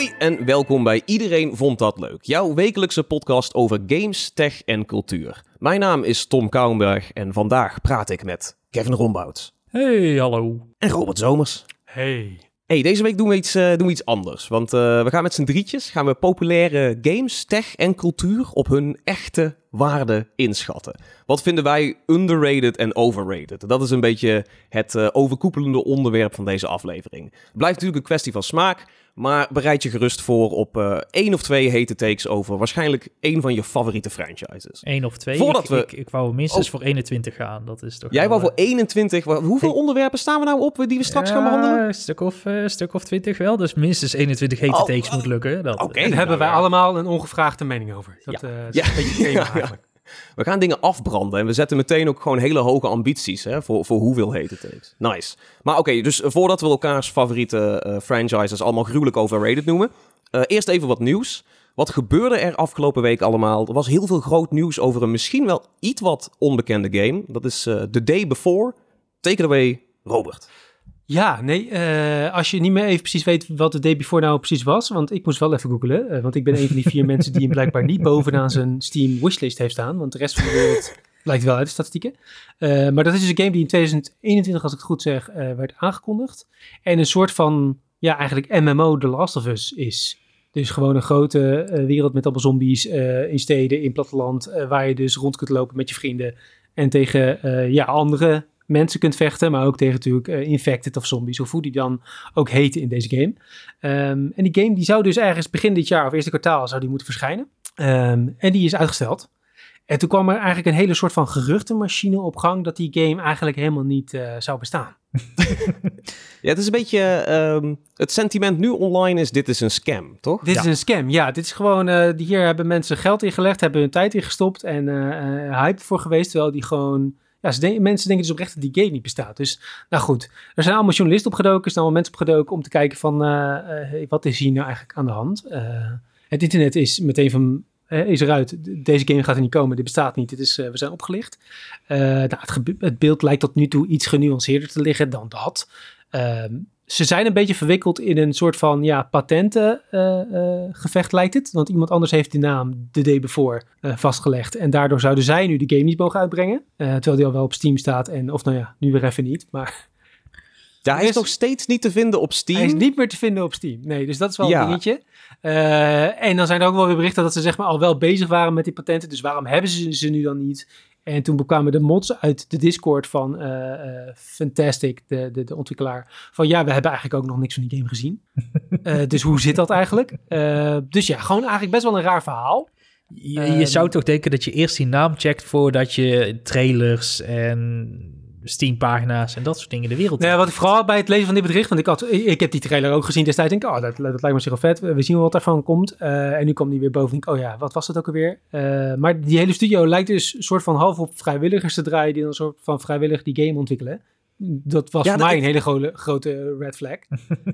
Hoi en welkom bij Iedereen Vond Dat Leuk, jouw wekelijkse podcast over games, tech en cultuur. Mijn naam is Tom Kouwenberg en vandaag praat ik met Kevin Rombouts Hey, hallo. en Robert Zomers. Hey. Hey, deze week doen we iets, eh, doen we iets anders, want eh, we gaan met z'n drietjes gaan we populaire games, tech en cultuur op hun echte waarde inschatten. Wat vinden wij underrated en overrated? Dat is een beetje het eh, overkoepelende onderwerp van deze aflevering. Het blijft natuurlijk een kwestie van smaak, maar bereid je gerust voor op eh één of twee hete takes over waarschijnlijk één van je favoriete franchises. Eén of twee. Voordat ik, we- ik, ik wou minstens Oh. voor 21 gaan. Dat is toch Jij wel, wou voor 21, wa- hoeveel onderwerpen staan we nou op die we straks gaan behandelen? Een stuk of, eh, stuk of 20 wel. Dus minstens 21 hete Oh, takes oh. moet lukken. Dat, Oké. En nou hebben wij ja. allemaal een ongevraagde mening over. Dat Ja. eh, is Ja. een beetje thema Ja, ja. eigenlijk. We gaan dingen afbranden en we zetten meteen ook gewoon hele hoge ambities hè, voor, voor hoeveel hete takes. Nice. Maar oké, dus voordat we elkaars favoriete eh, franchises allemaal gruwelijk overrated noemen, eh, eerst even wat nieuws. Wat gebeurde er afgelopen week allemaal? Er was heel veel groot nieuws over een misschien wel iets wat onbekende game. Dat is eh The Day Before. Take it away, Robert. Ja, nee, eh, als je niet meer even precies weet wat de day before nou precies was, want ik moest wel even googlen, eh, want ik ben een van die vier mensen die hem blijkbaar niet bovenaan zijn Steam wishlist heeft staan, want de rest van de wereld blijkt wel uit de statistieken. Eh, maar dat is dus een game die in 2021, als ik het goed zeg, werd aangekondigd en een soort van, ja, eigenlijk MMO The Last of Us is. Dus gewoon een grote wereld met allemaal zombies in steden, in platteland, waar je dus rond kunt lopen met je vrienden en tegen ja, andere mensen kunt vechten, maar ook tegen natuurlijk eh, infected of zombies, of hoe die dan ook heten in deze game. Ehm, en die game die zou dus ergens begin dit jaar of eerste kwartaal zou die moeten verschijnen. Ehm, en die is uitgesteld. En toen kwam er eigenlijk een hele soort van geruchtenmachine op gang dat die game eigenlijk helemaal niet eh, zou bestaan. Ja, het is een beetje... ehm, het sentiment nu online is, dit is een scam, toch? Dit Ja. is een scam. Ja, dit is gewoon. eh, hier hebben mensen geld ingelegd, hebben hun tijd ingestopt en eh, eh, hype voor geweest. Terwijl die gewoon. Ja, denken- mensen denken dus oprecht dat die game niet bestaat. Dus, nou goed. Er zijn allemaal journalisten opgedoken, er zijn allemaal mensen opgedoken om te kijken van. eh, eh, wat is hier nou eigenlijk aan de hand? Eh, het internet is meteen van. is eruit. Deze game gaat er niet komen. Dit bestaat niet. Dit is, we zijn opgelicht. Nou, het beeld lijkt tot nu toe iets genuanceerder te liggen dan dat. Ehm, ze zijn een beetje verwikkeld in een soort van ja, patentengevecht lijkt het. Want iemand anders heeft de naam The Day Before eh, vastgelegd. En daardoor zouden zij nu de game niet mogen uitbrengen. Eh, terwijl die al wel op Steam staat. En, of nou ja, nu weer even niet. Maar Ja, hij is is- nog steeds niet te vinden op Steam. hij is niet meer te vinden op Steam. Nee, dus dat is wel Ja. een dingetje. Eh, en dan zijn er ook wel weer berichten dat ze zeg maar al wel bezig waren met die patenten. Dus waarom hebben ze ze nu dan niet? En toen bekwamen de mods uit de Discord van eh, eh, Fantastic, de, de, de ontwikkelaar. Van ja, we hebben eigenlijk ook nog niks van die game gezien. Eh, dus hoe zit dat eigenlijk? Dus ja, gewoon eigenlijk best wel een raar verhaal. Je, je Ehm. zou toch denken dat je eerst die naam checkt voordat je trailers en Steam-pagina's en dat soort dingen de wereld ja, wat ik vooral bij het lezen van dit bericht, want ik, had, ik, heb die trailer ook gezien destijds. Denk ik, oh, dat, dat lijkt me zo vet. We zien wel wat daarvan komt. Eh, en nu kwam die weer boven. Denk ik, oh ja, wat was dat ook alweer? Eh, maar die hele studio lijkt dus een soort van half op vrijwilligers te draaien, die dan een soort van vrijwillig die game ontwikkelen. Dat was Ja, voor dat- mij een hele gro- grote red flag.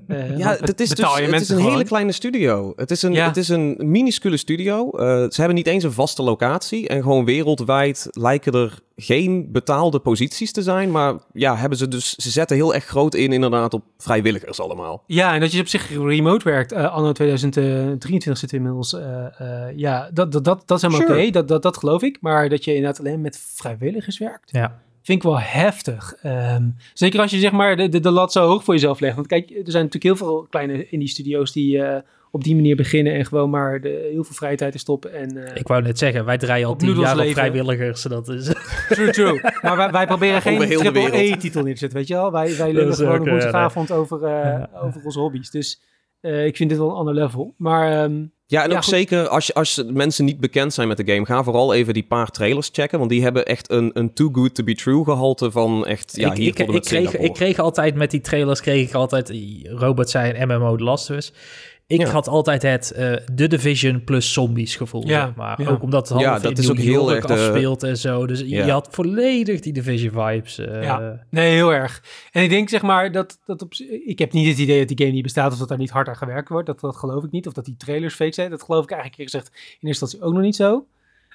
Eh, Ja, het is, dus, het is een hele kleine studio. Het is een, Ja. het is een minuscule studio. Eh, ze hebben niet eens een vaste locatie. En gewoon wereldwijd lijken er geen betaalde posities te zijn. Maar ja, hebben ze dus, ze zetten heel erg groot in inderdaad op vrijwilligers allemaal. Ja, en dat je op zich remote werkt. eh, anno 2023 zit inmiddels. eh, eh, ja, dat, dat, dat, dat is helemaal Sure. oké. Dat, dat, dat geloof ik. Maar dat je inderdaad alleen met vrijwilligers werkt. Ja. Vind ik wel heftig. Ehm, zeker als je zeg maar de, de, de lat zo hoog voor jezelf legt. Want kijk, er zijn natuurlijk heel veel kleine indie studio's die eh, op die manier beginnen en gewoon maar de, heel veel vrije tijd in stoppen. En, eh, Ik wou net zeggen, wij draaien al tien jaar op vrijwilligers. Dat is, True, true. Maar wij, wij proberen geen triple. E-titel neer te zetten, weet je wel? Wij, wij lullen gewoon ook, op eh, woensdagavond over, eh, Ja. over onze hobby's. Dus eh, ik vind dit wel een ander level. Maar ehm, Ja, en Ja, ook goed. zeker als, je, als mensen niet bekend zijn met de game, ga vooral even die paar trailers checken. Want die hebben echt een, een too good to be true gehalte van echt, ja, ik, hier ik, ik, kreeg, ik kreeg altijd met die trailers, kreeg ik altijd, Robert zei een MMO The Last of Us. Ik Ja. had altijd het eh The Division plus zombies gevoel. Ja, zeg maar ja. ook omdat het Ja, half dat in is ook heel York erg de- afspeelt en zo. Dus Ja. je had volledig die Division vibes. eh, Ja. Nee, heel erg. En ik denk zeg maar dat, dat op, ik heb niet het idee dat die game niet bestaat of dat daar niet hard aan gewerkt wordt. Dat, dat geloof ik niet. Of dat die trailers fake zijn. Dat geloof ik eigenlijk eerlijk gezegd in eerste instantie ook nog niet zo.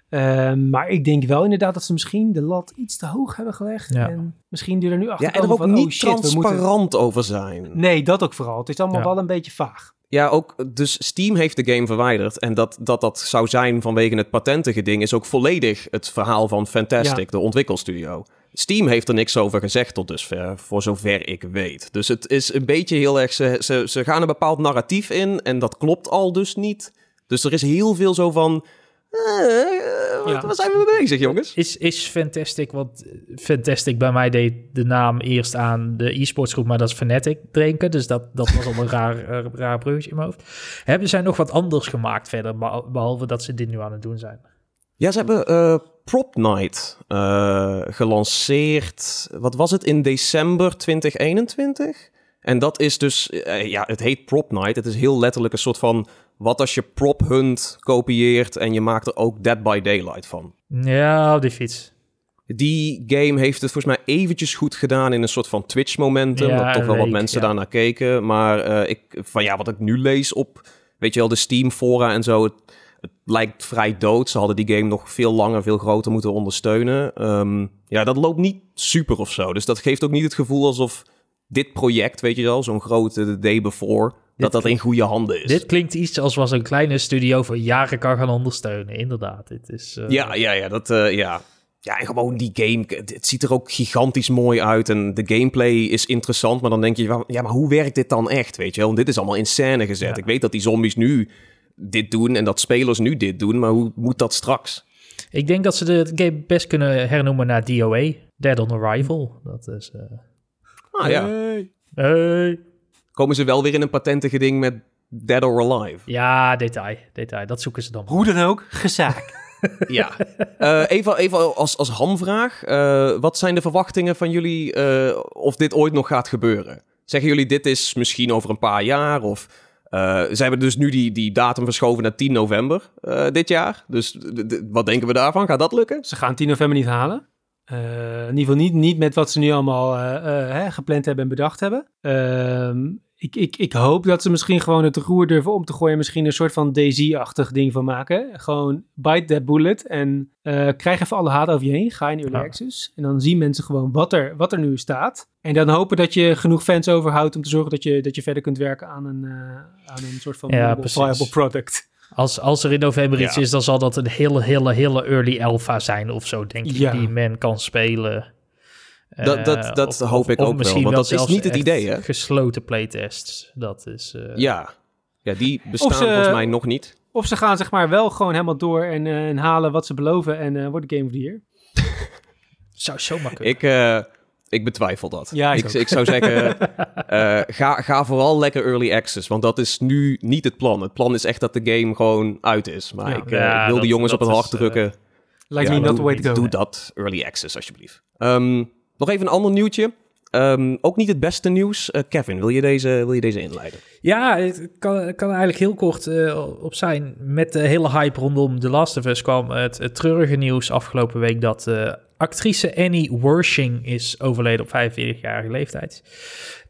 Ehm, maar ik denk wel inderdaad dat ze misschien de lat iets te hoog hebben gelegd. Ja. En misschien die er nu achter Ja, en er ook van, niet oh shit, moeten... transparant over zijn. Nee, dat ook vooral. Het is allemaal Ja. wel een beetje vaag. Ja, ook, dus Steam heeft de game verwijderd. En dat dat, dat zou zijn vanwege het patentige ding... is ook volledig het verhaal van Fantastic, Ja. de ontwikkelstudio. Steam heeft er niks over gezegd tot dusver, voor zover ik weet. Dus het is een beetje heel erg... Ze, ze, ze gaan een bepaald narratief in en dat klopt al dus niet. Dus er is heel veel zo van... eh, wat, Ja. waar zijn we mee bezig, jongens? Is, is Fantastic, want Fantastic bij mij deed de naam eerst aan de e-sports groep, maar dat is Fnatic drinken. Dus dat, dat was al een raar, eh, raar bruggetje in mijn hoofd. Hebben zij nog wat anders gemaakt verder, beha- behalve dat ze dit nu aan het doen zijn? Ja, ze hebben eh, Prop Night eh, gelanceerd. Wat was het? In december 2021? En dat is dus, eh, ja, het heet Prop Night. Het is heel letterlijk een soort van, wat als je Prop Hunt kopieert en je maakt er ook Dead by Daylight van. Ja, op die fiets. Die game heeft het volgens mij eventjes goed gedaan in een soort van Twitch-momentum. Ja, dat toch wel wat mensen ja. daarnaar keken. Maar eh, ik, van ja, wat ik nu lees op, weet je wel, de Steam-fora en zo. Het, het lijkt vrij dood. Ze hadden die game nog veel langer, veel groter moeten ondersteunen. Ehm, ja, dat loopt niet super of zo. Dus dat geeft ook niet het gevoel alsof dit project, weet je wel, zo'n grote The Day Before, dat dat in goede handen is. Dit klinkt iets als was een kleine studio voor jaren kan gaan ondersteunen. Inderdaad, dit is... eh, Ja, ja, ja, dat, eh, ja. Ja, en gewoon die game, het ziet er ook gigantisch mooi uit en de gameplay is interessant, maar dan denk je, ja, maar hoe werkt dit dan echt, weet je wel? Want dit is allemaal in scène gezet. Ja. Ik weet dat die zombies nu dit doen en dat spelers nu dit doen, maar hoe moet dat straks? Ik denk dat ze de game best kunnen hernoemen naar DOA, Dead on Arrival. Dat is... eh, Ah ja, Hey. Komen ze wel weer in een patentige ding met Dead or Alive. Ja, detail, detail. Dat zoeken ze dan. Hoe dan ook, gezaak. Ja. Eh, even even als, als hamvraag. Eh, wat zijn de verwachtingen van jullie eh, of dit ooit nog gaat gebeuren? Zeggen jullie dit is misschien over een paar jaar? Of eh, ze hebben dus nu die, die datum verschoven naar 10 november eh, dit jaar. Dus wat denken we daarvan? Gaat dat lukken? Ze gaan 10 november niet halen. Eh, in ieder geval niet, niet met wat ze nu allemaal eh, eh, hè, gepland hebben en bedacht hebben. Ehm, ik, ik, ik hoop dat ze misschien gewoon het roer durven om te gooien. Misschien een soort van DayZ-achtig ding van maken. Gewoon bite that bullet en krijg even alle haat over je heen. Ga in Early Ja. Access. En dan zien mensen gewoon wat er, wat er nu staat. En dan hopen dat je genoeg fans overhoudt om te zorgen dat je, dat je verder kunt werken aan een, aan een soort van Ja, viable product. Als, als er in november iets Ja. is, dan zal dat een hele, hele, hele early alpha zijn of zo, denk ik. Ja. Die men kan spelen. Dat- dat- Eh, dat of- hoop of- ik of ook wel, misschien want dat is niet het idee, hè? Gesloten playtests. Dat is. eh, Ja. Ja, die bestaan ze- volgens mij nog niet. Of ze gaan zeg maar wel gewoon helemaal door en, eh, en halen wat ze beloven en eh wordt de Game of the Year. Zou zomaar kunnen. Ik, eh, ik betwijfel dat. Ja, ik ik, zou zeggen, eh, ga, ga vooral lekker early access. Want dat is nu niet het plan. Het plan is echt dat de game gewoon uit is. Maar Ja. ik, eh, Ja, ik wil dat- de jongens op het hart eh, drukken. Lijkt Ja, me not the doe, way to go. doe dat, early access alsjeblieft. Ehm, nog even een ander nieuwtje. Ehm, ook niet het beste nieuws. Eh, Kevin, wil je deze, wil je deze inleiden? Ja, het kan, kan eigenlijk heel kort eh, op zijn. Met de hele hype rondom The Last of Us kwam het, het treurige nieuws afgelopen week dat eh, actrice Annie Wershing is overleden op 45-jarige leeftijd.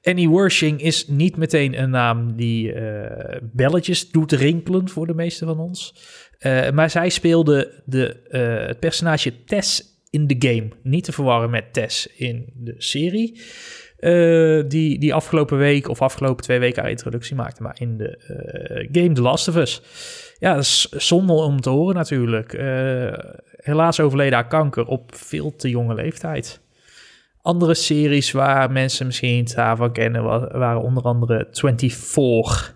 Annie Wershing is niet meteen een naam die eh, belletjes doet rinkelen voor de meeste van ons. Eh, maar zij speelde de, eh, het personage Tess in de game. Niet te verwarren met Tess in de serie. die, die afgelopen week of afgelopen twee weken haar introductie maakte. Maar in de game The Last of Us. Ja, dat is zonde om te horen natuurlijk. Eh, helaas overleden haar kanker op veel te jonge leeftijd. Andere series waar mensen misschien het haar van kennen wa- waren onder andere 24.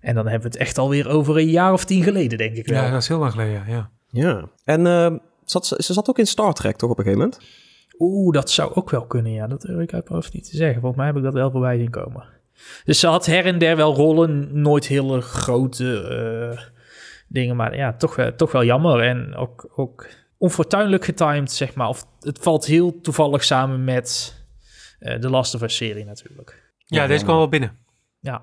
En dan hebben we het echt alweer over een jaar of tien geleden, denk ik wel. Ja, dat is heel lang geleden, ja. ja. En ehm, zat, ze zat ook in Star Trek, toch, op een gegeven moment? Oeh, dat zou ook wel kunnen, ja. Dat durf ik uit mijn hoofd niet te zeggen. Volgens mij heb ik dat wel voorbij zien komen. Dus ze had her en der wel rollen, nooit hele grote eh, dingen, maar ja, toch, wel- toch wel jammer. En ook, ook onfortuinlijk getimed, zeg maar. Of het valt heel toevallig samen met eh, de Last of Us-serie natuurlijk. Ja, deze kwam wel binnen. Ja,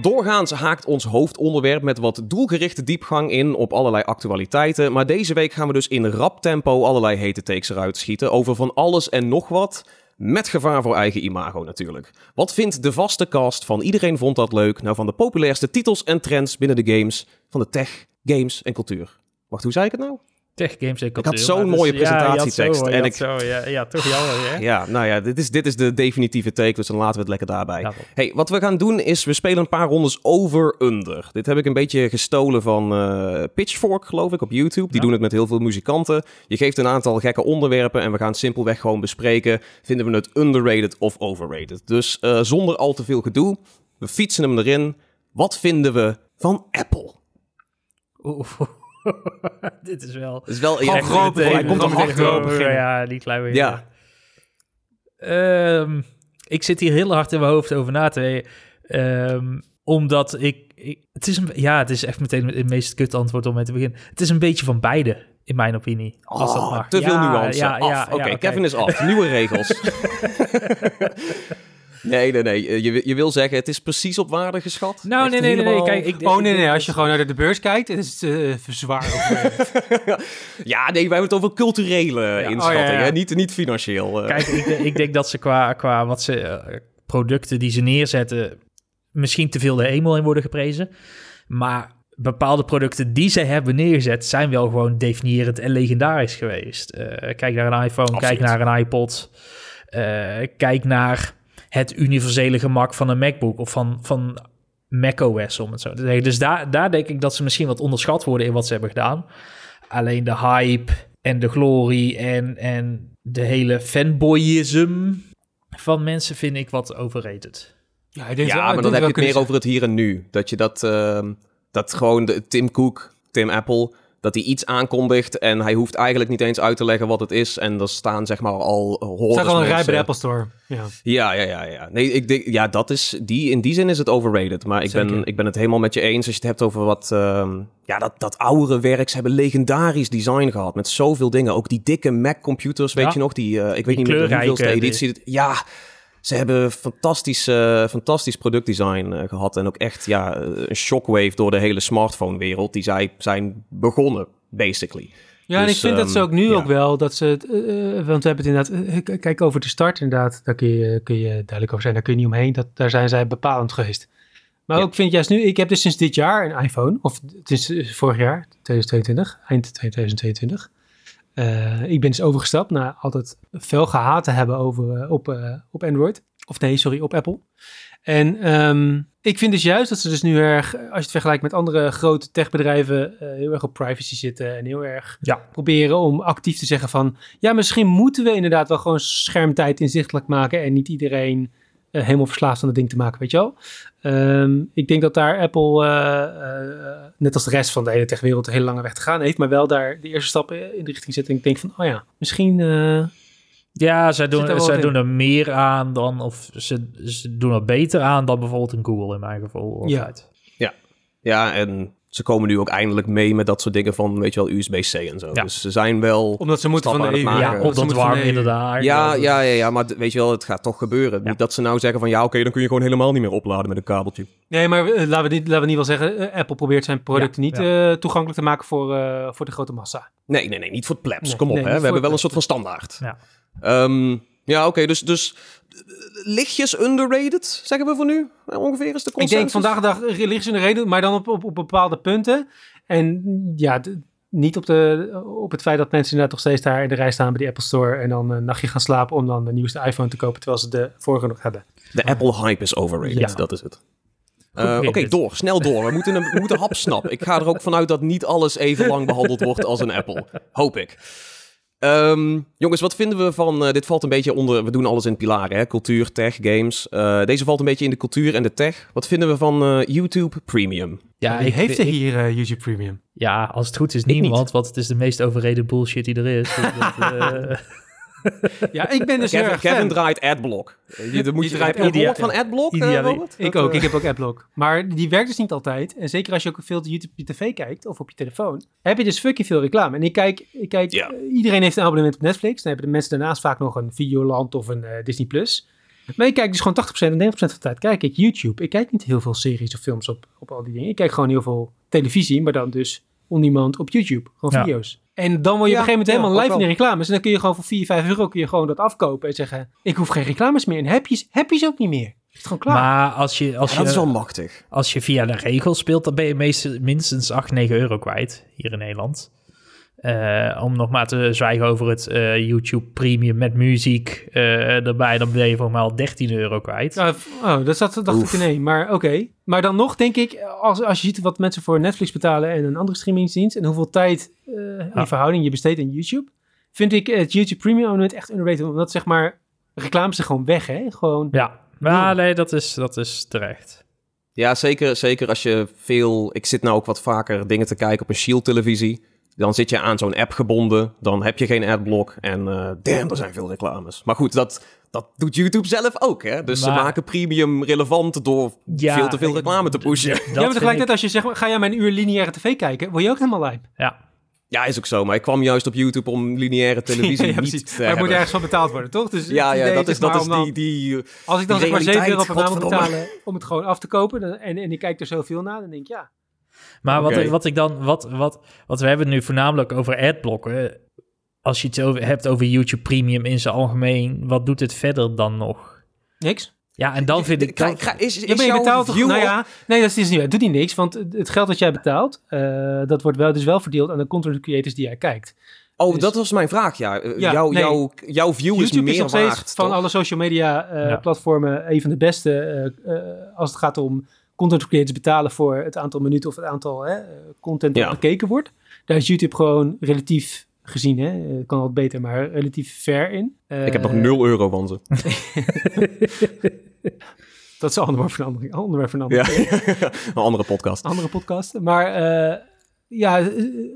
Doorgaans haakt ons hoofdonderwerp met wat doelgerichte diepgang in op allerlei actualiteiten. Maar deze week gaan we dus in rap tempo allerlei hete takes eruit schieten over van alles en nog wat. Met gevaar voor eigen imago natuurlijk. Wat vindt de vaste cast van Iedereen Vond Dat Leuk nou van de populairste titels en trends binnen de games van de tech, games en cultuur? Wacht, hoe zei ik het nou? Tech games Ik had zo'n dus- mooie ja, presentatietekst zo, je en ik- zo, ja, ja, toch jammer, hè? Ja, nou ja, dit is, dit is de definitieve take, dus dan laten we het lekker daarbij. Ja. Hey, wat we gaan doen is, we spelen een paar rondes over-under. Dit heb ik een beetje gestolen van eh, Pitchfork, geloof ik, op YouTube. Die Ja. doen het met heel veel muzikanten. Je geeft een aantal gekke onderwerpen en we gaan simpelweg gewoon bespreken. Vinden we het underrated of overrated? Dus eh, zonder al te veel gedoe, we fietsen hem erin. Wat vinden we van Apple? Oeh, dit is wel... Dat is wel echt- groot hij komt groot beginnen. Ja, die klein beetje. Ja. Ehm, ik zit hier heel hard in mijn hoofd over na te denken. Ehm, omdat ik, ik- Het is een, ja, het is echt meteen het meest kut antwoord om mee te beginnen. Het is een beetje van beide, in mijn opinie. Als dat Oh, mag. te veel Ja, nuance. Ja, af. ja, Oké, ja, Kevin is af. Nieuwe regels. nee, nee, nee. Eh, Je, je wil zeggen, het is precies op waarde geschat? Nou, nee, nee, nee, Kijk, ik, Oh nee, nee, als je gewoon naar de beurs kijkt, het is uh, zwaar overwegend. Ja, nee, wij hebben het over culturele inschatting, Oh, ja, ja. hè? Niet, niet financieel. eh. Kijk, ik, ik denk dat ze qua, qua wat ze, eh, producten die ze neerzetten, misschien te veel de hemel in worden geprezen. Maar bepaalde producten die ze hebben neergezet, zijn wel gewoon definiërend en legendarisch geweest. Eh, kijk naar een iPhone, Absoluut. kijk naar een iPod. eh, kijk naar het universele gemak van een MacBook of van, van macOS, om het zo te zeggen. Dus daar, daar denk ik dat ze misschien wat onderschat worden in wat ze hebben gedaan. Alleen de hype en de glorie en, en de hele fanboyism van mensen vind ik wat overrated. Ja, ik denk ja, wel- maar ik dan heb je het meer over het hier en nu. Dat je dat, ehm, dat gewoon de, Tim Cook, Tim Apple, dat hij iets aankondigt en hij hoeft eigenlijk niet eens uit te leggen wat het is. En er staan zeg maar al Het hordes staat al een rij bij de Apple Store. Ja. Ja, ja, ja, ja. Nee, ik denk, ja, dat is, die, in die zin is het overrated. Maar ik ben, ik ben het helemaal met je eens als je het hebt over wat, ehm, ja, dat, dat oudere werk. Ze hebben legendarisch design gehad met zoveel dingen. Ook die dikke Mac-computers, weet Ja. je nog? Die, eh, ik weet Die niet meer hoeveelste editie. Ja, ze hebben fantastisch, eh, fantastisch productdesign eh, gehad. En ook echt, ja, eh, een shockwave door de hele smartphone-wereld. Die zij zijn begonnen, basically. Ja, en Dus, ik vind dat ze ehm, ook nu ja. ook wel, dat ze het, want we hebben het inderdaad, kijk over de start inderdaad, daar kun je, kun je duidelijk over zijn, daar kun je niet omheen, dat, daar zijn zij bepalend geweest. Maar Ja. ook vind ik juist nu, ik heb dus sinds dit jaar een iPhone, of het is vorig jaar, 2022, eind 2022. Eh, ik ben dus overgestapt na altijd veel gehaat te hebben over, eh, op, eh, op Android. Of nee, sorry, op Apple. En ehm, ik vind dus juist dat ze dus nu erg, als je het vergelijkt met andere grote techbedrijven, heel erg op privacy zitten en heel erg Ja. proberen om actief te zeggen van, ja, misschien moeten we inderdaad wel gewoon schermtijd inzichtelijk maken en niet iedereen eh, helemaal verslaafd aan het ding te maken, weet je wel. Ehm, ik denk dat daar Apple, eh, eh, net als de rest van de hele techwereld, een hele lange weg te gaan heeft, maar wel daar de eerste stappen in de richting. En ik denk van, oh ja, misschien... eh, Ja, zij Zit doen, zij in? doen er meer aan dan, of ze, ze doen er beter aan dan bijvoorbeeld een Google in mijn geval. Ja. altijd. Ja, en ze komen nu ook eindelijk mee met dat soort dingen van, weet je wel, USB-C en zo. Ja. Dus ze zijn wel... omdat ze moeten van de EU. maken. Ja, op dat warm de EU. inderdaad. Ja, ja, ja, ja, maar weet je wel, het gaat toch gebeuren. Ja. Niet dat ze nou zeggen van, ja, oké, dan kun je gewoon helemaal niet meer opladen met een kabeltje. Nee, maar eh, laten we niet, laten we niet wel zeggen, eh, Apple probeert zijn producten Ja, niet eh, toegankelijk te maken voor, eh, voor de grote massa. Nee, nee, nee, niet voor het plebs. Nee, Kom op, nee, hè. We hebben wel een soort van standaard. Ja. Ehm, ja, oké, dus, dus lichtjes underrated, zeggen we voor nu? Ongeveer is de Ik consensus. denk vandaag de dag de reden, maar dan op, op, op bepaalde punten. En ja, niet op, de, op het feit dat mensen inderdaad nog steeds daar in de rij staan bij die Apple Store en dan een nachtje gaan slapen om dan de nieuwste iPhone te kopen terwijl ze de vorige nog hebben. De Apple hype is overrated, Ja. dat is het. Eh, Oké, door. Snel door. We moeten, een, we moeten hapsnap. Ik ga er ook vanuit dat niet alles even lang behandeld wordt als een Apple. Hoop ik. Ehm, jongens, wat vinden we van... eh, dit valt een beetje onder... We doen alles in pilaren, hè? Cultuur, tech, games. Eh, deze valt een beetje in de cultuur en de tech. Wat vinden we van eh, YouTube Premium? Ja, Wie ik, heeft er ik- hier YouTube Premium? ja, als het goed is niet. niemand, want het is de meest overreden bullshit die er is. Dus dat, eh, Ja, ik ben dus Kevin, erg Kevin draait Adblock. Je, dan moet je, draait heb je gehoord van Adblock, Robert? Ik Dat, ook, ik heb ook Adblock. Maar die werkt dus niet altijd. En zeker als je ook veel YouTube op je tv kijkt of op je telefoon, heb je dus fucking veel reclame. En ik kijk, ik kijk eh, iedereen heeft een abonnement op Netflix. Dan hebben de mensen daarnaast vaak nog een Videoland of een eh, Disney+. Plus. Maar ik kijk dus gewoon 80% en 90% van de tijd kijk ik YouTube. Ik kijk niet heel veel series of films op, op al die dingen. Ik kijk gewoon heel veel televisie, maar dan dus on-demand op YouTube. Gewoon Ja. video's. En dan word je Ja, op een gegeven moment helemaal live in de reclames. En dan kun je gewoon voor 4, 5 euro kun je gewoon dat afkopen en zeggen... Ik hoef geen reclames meer. En heb je, heb je ze ook niet meer. Is het gewoon klaar. maar als je, als, ja, dat is wel je, machtig. als je via de regels speelt, dan ben je meest, minstens 8, 9 euro kwijt hier in Nederland. Eh, om nog maar te zwijgen over het eh, YouTube Premium met muziek eh, erbij, dan ben je voor mij al 13 euro kwijt. Oh, dat zat, dacht Oef. ik nee. Maar oké. Maar dan nog denk ik, als, als je ziet wat mensen voor Netflix betalen en een andere streamingsdienst en hoeveel tijd eh, in Ja. verhouding je besteedt aan YouTube, vind ik het YouTube Premium abonnement echt underrated. Omdat zeg maar, reclames er gewoon weg, hè? Gewoon, Ja, maar nee, dat is, dat is terecht. Ja, zeker, zeker als je veel... Ik zit nou ook wat vaker dingen te kijken op een Shield-televisie. Dan zit je aan zo'n app gebonden. Dan heb je geen adblock. En eh damn, er zijn veel reclames. Maar goed, dat, dat doet YouTube zelf ook, hè? Dus ze maken premium relevant door Ja, veel te veel reclame te pushen. Ja, maar tegelijkertijd ik- als je zegt, ga jij mijn uur lineaire tv kijken, word je ook helemaal lijp. Ja, Ja, is ook zo. Maar ik kwam juist op YouTube om lineaire televisie ja, niet te Maar er moet ergens van betaald worden, toch? Dus Ja, ja, dat is, dat is die... die Als ik dan zeg maar 7 euro per maand moet betalen om het gewoon af te kopen dan, en, en ik kijk er zoveel naar, dan denk ik ja. Maar wat, wat ik dan, wat, wat, wat we hebben het nu voornamelijk over adblocken. Als je het over, hebt over YouTube Premium in zijn algemeen, wat doet het verder dan nog? Niks. Ja, en dan vind ik... Krijg- krijg- is, is Ja, maar je jouw betaalt toch... view Nou ja, nee, dat is niet. Het doet niet niks, want het geld dat jij betaalt, eh, dat wordt wel, dus wel verdeeld aan de content creators die jij kijkt. Oh, Dus- dat was mijn vraag, ja. Eh, Ja, jouw, nee. jouw, jouw view is YouTube meer is nog steeds waard, van toch? alle social media eh, Ja. platformen een van de beste als het gaat om content creators betalen voor het aantal minuten of het aantal hè, eh, content dat Ja. bekeken wordt. Daar is YouTube gewoon relatief gezien, hè, eh, kan wat beter, maar relatief ver in. Ik heb nog Eh, 0 euro van ze. Dat is een andere, een andere Ja, een andere podcast. andere podcasten. Maar eh, ja, eh,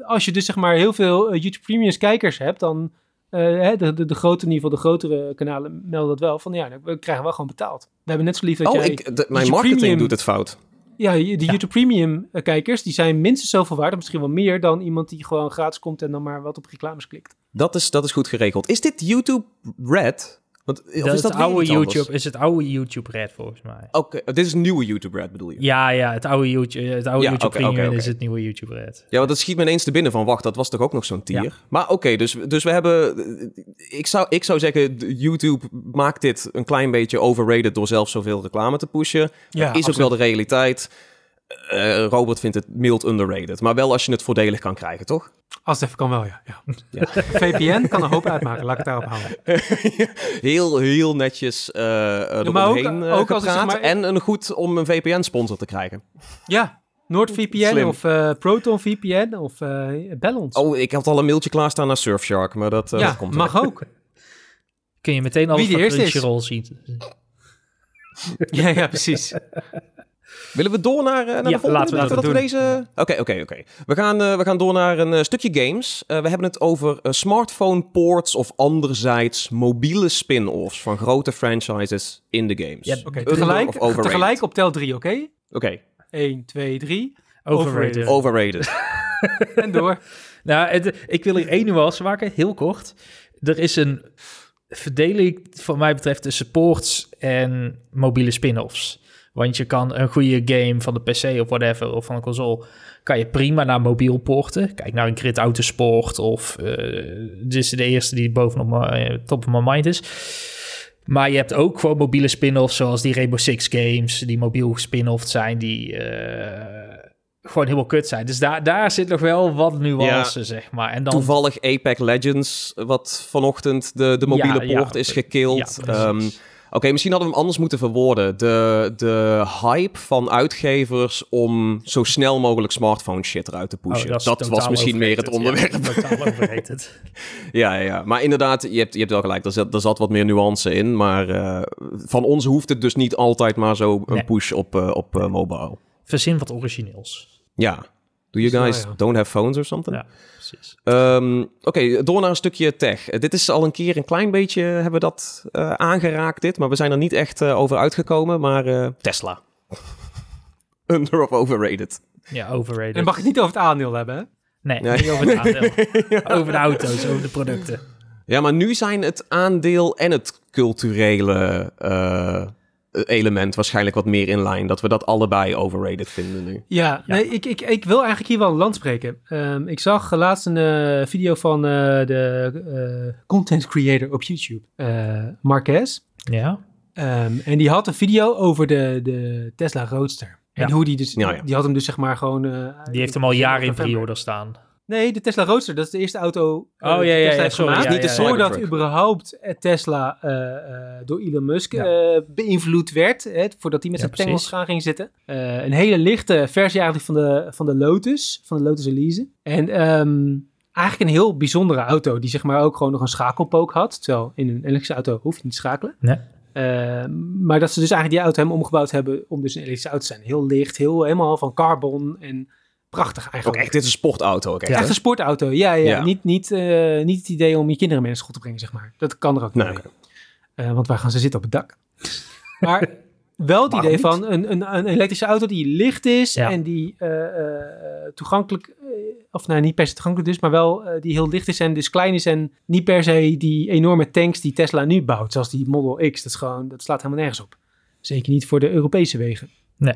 als je dus zeg maar heel veel eh, YouTube Premium kijkers hebt, dan eh, de, de, de grote, in ieder geval de grotere kanalen melden dat wel. Van ja, we krijgen wel gewoon betaald. We hebben net zo lief dat Oh, jij... ik, de- mijn marketing Premium- doet het fout. Ja, de YouTube Premium eh, kijkers, die zijn minstens zoveel waard, misschien wel meer dan iemand die gewoon gratis komt en dan maar wat op reclames klikt. Dat is, dat is goed geregeld. Is dit YouTube Red? Want, of dat is dat het oude anders? YouTube, is het oude YouTube Red volgens mij. Oké, dit is een nieuwe YouTube Red bedoel je? Ja, ja, het oude YouTube, het oude Ja, YouTube Premium oké. is het nieuwe YouTube Red. Ja, want dat schiet me ineens te binnen van, wacht, dat was toch ook nog zo'n tier? Ja. Maar oké, dus, dus we hebben... Ik zou, ik zou zeggen, YouTube maakt dit een klein beetje overrated door zelf zoveel reclame te pushen. Ja, is ook wel de realiteit. Eh, Robert vindt het mild underrated. Maar wel als je het voordelig kan krijgen, toch? Als het even kan wel, ja. ja. Ja. VPN kan een hoop uitmaken, laat ik het daarop houden. heel, heel netjes eh uh, maar ook- eromheen eh, ook als zeg maar- En een goed om een VPN-sponsor te krijgen. Ja, NordVPN Slim. of eh, Proton VPN of eh ons. Oh, ik had al een mailtje klaarstaan naar Surfshark, maar dat, eh, ja, dat komt mag ook. Kun je meteen alles Wie de van. Crunchyroll zien. ja, ja, precies. Willen we door naar, eh, naar Ja, de volgende? laten we dat Voordat doen. deze... Oké, oké, oké. We gaan eh, we gaan door naar een eh, stukje games. Eh, we hebben het over smartphone ports of anderzijds mobiele spin-offs van grote franchises in de games. Ja, Oké, Under tegelijk, tegelijk op tel 3, oké? Oké, 1, 2, 3. Overrated. overrated. En door. Nou, het- ik wil er één nuance maken, heel kort. Er is een verdeling, van mij betreft, tussen ports en mobiele spin-offs. Want je kan een goede game van de PC of whatever, of van een console, kan je prima naar mobiel porten. Kijk naar een Grid Autosport of... eh dit is de eerste die bovenop mijn eh, top of my mind is. Maar je hebt ook gewoon mobiele spin-offs, zoals die Rainbow Six games, die mobiel spin-off zijn, die eh, gewoon helemaal kut zijn. Dus daar, daar zit nog wel wat nuance, zeg maar. En dan, Toevallig Apex Legends, wat vanochtend de, de mobiele Ja, poort ja. is gekild. Ja, Oké, misschien hadden we hem anders moeten verwoorden. De, de hype van uitgevers om zo snel mogelijk smartphone shit eruit te pushen. Oh, dat was misschien meer het onderwerp. Ja, totaal overrated. Ja, ja, ja. Maar inderdaad, je hebt, je hebt wel gelijk. Er zat, er zat wat meer nuance in. Maar eh, van ons hoeft het dus niet altijd maar zo een Nee. push op, eh, op eh, mobile. Verzin wat origineels. Ja. Do you guys ja. don't have phones or something? Ja, precies. Ehm, Oké, door naar een stukje tech. Eh, dit is al een keer een klein beetje, hebben we dat eh, aangeraakt dit. Maar we zijn er niet echt eh, over uitgekomen. Maar eh, Tesla. Under of overrated? Ja, overrated. En mag het niet over het aandeel hebben, hè? Nee, Nee. niet over het aandeel. Over de auto's, over de producten. Ja, maar nu zijn het aandeel en het culturele eh, element waarschijnlijk wat meer in lijn. Dat we dat allebei overrated vinden nu. Ja, Ja. Nee, ik, ik, ik wil eigenlijk hier wel een land spreken. Ehm, ik zag laatst een eh, video van eh, de eh, content creator op YouTube, eh Marquez. Ja? Ehm, en die had een video over de, de Tesla Roadster. En Ja. hoe die dus, Ja, ja. die had hem dus zeg maar gewoon... eh, Die heeft hem al jaren in pre-order staan. Nee, de Tesla Roadster, dat is de eerste auto eh, Oh, die ja, ja, Tesla ja, heeft sorry, gemaakt. ja, Niet de ja, ja. Voordat überhaupt eh, Tesla eh, eh, door Elon Musk Ja. eh, beïnvloed werd, hè, voordat hij met Ja, zijn tengels gaan ging zitten. Eh, een hele lichte versie eigenlijk van de, van de Lotus, van de Lotus Elise. En ehm, eigenlijk een heel bijzondere auto, die zeg maar ook gewoon nog een schakelpook had. Terwijl in een elektrische auto hoef je niet te schakelen. Nee. Eh, maar dat ze dus eigenlijk die auto helemaal omgebouwd hebben om dus een elektrische auto te zijn. Heel licht, heel, helemaal van carbon en prachtig Ook eigenlijk. echt, dit is een sportauto. Ook echt, Ja. Echt een sportauto, ja, ja. Ja. Niet, niet, eh, niet het idee om je kinderen mee naar school te brengen, zeg maar. Dat kan er ook niet Nee, mee. Eh, want waar gaan ze zitten op het dak? Maar wel het Waarom idee niet? van een, een, een elektrische auto die licht is Ja. en die eh, eh, toegankelijk, of nou niet per se toegankelijk dus, maar wel die heel licht is en dus klein is en niet per se die enorme tanks die Tesla nu bouwt, zoals die Model X. Dat, is gewoon, dat slaat helemaal nergens op. Zeker niet voor de Europese wegen. Nee.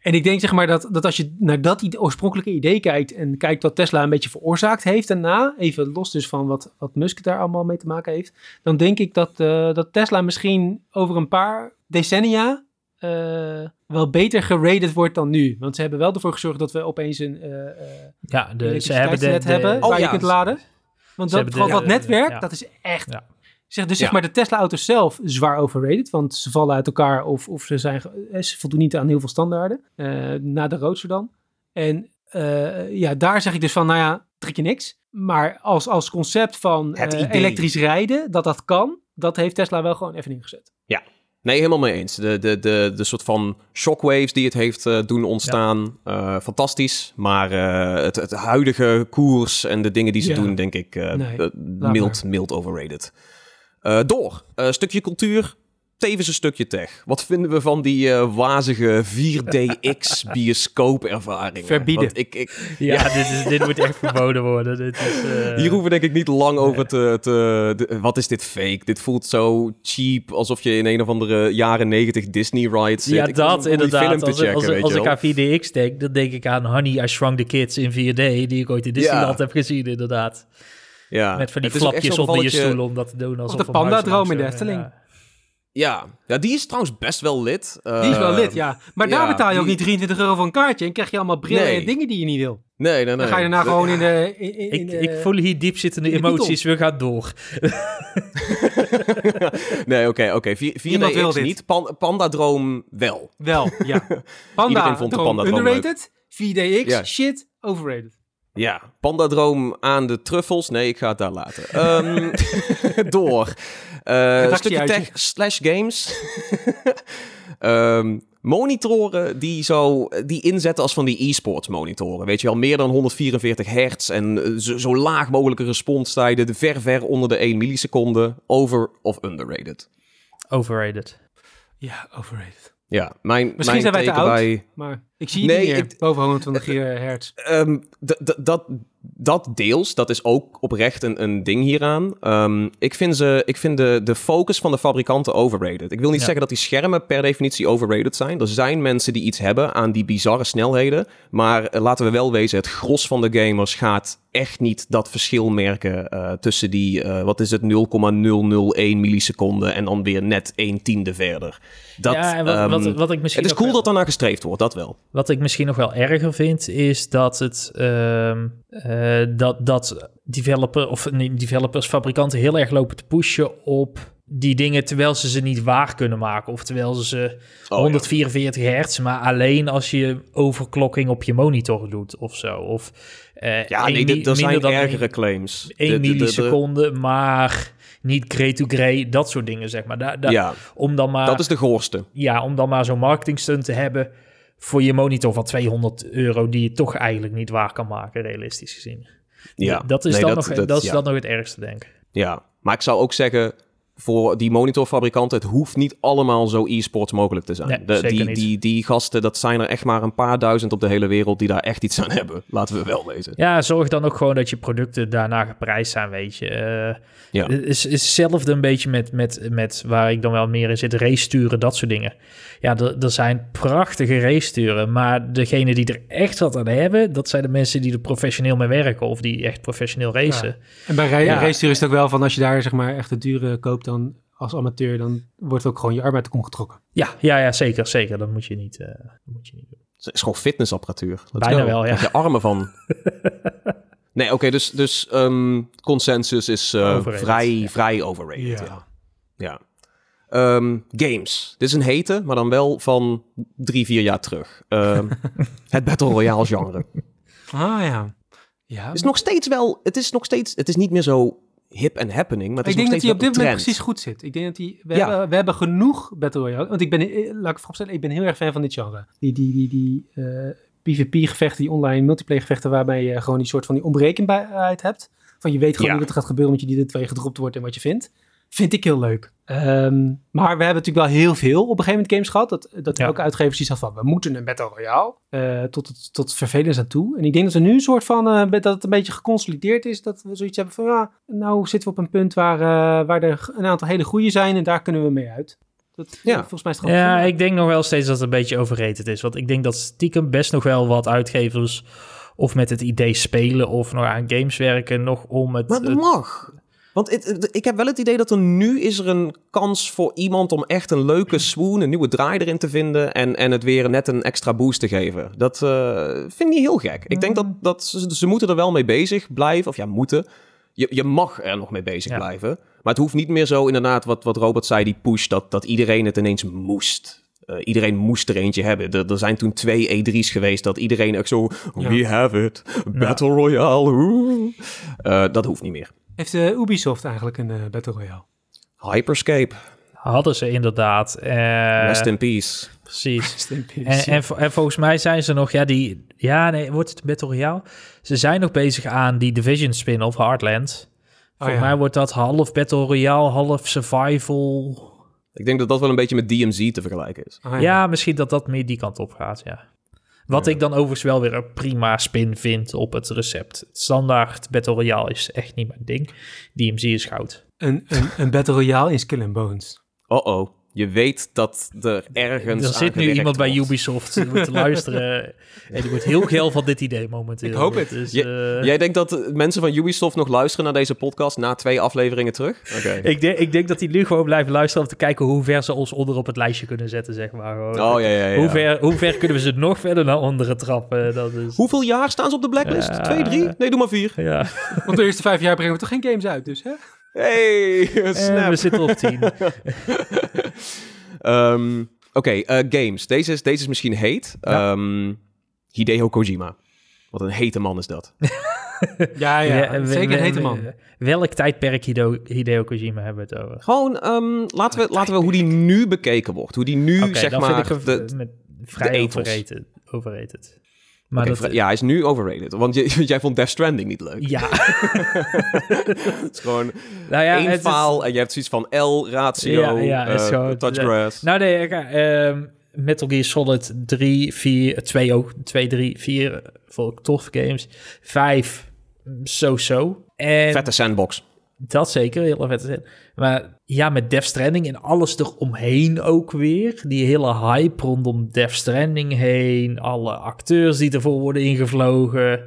En ik denk zeg maar dat, dat als je naar dat oorspronkelijke idee kijkt en kijkt wat Tesla een beetje veroorzaakt heeft daarna, even los dus van wat, wat Musk daar allemaal mee te maken heeft, dan denk ik dat, eh, dat Tesla misschien over een paar decennia eh, wel beter gerated wordt dan nu. Want ze hebben wel ervoor gezorgd dat we opeens een eh eh, Ja, de, ze hebben de, de- hebben Oh, waar ja. je kunt laden. Want dat, de- dat netwerk, ja. dat is echt... Ja. Zeg, dus Ja. zeg maar de Tesla-auto's zelf zwaar overrated, want ze vallen uit elkaar of, of ze, zijn, eh, ze voldoen niet aan heel veel standaarden. eh, na de Roadster dan. En eh, ja, daar zeg ik dus van, nou ja, trek je niks. Maar als, als concept van Het elektrisch rijden, dat dat kan, dat heeft Tesla wel gewoon even ingezet. Nee, helemaal mee eens. De, de, de, de soort van shockwaves die het heeft doen ontstaan, fantastisch. Maar het, het huidige koers en de dingen die ze Ja. doen, denk ik, Nee, mild, mild overrated. Eh, door. Eh, stukje cultuur, tevens een stukje tech. Wat vinden we van die eh, wazige 4DX bioscoopervaringen? Verbieden. Want Ik, ik, Ja, Dit, is, dit moet echt verboden worden. Dit is, Hier hoeven we denk ik niet lang over te... te de- wat is dit fake? Dit voelt zo cheap, alsof je in een of andere jaren 90 Disney ride zit. ja, Ik dat om die film inderdaad. te Als, checken, als, weet als je ik aan 4DX denk, dan denk ik aan Honey, I Shrunk the Kids in 4D, die ik ooit in Disneyland heb gezien, inderdaad. Ja. Met van die flapjes onder je stoel om dat te doen. Alsof de Panda-droom in de langs, eh, Efteling. ja. Ja. ja, die is trouwens best wel lid. Die is wel Eh, lid, ja. Maar daar ja, betaal je ook die- niet 23 euro voor een kaartje en krijg je allemaal brillen Nee. en dingen die je niet wil. Nee, nee, nee. Dan ga je daarna gewoon in de... In, in, Ik, in, ik voel hier diep zittende in de emoties. We gaan door. Nee, oké, oké. 4 Niemand wil 4DX dit. niet. Pan, Panda-droom wel. Wel, ja. Panda, Iedereen vond de droom Panda-droom underrated. 4DX, Ja. shit, overrated. Ja, Panda-droom aan de truffels. Nee, ik ga het daar laten. Ehm, door. Eh, een stukje tech slash games. Ehm, monitoren die, zo, die inzetten als van die e-sports monitoren. Weet je wel, meer dan 144 hertz en eh, zo, zo laag mogelijke responstijden. De ver, ver onder de 1 milliseconde. Over of underrated. Overrated. Ja, overrated. Ja, mijn, Misschien mijn zijn wij te oud. bij... Maar ik zie Nee, niet meer ik- boven 120 gigahertz. Ehm, d- dat, dat deels, dat is ook oprecht een, een ding hieraan. Ehm, ik vind, ze, ik vind de, de focus van de fabrikanten overrated. Ik wil niet Ja. zeggen dat die schermen per definitie overrated zijn. Er zijn mensen die iets hebben aan die bizarre snelheden. Maar eh, laten we wel wezen, het gros van de gamers gaat echt niet dat verschil merken eh, tussen die, eh, wat is het, 0,001 milliseconden en dan weer net 1 tiende verder. Dat, ja, en wat, ehm, wat, wat ik misschien het is cool wel- dat daarna gestreefd wordt, dat wel. Wat ik misschien nog wel erger vind, is dat het ehm, eh, dat, dat developer of nee, developers, fabrikanten heel erg lopen te pushen op die dingen terwijl ze ze niet waar kunnen maken. Of terwijl ze ze Oh, ja. 144 hertz, maar alleen als je overklokking op je monitor doet of zo. Of eh, Ja, nee, er zijn dan ergere claims. 1 De- de- de- de- milliseconde, maar niet grey to grey, dat soort dingen zeg maar. Daar, daar, Ja, om dan maar dat is de goorste. ja, om dan maar zo'n marketingstunt te hebben voor je monitor van 200 euro die je toch eigenlijk niet waar kan maken, realistisch gezien. Ja, dat is, Nee, dan, nog, dat, is ja. dan nog het ergste, denk ik. Ja, maar ik zou ook zeggen, voor die monitorfabrikanten, het hoeft niet allemaal zo e-sports mogelijk te zijn. Nee, De- zeker die, niet. Die, die gasten, dat zijn er echt maar een paar duizend op de hele wereld die daar echt iets aan hebben. Laten we wel wezen. Ja, zorg dan ook gewoon dat je producten daarna geprijsd zijn, weet je. Eh, Ja. Het is, is hetzelfde een beetje met, met, met waar ik dan wel meer in zit, race-sturen, dat soort dingen. Ja, er er zijn prachtige race-sturen, maar degene die er echt wat aan hebben, dat zijn de mensen die er professioneel mee werken of die echt professioneel racen. En bij ra- Ja. is het ook wel van als je daar zeg maar echt de dure koopt dan als amateur, dan wordt ook gewoon je arm uit de kom getrokken. Ja, ja, ja, zeker, zeker. Dat moet je niet, eh, dat moet je niet doen. Het is gewoon fitnessapparatuur. Let's Bijna go. wel, ja. Met je armen van. Nee, oké, dus, dus ehm, consensus is eh, vrij, ja. vrij overrated. Ja. Ja. ja. Ehm, games. Dit is een hete, maar dan wel van drie, vier jaar terug. Ehm, het Battle Royale genre. Ah ja. Ja, Het is nog steeds wel, het is nog steeds, het is niet meer zo hip en happening, maar het is ik denk dat hij op dit moment trend. precies goed zit. Ik denk dat hij, we, Ja. hebben, we hebben genoeg Battle Royale. Want ik ben, eh, laat ik vooropstellen, ik ben heel erg fan van dit genre. Die, die, die, die eh, PvP-gevechten, die online multiplayer-gevechten, waarbij je gewoon die soort van die onberekenbaarheid hebt. Van je weet gewoon Ja. niet wat er gaat gebeuren, omdat je die er twee gedropt wordt en wat je vindt. Vind ik heel leuk. Ehm, maar we hebben natuurlijk wel heel veel op een gegeven moment games gehad. Dat, dat Ja. elke uitgever zoiets had van, we moeten een Battle Royale. eh, tot, tot vervelens aan toe. En ik denk dat we nu een soort van, eh, dat het een beetje geconsolideerd is. Dat we zoiets hebben van, ja, nou zitten we op een punt waar, eh, waar er een aantal hele goede zijn. En daar kunnen we mee uit. Dat, Ja. Volgens mij is het gewoon Ja, ik denk nog wel steeds dat het een beetje overrated is. Want ik denk dat stiekem best nog wel wat uitgevers of met het idee spelen of nog aan games werken, nog om het... Maar dat het- mag. Want het- het- ik heb wel het idee dat er nu is er een kans voor iemand om echt een leuke swoon, een nieuwe draai erin te vinden en, en het weer net een extra boost te geven. Dat eh, vind ik niet heel gek. Ik denk dat, dat ze, ze moeten er wel mee bezig blijven, of ja, moeten. Je, je mag er nog mee bezig Ja. blijven. Maar het hoeft niet meer zo inderdaad, wat, wat Robert zei, die push, dat, dat iedereen het ineens moest. Eh, iedereen moest er eentje hebben. Er, er zijn toen twee E3's geweest dat iedereen echt zo... Ja. We have it. Battle Royale. oeh." Eh, dat hoeft niet meer. Heeft eh, Ubisoft eigenlijk een eh, Battle Royale? Hyperscape. Hadden ze inderdaad. eh, Rest in peace. precies. Rest in peace. En, en, en volgens mij zijn ze nog, ja, die, ja, nee, wordt het Battle Royale? Ze zijn nog bezig aan die Division spin-off, Heartland. Volgens ja. mij wordt dat half Battle Royale, half survival. Ik denk dat dat wel een beetje met DMZ te vergelijken is. Ah, Ja, misschien dat dat meer die kant op gaat, ja. Wat Ja. ik dan overigens wel weer een prima spin vind op het recept. Standaard Battle Royale is echt niet mijn ding. DMZ is goud. Een, een, een Battle Royale in and Bones. Oh-oh. Je weet dat er ergens er zit nu iemand bij. Ubisoft die moet luisteren. En die wordt heel geil van dit idee momenteel. Ik hoop het. Dus, Je- eh, Jij denkt dat mensen van Ubisoft nog luisteren naar deze podcast na twee afleveringen terug? Oké. ik, denk, ik denk dat die nu gewoon blijven luisteren om te kijken hoe ver ze ons onder op het lijstje kunnen zetten, zeg maar. Oh ja, ja, ja. Hoe, ver, hoe ver kunnen we ze nog verder naar onderen trappen? Dat is... Hoeveel jaar staan ze op de blacklist? Ja. Twee, drie? Nee, doe maar vier. Ja, Want de eerste vijf jaar brengen we toch geen games uit, dus hè? Hey, en snap. we zitten op tien. Ehm, Oké, eh, games. Deze is, deze is misschien heet. Ja. Ehm, Hideo Kojima. Wat een hete man is dat. Ja, ja. zeker een hete man. Welk tijdperk Hideo, Hideo Kojima hebben we het over? Gewoon, ehm, laten, we, laten we hoe die nu bekeken wordt. Hoe die nu, zeg dan maar... vind ik hem de, met vrij de ethos. overrated. overrated. Maar dat, ja, hij is nu overrated. Want je, jij vond Death Stranding niet leuk. ja. Het is gewoon nou ja, één het is- faal en je hebt zoiets van L, ratio, Ja, is eh, touch grass. Nou nee, ik, ehm, Metal Gear Solid 3, 4, 2 ook, 2, 3, 4 vond ik tof games. 5, so-so. En Vette sandbox. dat zeker, heel vette zin. Maar ja, met Death Stranding en alles eromheen ook weer. Die hele hype rondom Death Stranding heen. Alle acteurs die ervoor worden ingevlogen.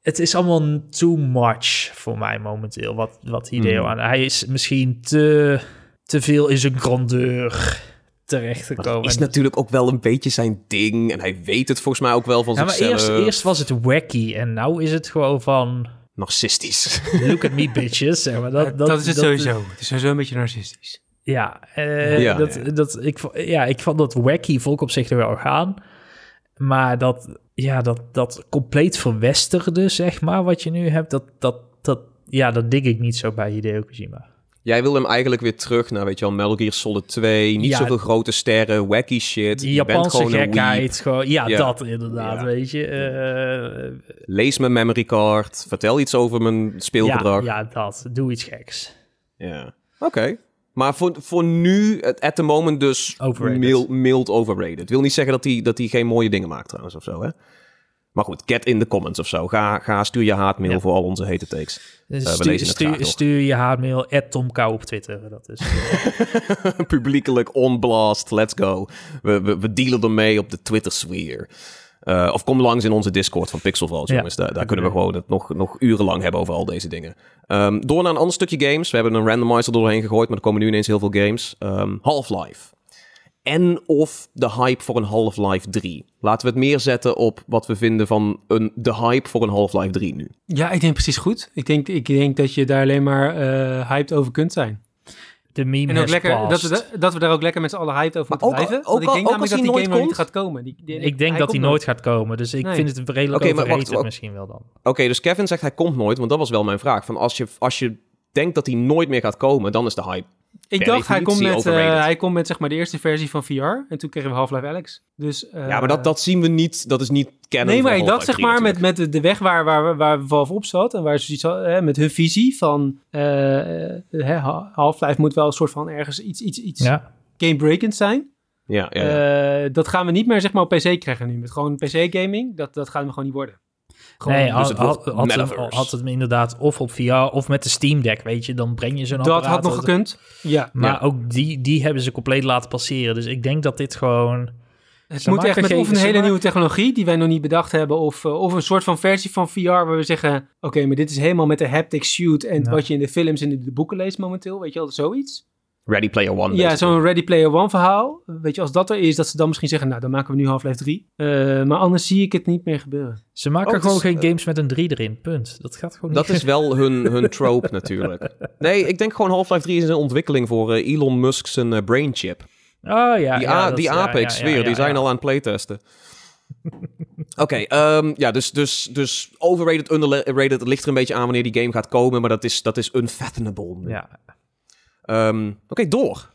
Het is allemaal too much voor mij momenteel, wat, wat Hideo Hmm. aan... Hij is misschien te, te veel in zijn grandeur terecht Maar gekomen. dat is natuurlijk ook wel een beetje zijn ding. En hij weet het volgens mij ook wel van ja, maar zichzelf. eerst, eerst was het wacky en nou is het gewoon van... Narcistisch. Look at me, bitches. Zeg maar. dat, Dat, is het sowieso. Het is sowieso een beetje narcistisch. Ja, eh, Ja, dat, ja. Dat, ik, ja, ik vond dat wacky volk op zich er wel gaan. Maar dat, ja, dat, dat compleet verwesterde, zeg maar, wat je nu hebt, dat, dat, dat, ja, dat dik ik niet zo bij Hideo Kojima. Jij wil hem eigenlijk weer terug naar, weet je wel, Metal Gear Solid 2. Niet Ja. zoveel grote sterren, wacky shit. Die Je bent Japanse gewoon een weep. gekheid, gewoon, ja, Ja. dat inderdaad, Ja. weet je. eh, Lees mijn memory card. Vertel iets over mijn speelgedrag. ja, dat. Doe iets geks. Ja. Oké. Maar voor, voor nu, at the moment dus Overrated. mild, mild overrated. Wil niet zeggen dat hij dat hij geen mooie dingen maakt trouwens of zo, hè? Maar goed, get in de comments of zo. Ga, ga stuur je haatmail Ja. voor al onze hete takes. Dus we stuur, graag, stuur, stuur je haatmail at Tom Kou op Twitter. Dat is, Publiekelijk on blast, let's go. We, we, we dealen ermee op de Twitter-sfeer. Eh, of kom langs in onze Discord van Pixel Vault, Ja. jongens. Daar, daar kunnen we gewoon het nog, nog urenlang hebben over al deze dingen. Ehm, door naar een ander stukje games. We hebben een randomizer er doorheen gegooid, maar er komen nu ineens heel veel games. Ehm, Half-Life. En of de hype voor een Half-Life 3. Laten we het meer zetten op wat we vinden van een, de hype voor een Half-Life 3 nu. Ja, ik denk precies goed. Ik denk, ik denk dat je daar alleen maar eh, hyped over kunt zijn. De meme En ook lekker, dat, we, dat we daar ook lekker met z'n allen hyped over moeten ook- blijven. ook Want ik al- denk ook namelijk als dat hij die game nooit niet komt? gaat komen. Die, die- Ik denk dat hij nooit gaat komen. Dus ik Nee. vind het redelijk Oké, maar overrated wacht, wacht. misschien wel dan. Oké, dus Kevin zegt hij komt nooit, want dat was wel mijn vraag. Van als je, als je denkt dat hij nooit meer gaat komen, dan is de hype. Ik dacht, hij komt, met, eh, hij komt met zeg maar de eerste versie van VR. En toen kregen we Half-Life Alex. Dus, eh, ja, maar dat, dat zien we niet, dat is niet kennen. Nee, maar ik dacht zeg maar met, met de, weg waar, waar, waar Valve op zat. En waar ze zoiets hadden, hè, met hun visie van... eh, eh, Half-Life moet wel een soort van ergens iets, iets, iets Ja. game-breakend zijn. Ja, ja, ja. Eh, dat gaan we niet meer zeg maar op PC krijgen nu. Met gewoon PC-gaming, dat, dat gaan we gewoon niet worden. Gewoon, nee, dus had, het had, het, had het me inderdaad of op VR of met de Steam Deck, weet je. Dan breng je zo'n dat apparaat. had nog dat- gekund. Ja, Maar Ja. ook die, die hebben ze compleet laten passeren. Dus ik denk dat dit gewoon... het Ze moet echt met of een hele maken- nieuwe technologie die wij nog niet bedacht hebben. Of, eh, of een soort van versie van VR waar we zeggen... Oké, maar dit is helemaal met de haptic suit en Ja. wat je in de films en in de boeken leest momenteel. Weet je wel, zoiets. Ready Player One. Ja, zo'n Ready Player One verhaal. Weet je, als dat er is, dat ze dan misschien zeggen... Nou, dan maken we nu Half-Life 3. Eh, maar anders zie ik het niet meer gebeuren. Ze maken Oh, gewoon is, geen eh, games met een 3 erin, punt. Dat gaat gewoon Dat niet. is wel hun, hun trope natuurlijk. Nee, ik denk gewoon Half-Life 3 is een ontwikkeling voor eh, Elon Musk's een eh, brain chip. Oh ja, Die, ja, A- dat- die ja, apen, ja, ik ja, zweer, ja, die zijn ja. al aan het playtesten. Oké, ehm, ja, dus, dus, dus overrated, underrated, het ligt er een beetje aan wanneer die game gaat komen, maar dat is, dat is unfathomable. Ja. Ehm, Oké, door.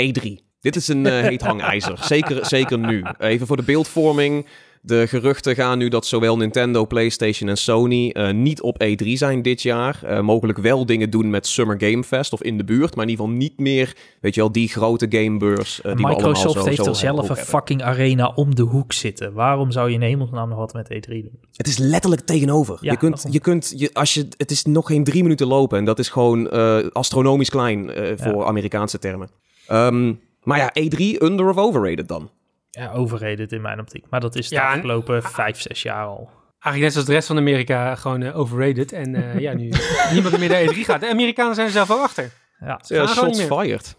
E3. Dit is een eh, heet hangijzer. zeker, zeker nu. Even voor de beeldvorming. De geruchten gaan nu dat zowel Nintendo, PlayStation en Sony eh, niet op E3 zijn dit jaar. Eh, mogelijk wel dingen doen met Summer Game Fest of in de buurt, maar in ieder geval niet meer, weet je wel, die grote gamebeurs. eh, die Microsoft zo, heeft zo er zelf een hebben. fucking arena om de hoek zitten. Waarom zou je in hemelsnaam nog wat met E3 doen? Het is letterlijk tegenover. Ja, je kunt, je kunt je, als je, het is nog geen drie minuten lopen en dat is gewoon eh, astronomisch klein eh, voor Amerikaanse termen. Ehm, maar ja, E3, under of overrated dan? Ja, overrated in mijn optiek. Maar dat is de Ja, afgelopen vijf, zes jaar al. Eigenlijk net zoals de rest van Amerika gewoon eh, overrated. En eh, ja, nu niemand meer naar E3 gaat. De Amerikanen zijn er zelf al achter. Ja. Ze gaan Ja, gewoon shots fired.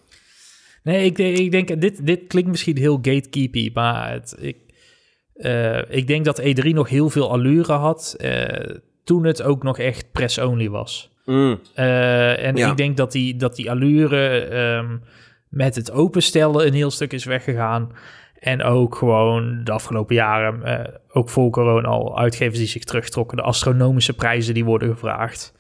Nee, ik, denk- ik denk, dit, dit klinkt misschien heel gatekeepy, maar het, ik, eh, ik denk dat E3 nog heel veel allure had eh, toen het ook nog echt press-only was. Mm. Eh, en Ja. ik denk dat die, dat die allure ehm, met het openstellen een heel stuk is weggegaan. En ook gewoon de afgelopen jaren, eh, ook voor corona al, uitgevers die zich terugtrokken. De astronomische prijzen die worden gevraagd.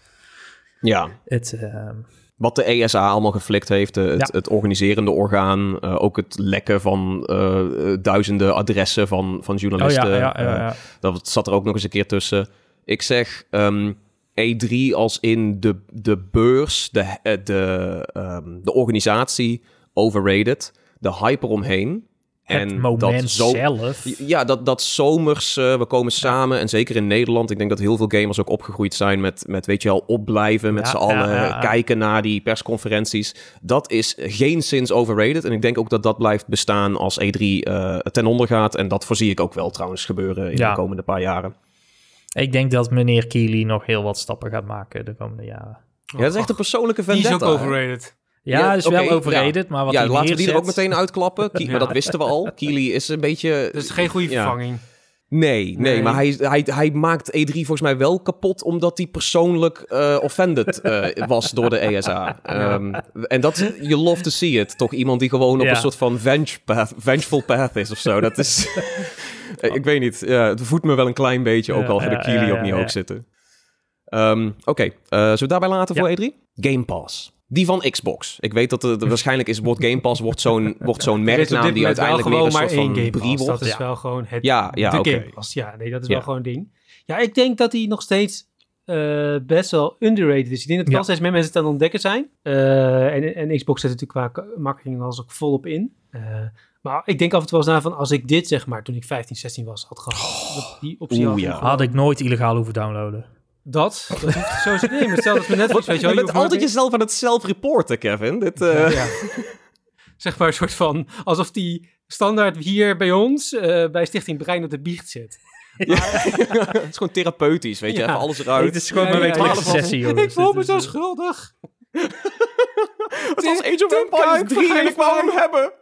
Ja, Het, ehm, wat de ESA allemaal geflikt heeft, het, Ja. het organiserende orgaan, eh, ook het lekken van eh, duizenden adressen van, van oh journalisten. ja, ja, ja. Dat zat er ook nog eens een keer tussen. Ik zeg ehm, E3 als in de, de beurs, de, de, ehm, de organisatie overrated, de hype eromheen. Het moment zo, zelf. Ja, dat, dat zomers, eh, we komen samen. En zeker in Nederland, ik denk dat heel veel gamers ook opgegroeid zijn met, met weet je wel, opblijven, met Ja, z'n allen ja, ja. kijken naar die persconferenties. Dat is geen sinds overrated. En ik denk ook dat dat blijft bestaan als E3 eh, ten onder gaat. En dat voorzie ik ook wel trouwens gebeuren in Ja. de komende paar jaren. Ik denk dat meneer Keely nog heel wat stappen gaat maken de komende jaren. Ja, dat is echt een persoonlijke Die is vendetta. ook hè? overrated. Ja, is wel overrated, maar wat ja, hij laten we die er ook meteen uitklappen. Ja. Maar dat wisten we al. Keely is een beetje... Dat is geen goede Ja. vervanging. Nee, nee, Nee. maar hij, hij, hij maakt E3 volgens mij wel kapot... omdat hij persoonlijk eh, offended eh, was door de ESA. Ehm, en dat, you love to see it. Toch iemand die gewoon op een soort van venge path, vengeful path is of zo. Dat is... Eh, ik weet niet, ja, het voedt me wel een klein beetje... ook Ja, al heb ik ja, ook niet ja, hoog ja. zitten. Ehm, Oké, eh, zullen we daarbij laten voor E3? Game Pass. Die van Xbox. Ik weet dat er waarschijnlijk is wordt Game Pass wordt zo'n wordt zo'n Er merknaam die uiteindelijk meer een gewoon soort maar van één Game Pass. Dat is Ja. wel gewoon het, Ja, ja, de oké. Game Pass. Ja, nee, dat is Ja. wel gewoon een ding. Ja, ik denk dat die nog steeds eh, best wel underrated is. Ik denk dat Ja. wel steeds meer mensen het aan het ontdekken zijn. Eh, en, en Xbox zet natuurlijk qua marketing als ook volop in. Eh, maar ik denk af en toe wel eens na van als ik dit zeg maar toen ik 15, 16 was had gehad. dat die optie had. ja. Had ik nooit illegaal hoeven downloaden. Dat, dat hoeft sowieso nee, maar hetzelfde als met Netflix, weet je wel. je bent altijd jezelf aan het self-reporten, Kevin. Dit, eh, Ja. zeg maar een soort van, alsof die standaard hier bij ons, eh, bij Stichting Brein op de biecht zit. het is gewoon therapeutisch, weet je. Ja. Even alles eruit. Het is gewoon Ja, mijn ja, wekelijkse ja. sessie, jongens. Ik voel me zo eh, schuldig. Het was Age of Empires Kuik, 3 en ik wou hem hebben.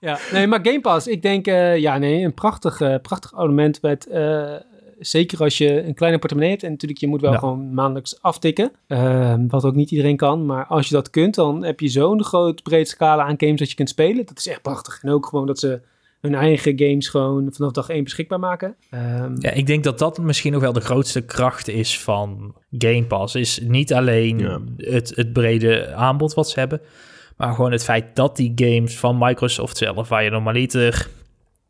Ja, nee, maar Game Pass, ik denk, eh, ja, nee, een prachtig, eh, prachtig abonnement met, eh, zeker als je een kleine portemonnee hebt. En natuurlijk, je moet wel Ja. gewoon maandelijks aftikken, Ehm, wat ook niet iedereen kan. Maar als je dat kunt, dan heb je zo'n groot breed scala aan games dat je kunt spelen. Dat is echt prachtig. En ook gewoon dat ze hun eigen games gewoon vanaf dag één beschikbaar maken. Ehm, Ja, ik denk dat dat misschien nog wel de grootste kracht is van Game Pass. Is niet alleen Ja. het, het brede aanbod wat ze hebben, maar gewoon het feit dat die games van Microsoft zelf, waar je normaliter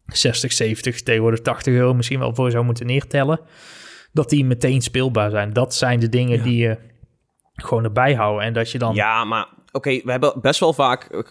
60, 70, tegenwoordig 80 euro misschien wel voor zou moeten neertellen, dat die meteen speelbaar zijn. Dat zijn de dingen Ja. die je gewoon erbij houden. En dat je dan... Ja, maar oké, we hebben best wel vaak eh, eh,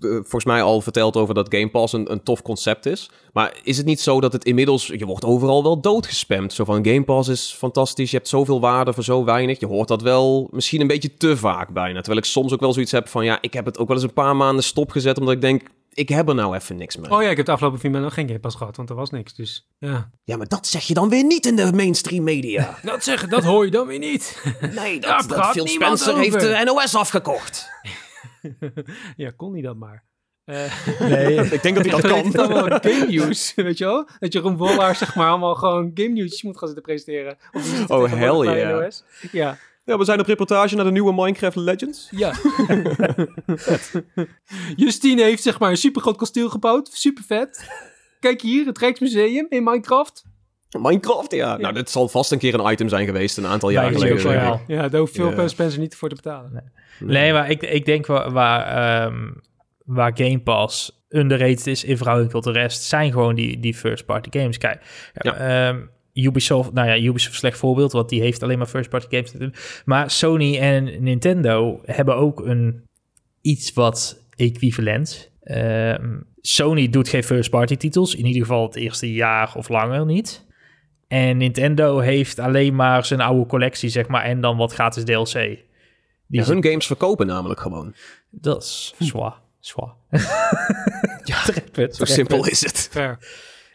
volgens mij al verteld over dat Game Pass een, een tof concept is. Maar is het niet zo dat het inmiddels, je wordt overal wel doodgespamd. Zo van Game Pass is fantastisch, je hebt zoveel waarde voor zo weinig. Je hoort dat wel misschien een beetje te vaak bijna. Terwijl ik soms ook wel zoiets heb van, ja, ik heb het ook wel eens een paar maanden stopgezet omdat ik denk, ik heb er nou even niks mee. Oh ja, ik heb de afgelopen vier maanden nog geen Game Pass gehad, want er was niks. Dus ja. Ja, maar dat zeg je dan weer niet in de mainstream media. Dat zeggen, dat hoor je dan weer niet. Nee, dat, dat Phil Spencer heeft de NOS afgekocht. ja, kon niet dat maar. Eh, Nee, ik denk dat hij dat het kan. allemaal game news, weet je wel? Dat Jeroen Wollaar zeg maar allemaal gewoon game nieuwtjes moet gaan zitten presenteren. Of Oh, hell yeah. NOS. Ja, Ja, we zijn op reportage naar de nieuwe Minecraft Legends. ja. Justine heeft zeg maar een super groot kasteel gebouwd, super vet. Kijk hier, het Rijksmuseum in Minecraft. Minecraft, ja. Nou, dit zal vast een keer een item zijn geweest, een aantal jaar Bij geleden. Royale. Ja, daar hoeft veel Ja. Spencer niet voor te betalen. Nee, maar ik, ik denk waar, waar, ehm, waar Game Pass underrated is in verhouding tot de rest, zijn gewoon die, die first-party games. Kijk, Ja. ehm, Ubisoft, nou ja, Ubisoft slecht voorbeeld, want die heeft alleen maar first-party games. Maar Sony en Nintendo hebben ook een iets wat equivalent. Ehm, Sony doet geen first-party titels, in ieder geval het eerste jaar of langer niet. En Nintendo heeft alleen maar zijn oude collectie, zeg maar, en dan wat gratis DLC. Die Ja, hun games verkopen namelijk gewoon. dat is zwaar. Zwaar. Ja, Zo simpel is het. Fair.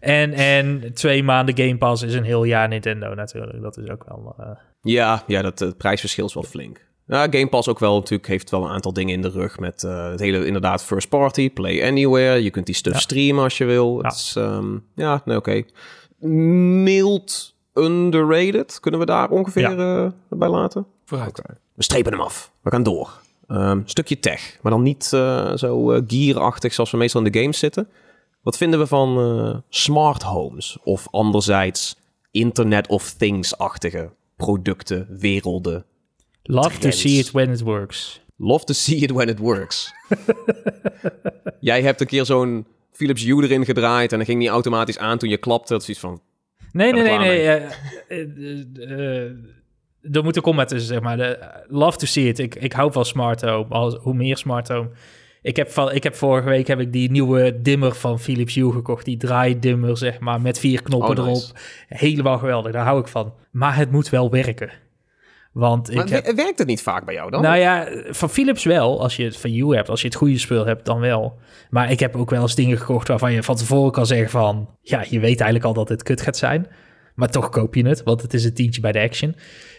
En, en twee maanden Game Pass is een heel jaar Nintendo natuurlijk. Dat is ook wel... eh, Ja, ja dat het prijsverschil is wel flink. Ja, Game Pass ook wel natuurlijk heeft wel een aantal dingen in de rug met eh, het hele inderdaad first party, play anywhere. Je kunt die stuff Ja. streamen als je wil. Ja. Het is, ehm, ja, nee, oké. Mild underrated, kunnen we daar ongeveer eh, bij laten? Vooruit. We strepen hem af. We gaan door. Ehm, stukje tech, maar dan niet eh, zo eh, gear-achtig zoals we meestal in de games zitten. Wat vinden we van eh, smart homes? Of anderzijds Internet of Things-achtige producten, werelden? love to see it when it works. Love to see it when it works. Jij hebt een keer zo'n Philips Hue erin gedraaid en dan ging die automatisch aan toen je klapte. Dat is iets van, Nee, nee, nee, nee. eh, er moet een comment tussen, zeg maar. De, love to see it. Ik, ik hou van smart home. Als, hoe meer smart home. Ik heb, van, ik heb vorige week heb ik die nieuwe dimmer van Philips Hue gekocht. Die draaidimmer, zeg maar, met vier knoppen Oh, erop. Helemaal geweldig. Daar hou ik van. Maar het moet wel werken. Want ik maar heb... werkt het niet vaak bij jou dan? Nou ja, van Philips wel. Als je het van Hue hebt, als je het goede spul hebt, dan wel. Maar ik heb ook wel eens dingen gekocht waarvan je van tevoren kan zeggen van... Ja, je weet eigenlijk al dat het kut gaat zijn. Maar toch koop je het, want het is een tientje bij de Action.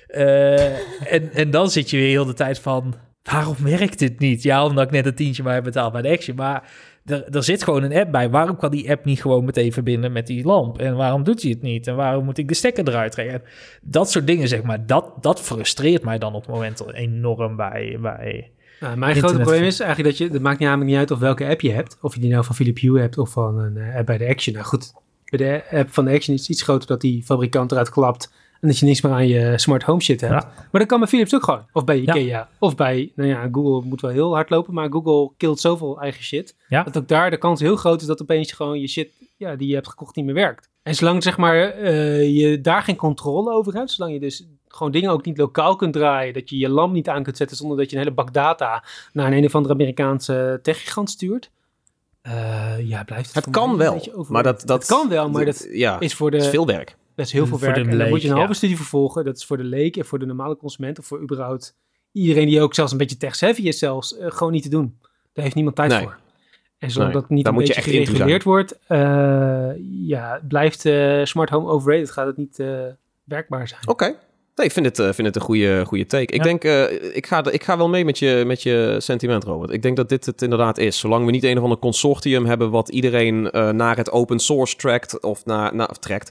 Eh, en, en dan zit je weer heel de tijd van... Waarom werkt dit niet? Ja, omdat ik net een tientje maar heb betaald bij de Action. Maar er, er zit gewoon een app bij. Waarom kan die app niet gewoon meteen verbinden met die lamp? En waarom doet hij het niet? En waarom moet ik de stekker eruit trekken? En dat soort dingen, zeg maar. Dat, dat frustreert mij dan op het moment enorm bij... bij Nou, mijn grote probleem is eigenlijk dat je, het maakt namelijk niet uit of welke app je hebt. Of je die nou van Philips Hue hebt of van een eh, app bij de Action. Nou goed, bij de app van de Action is het iets groter dat die fabrikant eruit klapt. En dat je niks meer aan je smart home shit hebt. Ja. Maar dat kan bij Philips ook gewoon. Of bij Ja. Ikea. Of bij, nou ja, Google moet wel heel hard lopen. Maar Google killt zoveel eigen shit. Ja. Dat ook daar de kans heel groot is dat opeens gewoon je shit ja, die je hebt gekocht niet meer werkt. En zolang zeg maar, eh, je daar geen controle over hebt. Zolang je dus gewoon dingen ook niet lokaal kunt draaien. Dat je je lamp niet aan kunt zetten zonder dat je een hele bak data naar een, een of andere Amerikaanse techgigant stuurt. Eh, ja, blijft het het kan wel, maar dat, dat... Het kan wel, maar dat ja, is voor de... is veel werk. Dat is heel veel werk. en dan moet je een halve ja. studie vervolgen. Dat is voor de leek en voor de normale consument. Of voor überhaupt iedereen die ook zelfs een beetje tech-savvy is zelfs. eh, gewoon niet te doen. Daar heeft niemand tijd Nee. voor. En zolang Nee, dat niet een moet beetje gereguleerd wordt, eh, ja, blijft eh, smart home overrated. Gaat het niet werkbaar zijn. Oké. Nee, ik vind het, eh, vind het een goede, goede take. Ik Ja. denk, eh, ik, ga, ik ga wel mee met je, met je sentiment, Robert. Ik denk dat dit het inderdaad is. Zolang we niet een of ander consortium hebben wat iedereen eh, naar het open source trackt of naar, naar of trekt.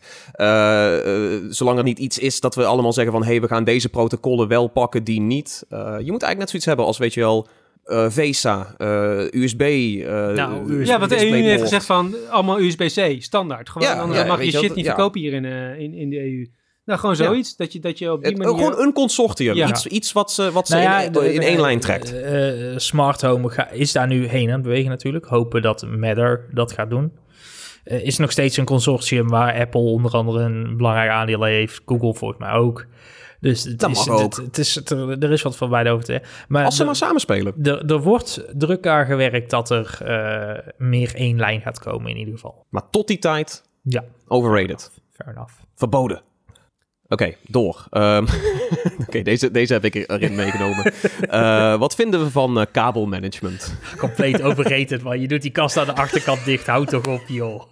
zolang er niet iets is dat we allemaal zeggen van, hé, hey, we gaan deze protocollen wel pakken, die niet. Eh, je moet eigenlijk net zoiets hebben als, weet je wel, eh, VESA, eh, USB. eh, Nou, USB Ja, wat de EU heeft gezegd van allemaal USB-C, standaard. Gewoon, Ja, anders ja, mag je shit niet ja. verkopen hier in, eh, in, in de EU. Nou, gewoon Ja. zoiets, dat, je, dat je op die Het- manier... gewoon een consortium. Ja. Iets, iets wat ze, wat ze Nou ja, in, de- in de- één lijn trekt. eh, eh, smart home ga- is daar nu heen aan het bewegen natuurlijk. Hopen dat Matter dat gaat doen. Eh, is nog steeds een consortium waar Apple onder andere een belangrijk aandeel heeft. Google volgens mij ook. Dus het Dat is, mag het- ook. Het, is, het- er is wat van beide over te. Maar Als ze maar samenspelen. er, er wordt druk aan gewerkt dat er meer één lijn gaat komen in ieder geval. Maar tot die tijd, Ja, overrated. fair enough. Verboden. Oké, door. Ehm, Oké, deze, deze heb ik erin meegenomen. Eh, wat vinden we van eh, kabelmanagement? Compleet overrated, man. Je doet die kast aan de achterkant dicht. Houd toch op, joh.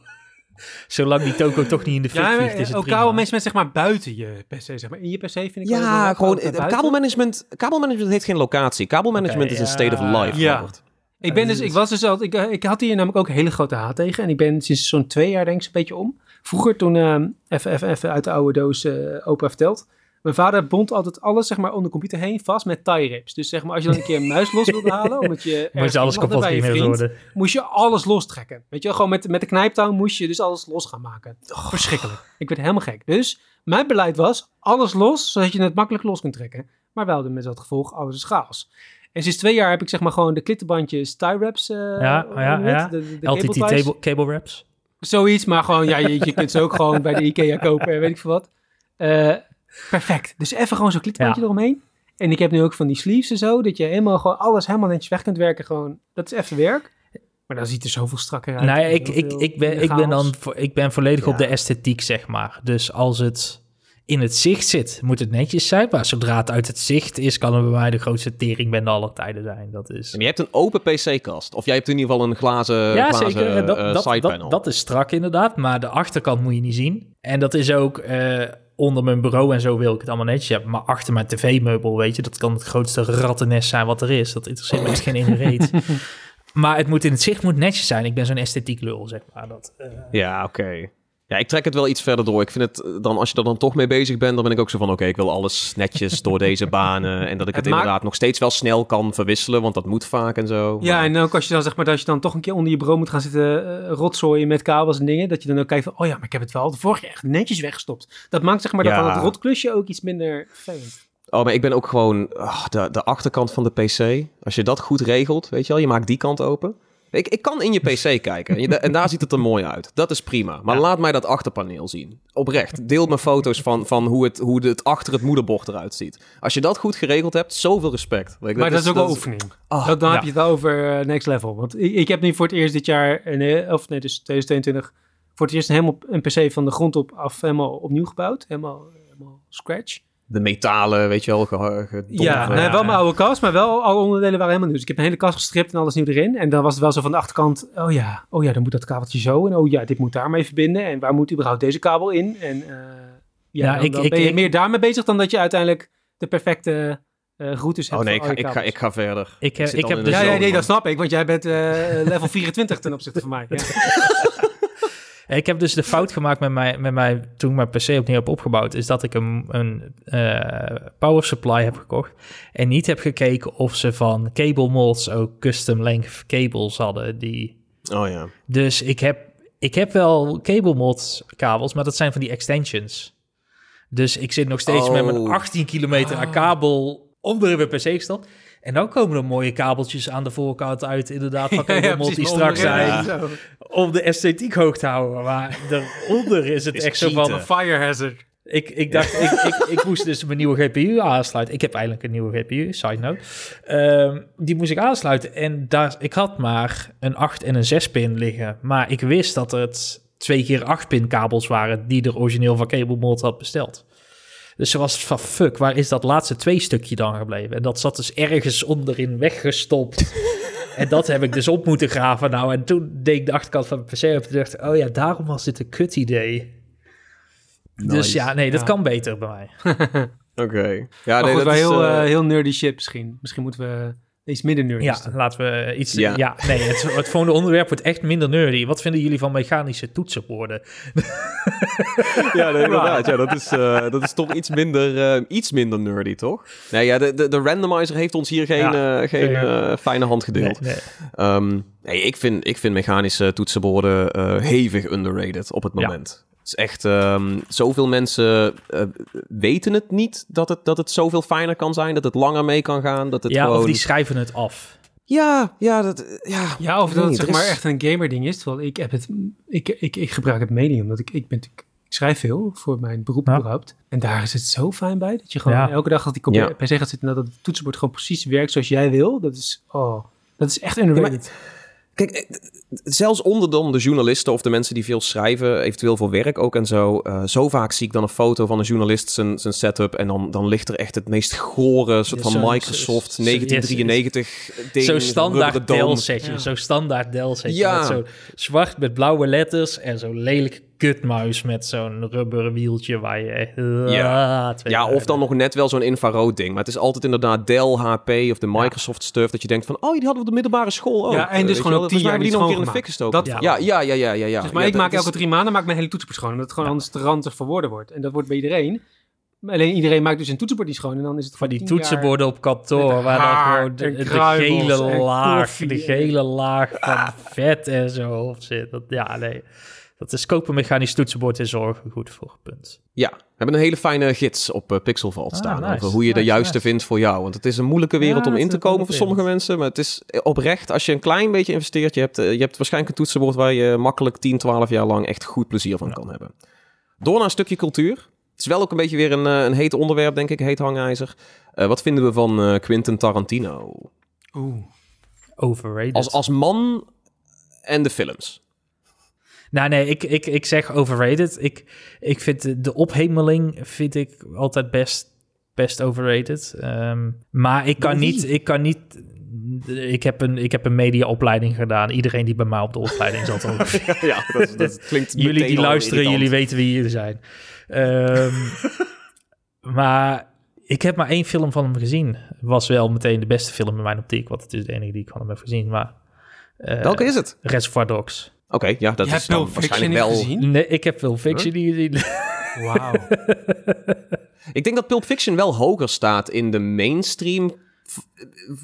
Zolang die toko toch niet in de fik Ja, vliegt, is het ook prima. kabelmanagement zeg maar buiten je PC, zeg maar. In je PC vind ik Ja, gewoon eh, kabelmanagement. Kabelmanagement heeft geen locatie. Kabelmanagement is een state of life. Ja. Robert. Ik, ben dus, ik, was dus al, ik, eh, ik had hier namelijk ook hele grote haat tegen. En ik ben sinds zo'n twee jaar denk ik een beetje om. Vroeger toen, ehm, even, even, even uit de oude doos eh opa verteld. Mijn vader bond altijd alles zeg maar om de computer heen vast met tie rips. Dus zeg maar als je dan een keer een muis los wilde halen, omdat je Moest ergens alles kapot bij je vriend, worden. moest je alles lostrekken. Weet je wel, gewoon met, met de knijptouw moest je dus alles los gaan maken. Verschrikkelijk. Ik werd helemaal gek. Dus mijn beleid was alles los, zodat je het makkelijk los kunt trekken. Maar wel met dat gevolg, alles is chaos. En sinds twee jaar heb ik zeg maar gewoon de klittenbandjes tie wraps. eh, Ja, hoe ja, je ja. De, de LTT cable ties. table, cable wraps. Zoiets, maar gewoon, ja, je, je kunt ze ook gewoon bij de IKEA kopen en weet ik veel wat. Eh, perfect. Dus even gewoon zo'n klittenbandje Ja. eromheen. En ik heb nu ook van die sleeves en zo, dat je helemaal gewoon alles helemaal netjes weg kunt werken. Gewoon, dat is even werk. Maar dan ziet er zoveel strakker uit. Nee, ik, ik, ik, ben, ik, ben dan, vo- ik ben volledig op de esthetiek, zeg maar. Dus als het in het zicht zit, moet het netjes zijn. Maar zodra het uit het zicht is, kan het bij mij de grootste teringbende aller tijden zijn. Dat is... En je hebt een open PC-kast. Of jij hebt in ieder geval een glazen, ja, glazen zeker. Dat, eh, dat, dat is strak inderdaad, maar de achterkant moet je niet zien. En dat is ook eh, onder mijn bureau en zo wil ik het allemaal netjes hebben. Maar achter mijn tv-meubel, weet je, dat kan het grootste rattennest zijn wat er is. Dat interesseert me echt geen ene reet. Maar het moet in het zicht moet netjes zijn. Ik ben zo'n esthetiek lul, zeg maar. Dat, eh, Ja, oké. Ja, ik trek het wel iets verder door. Ik vind het eh, dan, als je er dan toch mee bezig bent, dan ben ik ook zo van: oké, ik wil alles netjes door deze banen. En dat ik het, Het maakt- inderdaad nog steeds wel snel kan verwisselen, want dat moet vaak en zo. Ja, Maar- en ook als je dan zeg maar dat je dan toch een keer onder je bureau moet gaan zitten eh, rotzooien met kabels en dingen, dat je dan ook kijkt van, oh ja, maar ik heb het wel de vorige keer echt netjes weggestopt. Dat maakt zeg maar dat dan het rotklusje ook iets minder vervelend. Oh, maar ik ben ook gewoon ah, de, de achterkant van de PC. Als je dat goed regelt, weet je wel, je maakt die kant open. Ik, ik kan in je PC kijken en, daar ziet het er mooi uit. Dat is prima. Maar Ja. laat mij dat achterpaneel zien. Oprecht. Deel me foto's van, van hoe, het, hoe het achter het moederbord eruit ziet. Als je dat goed geregeld hebt, zoveel respect. Maar dat is ook wel oefening. Ah, dat, dan ja. heb je het over eh, next level. Want ik, ik heb nu voor het eerst dit jaar, een, of nee, dus 2022, voor het eerst een, helemaal, een PC van de grond op af helemaal opnieuw gebouwd. Helemaal, helemaal scratch. De metalen, weet je wel. Ja, nee, wel mijn oude kast, maar wel alle onderdelen waren helemaal nieuw. Dus ik heb een hele kast gestript en alles nieuw erin. En dan was het wel zo van de achterkant, oh ja, oh ja, dan moet dat kabeltje zo. En oh ja, dit moet daar mee verbinden. En waar moet überhaupt deze kabel in? En eh, ja, Ja, dan, ik- dan ik- ben je ik- meer daarmee bezig dan dat je uiteindelijk de perfecte eh routes hebt Oh nee, ik ga, ik, ga, ik ga verder. Ik, eh, ik al heb dus- Ja, nee, man. dat snap ik, want jij bent eh, level 24 ten opzichte van mij. Ja. Ik heb dus de fout gemaakt met mij, met mij toen ik mijn PC opnieuw heb opgebouwd, is dat ik een, een eh, power supply heb gekocht en niet heb gekeken of ze van cable mods ook custom length cables hadden. Die... Oh ja. Dus ik heb, ik heb wel cable mod kabels, maar dat zijn van die extensions. Dus ik zit nog steeds met mijn Oh. 18 kilometer aan kabel onder mijn PC gestopt. En dan komen er mooie kabeltjes aan de voorkant uit, inderdaad, van Ja, ja, die precies, strak onderin, zijn om de esthetiek hoog te houden. Maar daaronder is het Is echt zo van... cheaten. Fire hazard. Ik, ik dacht, ik, ik, ik moest dus mijn nieuwe GPU aansluiten. Ik heb eigenlijk een nieuwe GPU, side note. Ehm, die moest ik aansluiten. En daar, ik had maar een 8 en een 6 pin liggen. Maar ik wist dat het twee keer 8 pin kabels waren... die er origineel van Cable Mod had besteld. Dus ze was van, fuck, waar is dat laatste twee stukje dan gebleven? En dat zat dus ergens onderin weggestopt. en dat heb ik dus op moeten graven nou. En toen deed ik de achterkant van mijn PC op en dacht... oh ja, daarom was dit een kut idee. Dus ja, nee, dat Ja. kan beter bij mij. Oké. Ja, nee, goed, dat wel is, heel, eh, eh, heel nerdy shit misschien. Misschien moeten we iets minder nerdy Ja, laten we iets... Ja. Ja, nee, het, het volgende onderwerp wordt echt minder nerdy. Wat vinden jullie van mechanische toetsenborden? Ja, nee, inderdaad. Ja, dat, is, eh, dat is toch iets minder, eh, iets minder nerdy, toch? Nee, ja, de, de, de randomizer heeft ons hier geen, Ja, eh, geen fijne hand gedeeld. Nee, nee. Ehm, nee, ik vind, ik vind mechanische toetsenborden eh, hevig underrated op het Ja. moment. Het is echt, ehm, zoveel mensen eh, weten het niet dat het, dat het zoveel fijner kan zijn, dat het langer mee kan gaan, dat het Ja, gewoon... of die schrijven het af. Ja, ja, dat, ja. Ja, of Ik dat het zeg maar echt een gamer ding is. Terwijl ik heb het, ik, ik, ik gebruik het medium, omdat ik, ik ben ik schrijf veel voor mijn beroep Ja. überhaupt. En daar is het zo fijn bij, dat je gewoon Ja. elke dag als die Ja. PC gaat zitten, dat het toetsenbord gewoon precies werkt zoals jij wil. Dat is, oh, dat is echt underrated. Kijk, eh, zelfs onder dan de journalisten of de mensen die veel schrijven, eventueel voor werk ook en zo. eh, zo vaak zie ik dan een foto van een journalist zijn, zijn setup en dan, dan ligt er echt het meest gore soort Ja, van zo- Microsoft zo- zo- 1993 ding. Zo'n standaard dome. Dell-setje. Ja. Zo'n standaard Dell-setje. Ja. Met zo zwart met blauwe letters en zo'n lelijke kutmuis met zo'n rubberen wieltje waar je. Ja. Ah, Ja, of dan nog net wel zo'n infrarood ding. Maar het is altijd inderdaad Dell, HP of de Microsoft stuff dat je denkt van, oh, die hadden we op de middelbare school ook. Ja, en dus gewoon ook tien jaar die nog een keer in de fik gestoken. Dat ja, ja, ja, ja, ja, ja. Dus, maar Ja, ik maak is- elke drie maanden maak ik mijn hele toetsenbord schoon. Omdat het gewoon anders te ranzig voor woorden wordt. En dat wordt bij iedereen. Alleen iedereen maakt dus een toetsenbord niet schoon. En dan is het Van voor die toetsenborden op kantoor, waar haar dan gewoon de, gele laag, de gele laag van vet en zo op zit. Dat, ja, nee. Dat is kopen mechanisch toetsenbord en zorgen goed voor, punt. Ja, we hebben een hele fijne gids op eh, Pixelvault Ah, staan nice. over hoe je de juiste nice. vindt voor jou. Want het is een moeilijke wereld Ja, om in te komen voor sommige mensen. Maar het is oprecht, als je een klein beetje investeert, je hebt, eh, je hebt waarschijnlijk een toetsenbord waar je makkelijk 10, 12 jaar lang echt goed plezier van kan hebben. Door naar een stukje cultuur. Het is wel ook een beetje weer een, eh, een heet onderwerp, denk ik, heet hangijzer. Eh, wat vinden we van eh, Quentin Tarantino? Oeh. Overrated. Als, als man en de films. Nou nee, ik, ik, ik zeg overrated. Ik, ik vind de, ophemeling vind ik altijd best, best overrated. Ehm, maar ik kan niet... Ik kan niet ik heb, een, ik heb een mediaopleiding gedaan. Iedereen die bij mij op de opleiding zat ja, dat, dat klinkt jullie die luisteren, jullie weten wie jullie zijn. Ehm, maar ik heb maar één film van hem gezien. Was wel meteen de beste film in mijn optiek. Want het is de enige die ik van hem heb gezien. Maar, eh, Welke is het? Reservoir Dogs. Oké, ja, dat Je is dan waarschijnlijk wel... gezien? Nee, ik heb Film Fiction niet gezien. Wauw. Ik denk dat Pulp Fiction wel hoger staat in de mainstream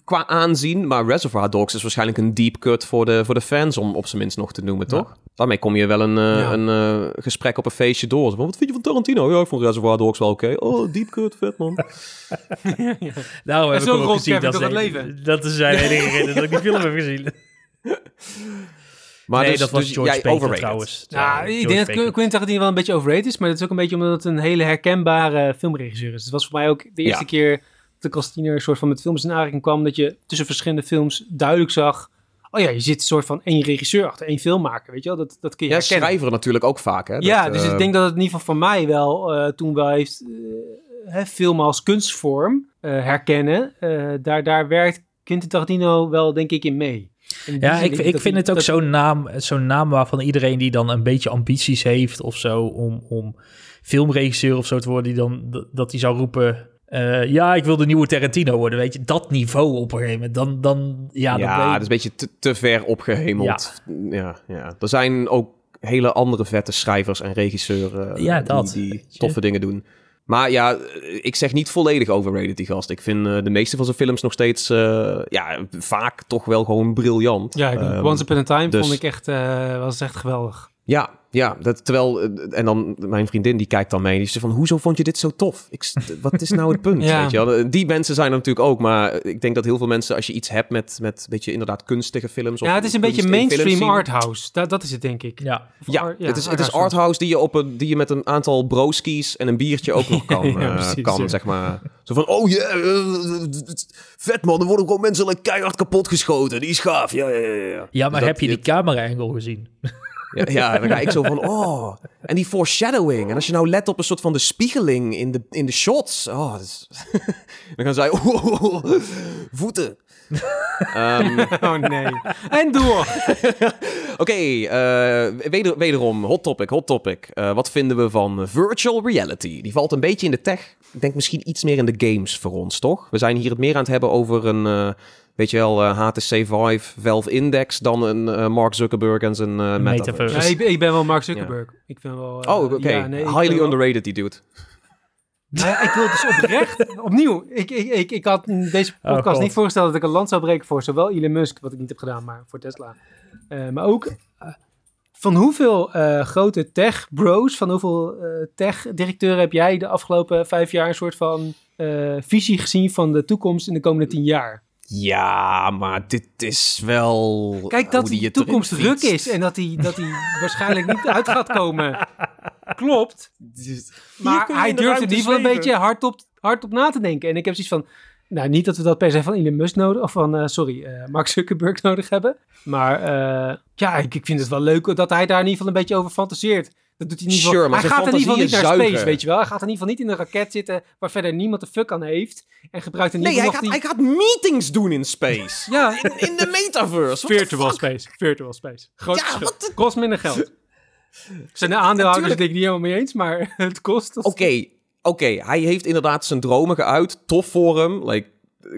qua aanzien. Maar Reservoir Dogs is waarschijnlijk een deep cut voor de, voor de fans, om op zijn minst nog te noemen, toch? Daarmee kom je wel een, eh, Ja. een eh, gesprek op een feestje door. Van, wat vind je van Tarantino? Ja, ik vond Reservoir Dogs wel oké. Oh, deep cut, vet man. Daarom heb En ik ook gezien. Dat, het leven. dat is zijn enige reden dat ik die film heb gezien. Maar nee, dus, dat was dus George overrated. trouwens. Nou, Eh, ik George denk dat. Quentin Tarantino wel een beetje overrated is, maar dat is ook een beetje omdat het een hele herkenbare filmregisseur is. Het was voor mij ook de eerste Ja. keer dat ik als tiener een soort van met films in aanraking kwam, dat je tussen verschillende films duidelijk zag, oh ja, je zit een soort van één regisseur achter, één filmmaker, weet je wel? Dat, dat kun je Ja, herkennen. schrijver natuurlijk ook vaak, hè? ja, dus eh, ik denk dat het in ieder geval voor mij wel eh, toen wel heeft eh, hè, film als kunstvorm eh, herkennen. eh, daar, daar werkt Quentin Tarantino wel denk ik in mee. Ja, ik, ik vind het ook dat- zo'n naam, zo'n naam waarvan iedereen die dan een beetje ambities heeft of zo om, om filmregisseur of zo te worden, die dan dat- die zou roepen. eh, ja, ik wil de nieuwe Tarantino worden, weet je. Dat niveau op een gegeven moment. Dan, dan ja, Ja, dan ben je- dat is een beetje te, te ver opgehemeld. Ja. Ja, Er zijn ook hele andere vette schrijvers en regisseuren Ja, eh, dat, die, toffe dingen doen. Maar ja, ik zeg niet volledig overrated, die gast. Ik vind eh, de meeste van zijn films nog steeds, eh, ja, vaak toch wel gewoon briljant. Ja, Ehm, Once Upon a Time dus- vond ik echt, eh, was echt geweldig. Ja, ja dat, terwijl, eh, en dan mijn vriendin die kijkt dan mee, die zegt van, hoezo vond je dit zo tof? Ik, wat is nou het punt? Ja. Weet je wel? Die mensen zijn er natuurlijk ook, maar ik denk dat heel veel mensen, als je iets hebt met, met een beetje inderdaad kunstige films... of Ja, het is een beetje mainstream arthouse. Dat, dat is het, denk ik. ja. Of Ja, het is, het is arthouse. die je, op een, die je met een aantal broskies en een biertje ook nog kan, Ja, eh, precies, kan ja. zeg maar. Zo van, oh ja, eh, vet man, er worden gewoon mensen like, keihard kapot geschoten. Die is gaaf, ja, ja, ja. Ja, ja, maar Dus dat- heb je die camera-angle gezien? Ja, ja, dan ga ik zo van, oh. En die foreshadowing. En als je nou let op een soort van de spiegeling in de, in de shots. Oh, is... dan gaan zij, oh, voeten. Ehm, Oh nee. En door. Oké, eh, weder, wederom, hot topic, hot topic. Eh, wat vinden we van virtual reality? Die valt een beetje in de tech. Ik denk misschien iets meer in de games voor ons, toch? We zijn hier het meer aan het hebben over een, eh, weet je wel, eh, HTC Vive, Valve Index... dan een eh, Mark Zuckerberg en zijn eh metaverse. Metaverse. Ja, ik, ik ben wel Mark Zuckerberg. Ik ben wel... eh, Oh, oké. ja, nee, Highly wel- underrated, die dude. Nou ja, ik wil dus oprecht, opnieuw, ik, ik, ik, ik had in deze Oh, podcast niet voorgesteld dat ik een land zou breken voor zowel Elon Musk, wat ik niet heb gedaan, maar voor Tesla. Eh, maar ook eh, van hoeveel eh, grote tech-bros, van hoeveel eh, tech-directeuren heb jij de afgelopen vijf jaar een soort van eh, visie gezien van de toekomst in de komende tien jaar? Ja, maar dit is wel... Kijk, dat hoe die die toekomst druk is en dat die, dat die waarschijnlijk niet uit gaat komen. Klopt. Maar hij durft in ieder geval een beetje hardop, hardop na te denken. En ik heb zoiets van... Nou, niet dat we dat per se van Elon Musk nodig... Of van, eh, sorry, eh, Mark Zuckerberg nodig hebben. Maar eh, ja, ik, ik vind het wel leuk dat hij daar in ieder geval een beetje over fantaseert. Dat doet hij geval... Sure, maar hij gaat in ieder geval niet naar space, weet je wel. Hij gaat in ieder geval niet in een raket zitten... waar verder niemand de fuck aan heeft. En gebruikt in Nee, hij gaat, nog hij gaat meetings doen in space. Ja, In, in de metaverse. Virtual space. Virtual space. Groot Ja, de- Kost minder geld. Zijn de aandeelhouders denk ik niet helemaal mee eens, maar het kost... Oké, oké. Hij heeft inderdaad zijn dromen geuit. Tof voor hem. Like,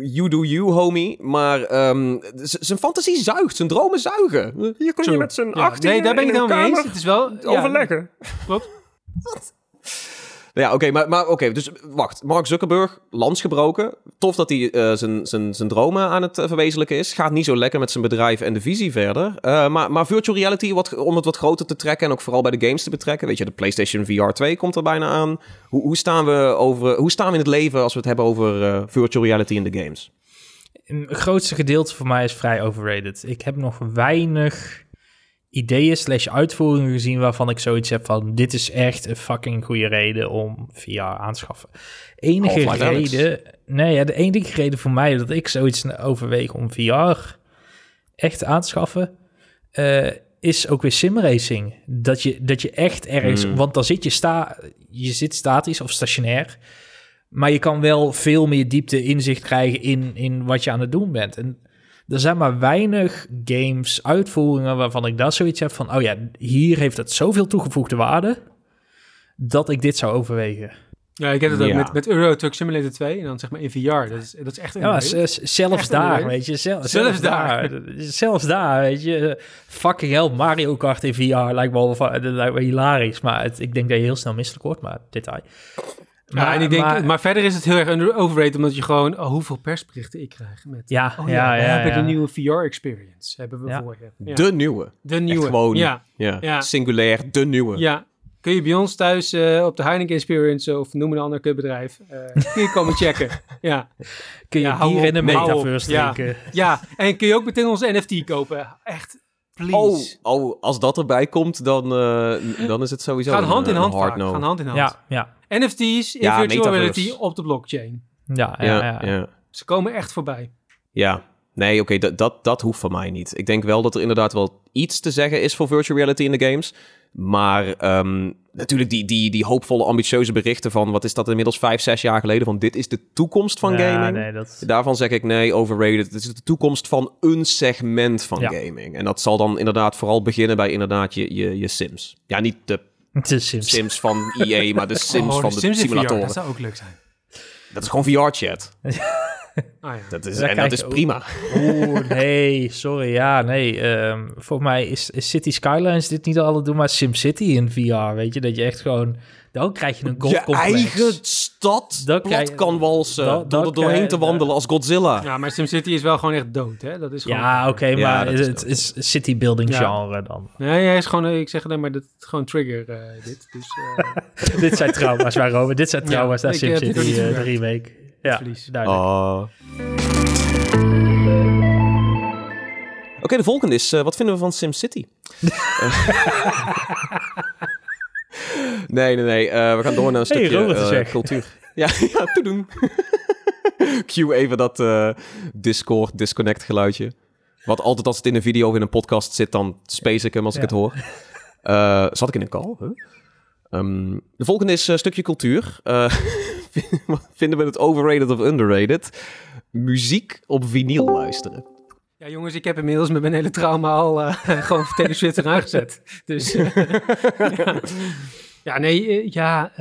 you do you, homie. Maar ehm, zijn fantasie zuigt. Zijn dromen zuigen. Hier kun True. je met z'n Ja, achttienen nee, daar ben ik helemaal mee eens. Het is wel... ja, overleggen. klopt. Ja, oké, maar, maar oké, dus wacht. Mark Zuckerberg, landsgebroken. Tof dat hij eh, zijn, zijn, zijn dromen aan het eh, verwezenlijken is. Gaat niet zo lekker met zijn bedrijf en de visie verder. Eh, maar, maar virtual reality, wat, om het wat groter te trekken en ook vooral bij de games te betrekken. Weet je, de PlayStation VR 2 komt er bijna aan. Hoe, hoe, staan, we over, hoe staan we in het leven als we het hebben over eh, virtual reality in de games? Het grootste gedeelte voor mij is vrij overrated. Ik heb nog weinig ideeën slash uitvoeringen gezien waarvan ik zoiets heb van... dit is echt een fucking goede reden om VR aan te schaffen. Enige reden... Nee, ja, de enige reden voor mij dat ik zoiets overweeg om VR echt aan te schaffen... eh, is ook weer simracing. Dat je, dat je echt ergens... Hmm. Want dan zit je, sta, je zit statisch of stationair... Maar je kan wel veel meer diepte inzicht krijgen in, in wat je aan het doen bent. En er zijn maar weinig games, uitvoeringen waarvan ik daar zoiets heb van... oh ja, hier heeft het zoveel toegevoegde waarde... dat ik dit zou overwegen. Ja, ik heb het ook Ja. met, met Euro Truck Simulator 2 en dan zeg maar in VR. Dat is, dat is echt een Ja, zelfs Echt daar, weet je. Zelf, Zelfs zelfs daar. Zelfs daar, weet je. Fucking hell, Mario Kart in VR lijkt me wel, dat lijkt me hilarisch. Maar het, ik denk dat je heel snel misselijk wordt, maar detail. Ja, en ik denk, maar, maar- verder is het heel erg overrated, omdat je gewoon, oh, hoeveel persberichten ik krijg met, Ja, oh ja, we ja, hebben ja. de nieuwe VR-experience, hebben we Ja. voor je. Ja. De nieuwe. De Echt nieuwe. gewoon, Ja, ja. Ja. Singulair, de nieuwe. ja. Kun je bij ons thuis eh, op de Heineken Experience of noem een ander kutbedrijf, eh, kun je komen checken. Ja. kun je hier in de metaverse Ja. drinken. ja, en kun je ook meteen onze NFT kopen. Echt, please. Oh, oh, als dat erbij komt, dan, eh, dan is het sowieso Gaan een, hand in hand hard no. Gaan hand in hand. Ja, ja, NFT's in Ja, virtual metaverse. reality op de blockchain. ja, ja. Ja, ja. ja. Ze komen echt voorbij. Ja, nee, oké, dat, dat, dat hoeft van mij niet. Ik denk wel dat er inderdaad wel iets te zeggen is voor virtual reality in de games. Maar ehm, natuurlijk die, die, die hoopvolle, ambitieuze berichten van... wat is dat inmiddels vijf, zes jaar geleden... van dit is de toekomst van Ja, gaming. nee, dat... Daarvan zeg ik nee, overrated. Het is de toekomst van een segment van Ja. gaming. En dat zal dan inderdaad vooral beginnen bij inderdaad je, je, je Sims. Ja, niet de Het is Sims. Sims van EA, maar de Sims oh, van de de, Sims simulatoren. dat zou ook leuk zijn. Dat is gewoon VR-chat. Ah, ja. Dat is, Daar en dat is prima. Oeh, nee, sorry. Ja, nee. ehm voor mij is, is City Skylines dit niet al doen, maar SimCity in VR, weet je? Dat je echt gewoon... Dan krijg je een Je golfcomplex. eigen stad Dat plat kan walsen. dat- door er doorheen te wandelen als Godzilla. ja, maar SimCity is wel gewoon echt dood, hè? Dat is gewoon... Ja, oké, maar is het is city building Ja. genre dan. Nee, hij is gewoon, ik zeg alleen maar, dat is gewoon trigger, eh, dit. Dus, eh, dit zijn trauma's, waar Robert. Dit zijn Ja, trauma's naar dit SimCity eh, de remake. Ja, verlies. duidelijk. Oh. Oké, de volgende is, eh, wat vinden we van SimCity? nee, nee, nee. eh, we gaan door naar een stukje eh, cultuur. Ja, ja, te doen. Cue even dat eh, Discord disconnect geluidje. Wat altijd als het in een video of in een podcast zit, dan space ik hem als ik het hoor. Zat ik in een call? Huh? Ehm, de volgende is een stukje cultuur. Vinden we het overrated of underrated? muziek op vinyl luisteren. Ja, jongens, ik heb inmiddels met mijn hele trauma al uh, gewoon Taylor Swift eraan gezet. Dus uh, ja. ja. nee, uh, ja,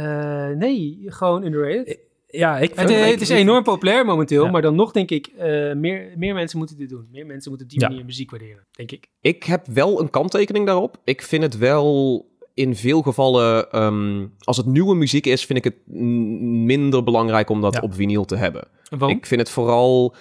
nee, gewoon underrated. Ja, ik het, het, is enorm populair momenteel, ja. maar dan nog denk ik, meer, meer mensen moeten dit doen. Meer mensen moeten op die manier muziek waarderen, denk ik. Ik heb wel een kanttekening daarop. Ik vind het wel in veel gevallen, um, als het nieuwe muziek is, vind ik het minder belangrijk om dat ja. op vinyl te hebben. Waarom? Ik vind het vooral.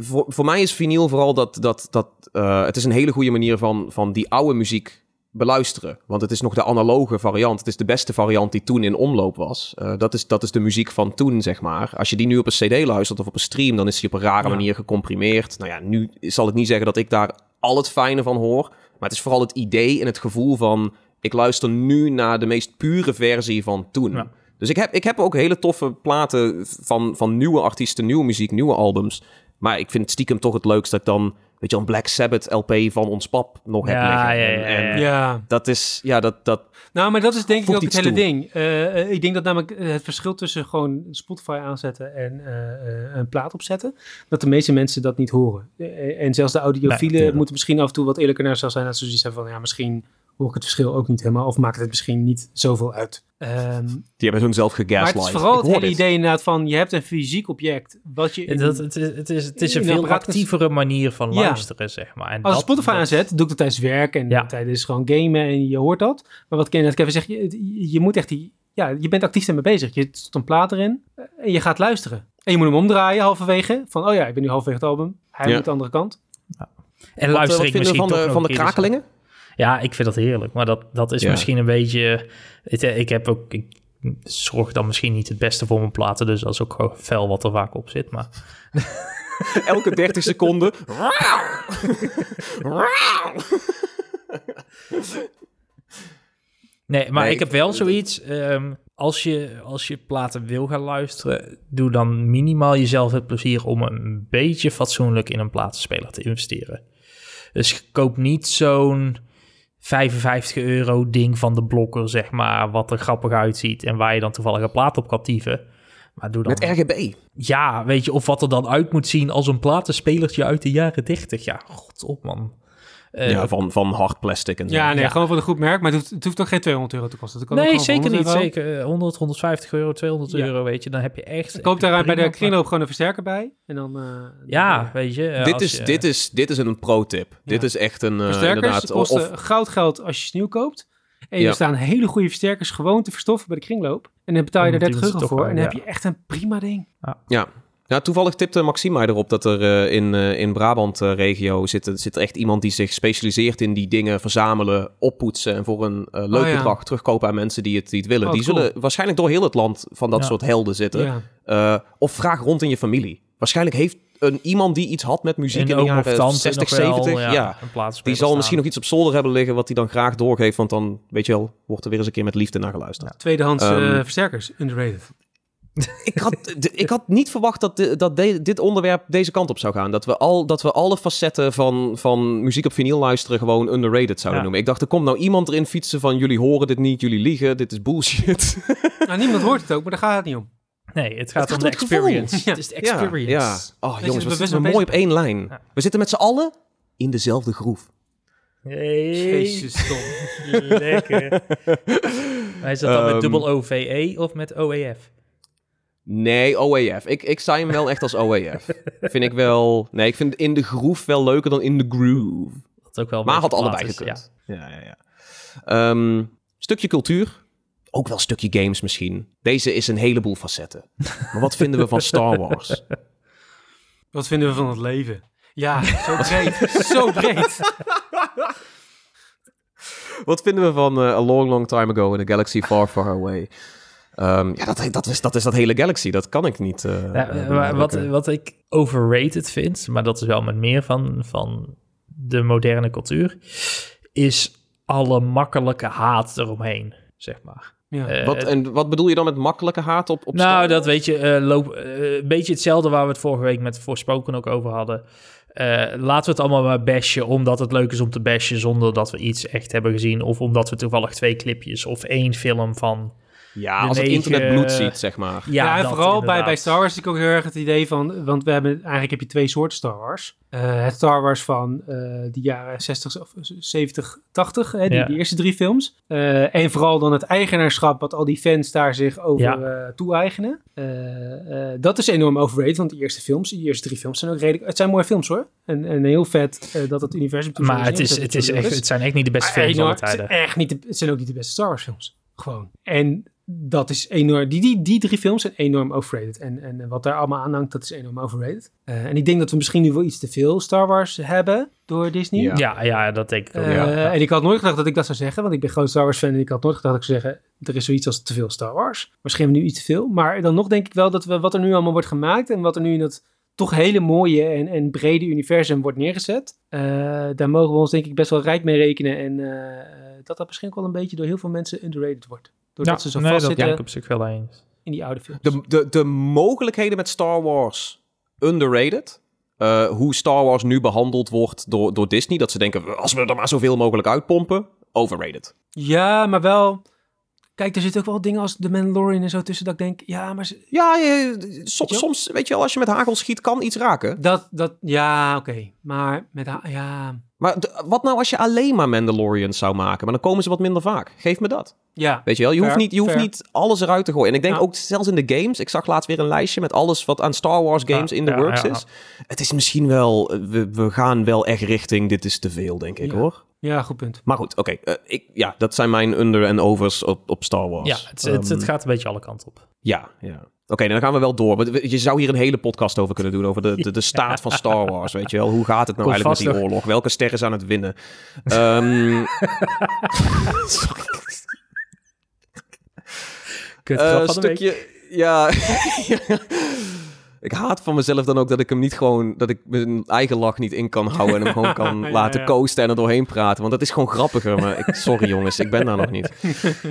Voor, voor mij is vinyl vooral dat. dat, dat uh, het is een hele goede manier van, van die oude muziek beluisteren. Want het is nog de analoge variant. Het is de beste variant die toen in omloop was. Uh, dat, is, dat is de muziek van toen, zeg maar. Als je die nu op een CD luistert of op een stream, dan is die op een rare ja. manier gecomprimeerd. Nou ja, nu zal ik niet zeggen dat ik daar al het fijne van hoor. Maar het is vooral het idee en het gevoel van ik luister nu naar de meest pure versie van toen. Ja. Dus ik heb, ik heb ook hele toffe platen van, van nieuwe artiesten, nieuwe muziek, nieuwe albums. Maar ik vind het stiekem toch het leukst dat ik dan, weet je, een Black Sabbath LP van ons pap nog ja, heb liggen. Ja, en, ja, en ja. dat is, ja, dat... dat nou, maar dat is denk ik ook het hele toe. ding. Uh, ik denk dat namelijk het verschil tussen gewoon Spotify aanzetten en uh, een plaat opzetten, dat de meeste mensen dat niet horen. en zelfs de audiofielen nee, moeten misschien af en toe wat eerlijker naar zichzelf zijn. Dat ze zoiets hebben van, ja, misschien hoor ik het verschil ook niet helemaal. Of maakt het misschien niet zoveel uit. Um, die hebben hun zelf gegaslight. Maar het is vooral het hele dit. idee inderdaad van... je hebt een fysiek object wat je... In, dat, het, is, het, is, het is een veel actievere manier van ja. luisteren, zeg maar. En Als dat, ik Spotify dat, aanzet, doe ik dat tijdens werk... en ja. tijdens gewoon gamen en je hoort dat. Maar wat even zegt, je, je moet echt die... Ja, je bent actief ermee bezig. Je stopt een plaat erin en je gaat luisteren. En je moet hem omdraaien halverwege. Van, oh ja, ik ben nu halverwege het album. Hij ja. moet de andere kant. Ja. En wat misschien van de, van de krakelingen? Ja, ik vind dat heerlijk. Maar dat, dat is ja. misschien een beetje... Ik, ik heb ook... Ik zorg dan misschien niet het beste voor mijn platen. Dus dat is ook gewoon fel wat er vaak op zit. Maar... Elke 30 seconden... nee, maar nee, ik heb wel zoiets... Um, als je, als je platen wil gaan luisteren... doe dan minimaal jezelf het plezier... om een beetje fatsoenlijk in een platenspeler te investeren. Dus koop niet zo'n 55 euro ding van de blokker, zeg maar, wat er grappig uitziet en waar je dan toevallig een plaat op kan. Maar doe dan... Met RGB? Ja, weet je, of wat er dan uit moet zien als een platenspelertje uit de jaren 30. Ja, god op man. Uh, ja, van, van hard plastic en zo. Ja, nee, ja. gewoon van een goed merk, maar het hoeft, het hoeft ook geen 200 euro te kosten. Het kan nee, zeker niet. Euro. Zeker 100, 150 euro, 200 ja. euro, weet je, dan heb je echt... Koop daar bij de kringloop gewoon een versterker bij en dan... Uh, ja, dan, weet je. Dit is, je, dit, is, dit is een pro-tip. Ja. Dit is echt een... Uh, Versterkers kosten of, goud geld als je nieuw koopt. En er staan hele goede versterkers gewoon te verstoffen bij de kringloop. En dan betaal je er 30 euro voor en dan heb je echt een prima ding. Ja. Ja, toevallig tipte Maxima mij erop dat er uh, in, uh, in Brabant-regio uh, zit, zit echt iemand die zich specialiseert in die dingen verzamelen, oppoetsen en voor een uh, leuk oh, ja. bedrag terugkopen aan mensen die het, die het willen. Oh, die cool. zullen waarschijnlijk door heel het land van dat Ja. soort helden zitten. Ja. of vraag rond in je familie. Waarschijnlijk heeft een, iemand die iets had met muziek in, de jaren tante 60, nog wel, 70. ja, ja. een plaatspeler Die zal staan. misschien nog iets op zolder hebben liggen wat hij dan graag doorgeeft. Want dan, weet je wel, wordt er weer eens een keer met liefde naar geluisterd. Tweedehands eh, Ehm, versterkers, underrated. Ik had, ik had niet verwacht dat, de- dat de- dit onderwerp deze kant op zou gaan. Dat we, al, dat we alle facetten van, van muziek op vinyl luisteren gewoon underrated zouden Ja. noemen. Ik dacht, er komt nou iemand erin fietsen van jullie horen dit niet, jullie liegen, dit is bullshit. nou, niemand hoort het ook, maar daar gaat het niet om. Nee, het gaat gaat om de om experience. Ja. Het is de experience. Ja, Oh, jongens, we zitten mooi op één lijn. Ja. We zitten met z'n allen in dezelfde groef. Hey. Jezus, Tom. Lekker. Is dat dan Ehm. met dubbel OVE of met OEF? Nee, OAF. Ik, ik sta hem wel echt als OAF. vind ik wel... Nee, ik vind in de groef wel leuker dan in de groove. Dat ook wel Maar had allebei is, gekund. Ja, ja, ja. Ehm, stukje cultuur. Ook wel een stukje games misschien. Deze is een heleboel facetten. Maar wat vinden we van Star Wars? Wat vinden we van het leven? Ja, zo breed. zo breed. Wat vinden we van eh, A Long Long Time Ago in a Galaxy Far Far Away? Ehm, ja, dat, dat, is, dat is dat hele Galaxy. Dat kan ik niet. eh, Ja, eh, maar wat, wat ik overrated vind, maar dat is wel met meer van, van de moderne cultuur, is alle makkelijke haat eromheen, zeg maar. Ja. Eh, wat, en wat bedoel je dan met makkelijke haat op, op nou, dat weet je, eh, loop, een beetje hetzelfde waar we het vorige week met Voorspoken ook over hadden. Eh, laten we het allemaal maar bashen, omdat het leuk is om te bashen zonder dat we iets echt hebben gezien. Of omdat we toevallig twee clipjes of één film van Ja, de als het internet bloed ziet, zeg maar. Ja, Ja, en dat vooral bij, bij. Star Wars is natuurlijk ook heel erg het idee van... Want we hebben, eigenlijk heb je twee soorten Star Wars. Eh, het Star Wars van eh de jaren 60, of 70, 80. Hè, die, Ja. die eerste drie films. Eh, en vooral dan het eigenaarschap wat al die fans daar zich over Ja. eh, toe-eigenen. Eh, eh, dat is enorm overrated, want die eerste films, die eerste drie films zijn ook redelijk... Het zijn mooie films hoor. En, en heel vet dat het universum... Maar het, is, het, is echt, het zijn echt niet de beste Maar films enorm- het tijden. zijn echt niet de, het zijn ook niet de beste Star Wars films. Gewoon. En dat is enorm. Die, die, die drie films zijn enorm overrated. En, en wat daar allemaal aan hangt, dat is enorm overrated. Eh, en ik denk dat we misschien nu wel iets te veel Star Wars hebben door Disney. Ja. Ja, ja, dat denk ik ook. Eh, ja. Ja. En ik had nooit gedacht dat ik dat zou zeggen, want ik ben groot Star Wars fan en ik had nooit gedacht dat ik zou zeggen, er is zoiets als te veel Star Wars. Misschien hebben we nu iets te veel, maar dan nog denk ik wel dat we wat er nu allemaal wordt gemaakt en wat er nu in dat toch hele mooie en, en brede universum wordt neergezet, eh, daar mogen we ons denk ik best wel rijk mee rekenen en eh, dat dat misschien ook wel een beetje door heel veel mensen underrated wordt. Doordat ze zo nee, dat ben vastzitten ik op zich wel eens. in die oude films. De, de, de mogelijkheden met Star Wars underrated. Eh, hoe Star Wars nu behandeld wordt door, door Disney. Dat ze denken, als we er maar zoveel mogelijk uitpompen. Overrated. Ja, maar wel... Kijk, er zitten ook wel dingen als The Mandalorian en zo tussen dat ik denk, ja, maar ze- Ja, je- soms, weet je wel, als je met hagel schiet, kan iets raken. dat, dat, ja, oké. Maar met, ja, Maar de- wat nou als je alleen maar Mandalorians zou maken? Maar dan komen ze wat minder vaak. Geef me dat. ja. Weet je wel, je hoeft, niet, je hoeft fair. niet alles eruit te gooien. En ik denk Ja. ook zelfs in de games. Ik zag laatst weer een lijstje met alles wat aan Star Wars games Ja, in de ja, works ja. is. Het is misschien wel, we, we gaan wel echt richting dit is te veel, denk ik Ja. hoor. Ja, goed punt. Maar goed, oké. eh, ik ja, dat zijn mijn under- en overs op, op Star Wars. Ja, het, het, het Ehm, gaat een beetje alle kanten op. Ja, ja. Oké, dan gaan we wel door. Want Je zou hier een hele podcast over kunnen doen. Over de, de, de staat van Star Wars. Weet je wel? Hoe gaat het nou Komt eigenlijk met die oorlog? Welke ster is aan het winnen? Kut, Eh, week. stukje. Ja. ik haat van mezelf dan ook dat ik hem niet gewoon. dat ik mijn eigen lach niet in kan houden. en hem gewoon kan Ja, laten ja. coasten en er doorheen praten. Want dat is gewoon grappiger. Maar ik, sorry jongens, ik ben daar nog niet.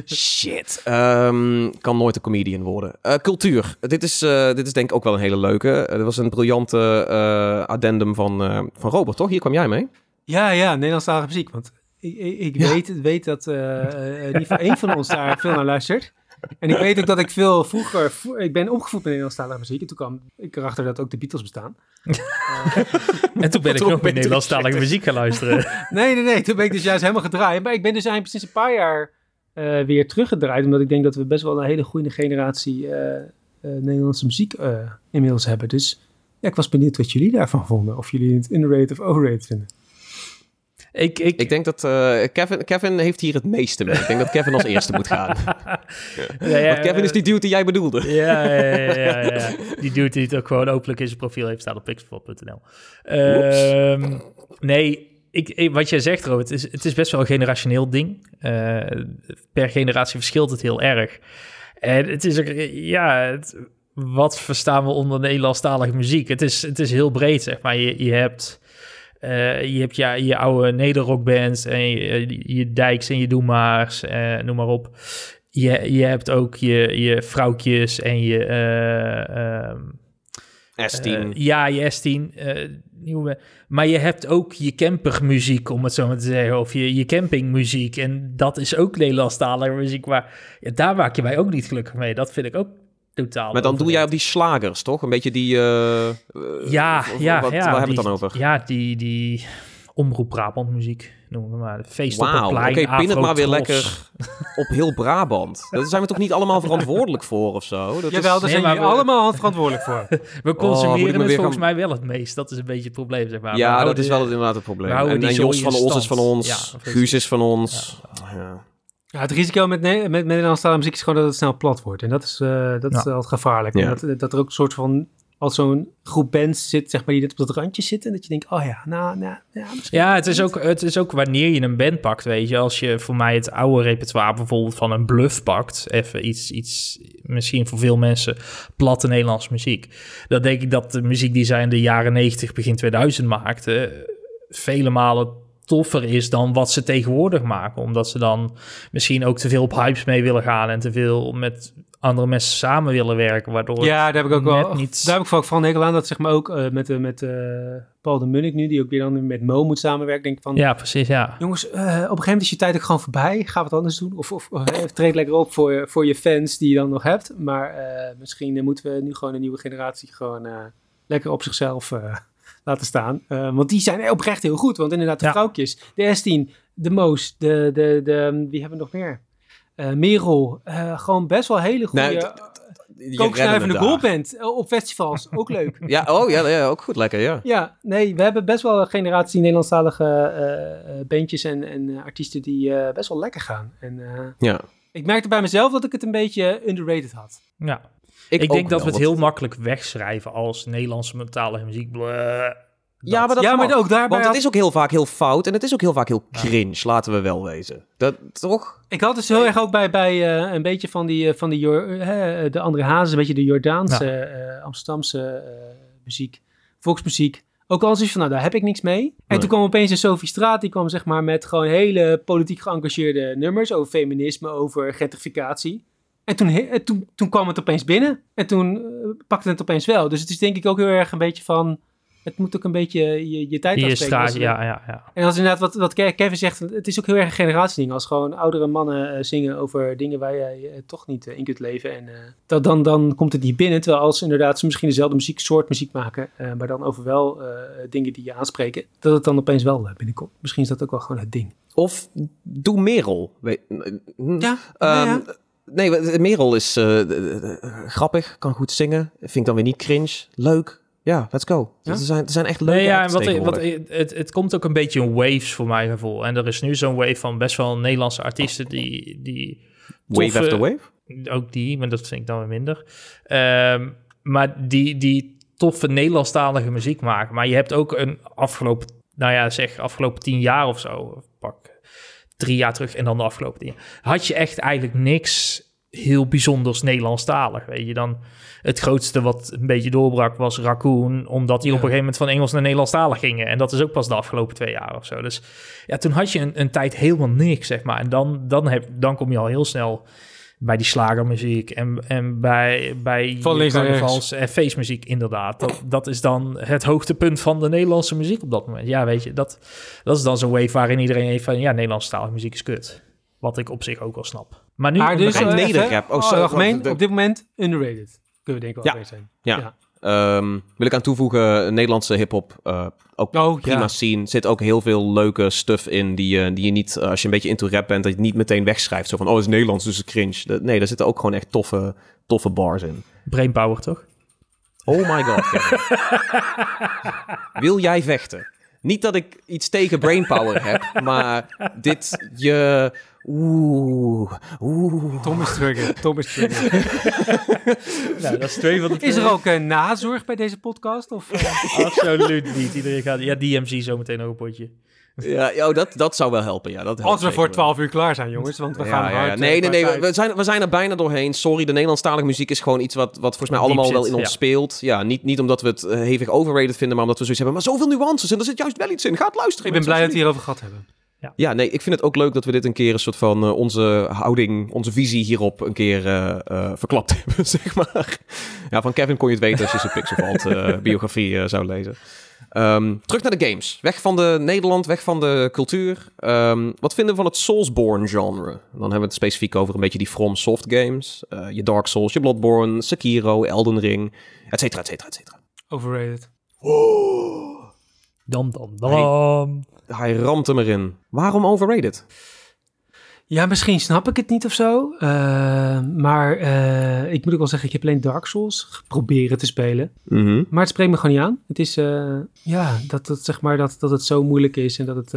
Shit. Ehm, kan nooit een comedian worden. Eh, cultuur. Dit is, eh, dit is denk ik ook wel een hele leuke. Er was een briljante eh, addendum van, eh, van Robert, toch? Hier kwam jij mee. Ja, ja, Nederlandstalige muziek. Want ik, ik, ik weet, weet dat in ieder geval één van ons daar veel naar luistert. En ik weet ook dat ik veel vroeger... vro- ik ben opgevoed met Nederlandstalige muziek. En toen kwam ik erachter dat ook de Beatles bestaan. En toen ben ik nog een met Nederlandstalige muziek gaan luisteren. Nee, nee, nee. Toen ben ik dus juist helemaal gedraaid. Maar ik ben dus eigenlijk sinds een paar jaar eh, weer teruggedraaid. Omdat ik denk dat we best wel een hele goede generatie eh, eh, Nederlandse muziek inmiddels hebben. Dus ja, ik was benieuwd wat jullie daarvan vonden. Of jullie het underrated of overrated vinden. Ik, ik, Ik denk dat eh, Kevin, Kevin heeft hier het meeste mee. Ik denk dat Kevin als eerste moet gaan. ja, ja, Want Kevin is die dude die jij bedoelde. Ja, ja, ja, ja, ja. Die dude die het ook gewoon openlijk in zijn profiel heeft staan op pixelpop.nl. Ehm nee, ik, wat jij zegt, Robert, het is, het is best wel een generationeel ding. Eh, per generatie verschilt het heel erg. En het is ook, ja, het- wat verstaan we onder Nederlandstalige muziek? Het is, het is heel breed, zeg maar. Je, je hebt... eh, je hebt ja, je oude nederrockbands en je, je Dijks en je Doemaars, eh, noem maar op. Je, je hebt ook je, je vrouwtjes en je... eh, ehm, S10. eh, ja, je S10. eh, nieuwe. Maar je hebt ook je campermuziek, om het zo maar te zeggen. Of je, je campingmuziek. En dat is ook Nederlandstalige muziek. Maar ja, daar maak je mij ook niet gelukkig mee. Dat vind ik ook totaal... maar dan doe jij op die slagers, toch? Een beetje die... eh, eh, Ja, of- ja, wat, ja. Waar hebben we het dan over? Ja, die, die Omroep Brabant muziek, noemen we maar. De feest op Wauw, het oké, plein, pin het maar weer lekker op heel Brabant. Daar zijn we toch niet allemaal verantwoordelijk voor of zo? Dat Jawel, is... daar Nee, zijn we- allemaal handverantwoordelijk voor. We Oh, consumeren me het weer volgens gaan- mij wel het meest. Dat is een beetje het probleem, zeg maar. We Ja, dat is wel inderdaad het probleem. En, en Jos van ons is van ons. Ja. Guus is van ons. Ja. Ja, het risico met, ne- met, Nederlandstalige muziek is gewoon dat het snel plat wordt. En dat is, eh, dat is Ja. altijd gevaarlijk. Ja. En dat, dat er ook een soort van... Als zo'n groep bands zit, zeg maar, die net op dat randje zitten. Dat je denkt, oh ja, nou, nou ja, misschien... Ja, het is, ook, het is ook wanneer je een band pakt, weet je. Als je voor mij het oude repertoire bijvoorbeeld van een bluff pakt. Even iets, iets misschien voor veel mensen platte Nederlandse muziek. Dan denk ik dat de muziek die zij in de jaren 90, begin 2000 maakten... vele malen toffer is dan wat ze tegenwoordig maken. Omdat ze dan misschien ook te veel op hypes mee willen gaan... en te veel met andere mensen samen willen werken, waardoor Ja, daar heb ik ook wel. niet- Daar heb ik vooral hekel aan dat zeg maar ook eh, met, eh, met eh, Paul de Munnik nu, die ook weer dan met Mo moet samenwerken. Denk van, Ja, precies, ja. jongens, op een gegeven moment is je tijd ook gewoon voorbij. Ga wat anders doen. Of, of, of treed lekker op voor, voor je fans die je dan nog hebt. Maar misschien moeten we nu gewoon een nieuwe generatie gewoon lekker op zichzelf laten staan. Eh, want die zijn oprecht heel goed. Want inderdaad, de Ja. vrouwtjes, de S10, de Moos, de, de, de, wie hebben we nog meer? Eh Merel, eh, gewoon best wel hele goede Nee, kooksnuivende daar. goalband op festivals. Ook leuk. Ja, oh ja, ja, ook goed, lekker, ja. Ja, nee, we hebben best wel een generatie Nederlandstalige eh, eh, bandjes en, en artiesten die eh, best wel lekker gaan. En eh, ja. ik merkte bij mezelf dat ik het een beetje underrated had. ja. Ik, denk dat wel, we het heel makkelijk wegschrijven als Nederlandse mentale muziek. Bleh, Ja, maar dat ja, maar ook daarbij Want het had- is ook heel vaak heel fout en het is ook heel vaak heel cringe, laten we wel wezen. Dat, toch? Ik had dus heel erg ook bij, bij eh, een beetje van die, eh, van die eh, de andere Hazes, een beetje de Jordaanse, eh, Amsterdamse eh, muziek, volksmuziek. Ook al zoiets van, nou, daar heb ik niks mee. En Nee. toen kwam opeens een Sophie Straat, die kwam zeg maar met gewoon hele politiek geëngageerde nummers over feminisme, over gentrificatie. En toen, he- en toen, toen kwam het opeens binnen. En toen eh, pakte het opeens wel. Dus het is denk ik ook heel erg een beetje van, het moet ook een beetje je, je tijd straat, je- ja, ja, ja. en als inderdaad wat, wat Ke- Kevin zegt, het is ook heel erg een generatieding. Als gewoon oudere mannen eh, zingen over dingen waar jij eh, toch niet eh, in kunt leven. En eh, dat, dan, dan komt het niet binnen. Terwijl als inderdaad ze misschien dezelfde muziek, soort muziek maken. eh, maar dan over wel eh, dingen die je aanspreken. Dat het dan opeens wel eh, binnenkomt. Misschien is dat ook wel gewoon het ding. Of doe Merel. Ja, Ehm, Nee, we- Merel is eh, grappig, kan goed zingen. Vind ik dan weer niet cringe. Leuk. Ja, let's go. Ja? Er, zijn, er zijn echt leuke Nee, ja, en wat, wat, het, het komt ook een beetje in waves voor mijn gevoel. En er is nu zo'n wave van best wel Nederlandse artiesten die... die Wave toffe- after wave? Ook die, maar dat vind ik dan weer minder. Ehm, maar die, die toffe Nederlandstalige muziek maken. Maar je hebt ook een afgelopen, nou ja, zeg afgelopen tien jaar of zo, pak drie jaar terug en dan de afgelopen jaar, had je echt eigenlijk niks heel bijzonders Nederlandstalig. Weet je dan, het grootste wat een beetje doorbrak was Raccoon, omdat die Ja. op een gegeven moment van Engels naar Nederlandstalig gingen. En dat is ook pas de afgelopen twee jaar of zo. Dus ja, toen had je een, een tijd helemaal niks, zeg maar. En dan, dan, heb, dan kom je al heel snel bij die slagermuziek en, en bij, bij carnavals- en feestmuziek, inderdaad. Dat, dat is dan het hoogtepunt van de Nederlandse muziek op dat moment. Ja, weet je, dat, dat is dan zo'n wave waarin iedereen heeft van... ja, Nederlandstalige muziek is kut. Wat ik op zich ook wel snap. Maar nu... Maar dus eh, nederrap. Oh, oh, sorry, op dit moment underrated. Kunnen we denk ik wel Ja. zijn. Ja. Ehm, wil ik aan toevoegen, Nederlandse hip-hop. eh, ook Oh, prima ja. scene. Zit ook heel veel leuke stuff in die, je die je niet, eh, als je een beetje into rap bent, dat je niet meteen wegschrijft. Zo van, oh, het is Nederlands, dus cringe. Dat- nee, daar zitten ook gewoon echt toffe, toffe bars in. Brainpower, toch? Oh my god. Wil jij vechten? Niet dat ik iets tegen brainpower heb, maar dit je... Oeh, oeh. Tom is trigger. Tom is trigger. Nou, dat is twee van de... Is er ook eh, nazorg bij deze podcast? Of, eh? Absoluut niet. Iedereen gaat... Ja, DMC zometeen nog een potje. Ja, ja, oh, dat, dat zou wel helpen, ja. Dat helpt Als we voor wel. 12 uur klaar zijn, jongens. Want we Ja, gaan ja, ja. hard. eh, Nee, nee, qua nee. tijd. We zijn, we zijn er bijna doorheen. Sorry, de Nederlandstalige muziek is gewoon iets wat, wat volgens mij allemaal wel in ons ja. speelt. Ja, niet, niet omdat we het eh, hevig overrated vinden, maar omdat we zoiets hebben. Maar zoveel nuances en er zit juist wel iets in. Ga het luisteren. Ik ben blij dat we hierover gehad hebben. Ja, nee, ik vind het ook leuk dat we dit een keer een soort van eh, onze houding, onze visie hierop een keer eh, verklapt hebben, zeg maar. Ja, van Kevin kon je het weten als je zijn Pixelvalt eh biografie zou lezen. Ehm, terug naar de games. Weg van de Nederland, weg van de cultuur. Ehm, wat vinden we van het Soulsborne genre? Dan hebben we het specifiek over een beetje die From Soft games. Je Dark Souls, je Bloodborne, Sekiro, Elden Ring, et cetera, et cetera, et cetera. Overrated. Dam, dam, dam. Hij ramt hem erin. Waarom overrated? Ja, misschien snap ik het niet of zo. eh, maar eh, ik moet ook wel zeggen, ik heb alleen Dark Souls geprobeerd te spelen. Mhm. Maar het spreekt me gewoon niet aan. Het is, eh, ja, dat, het, zeg maar, dat, dat het zo moeilijk is en dat het,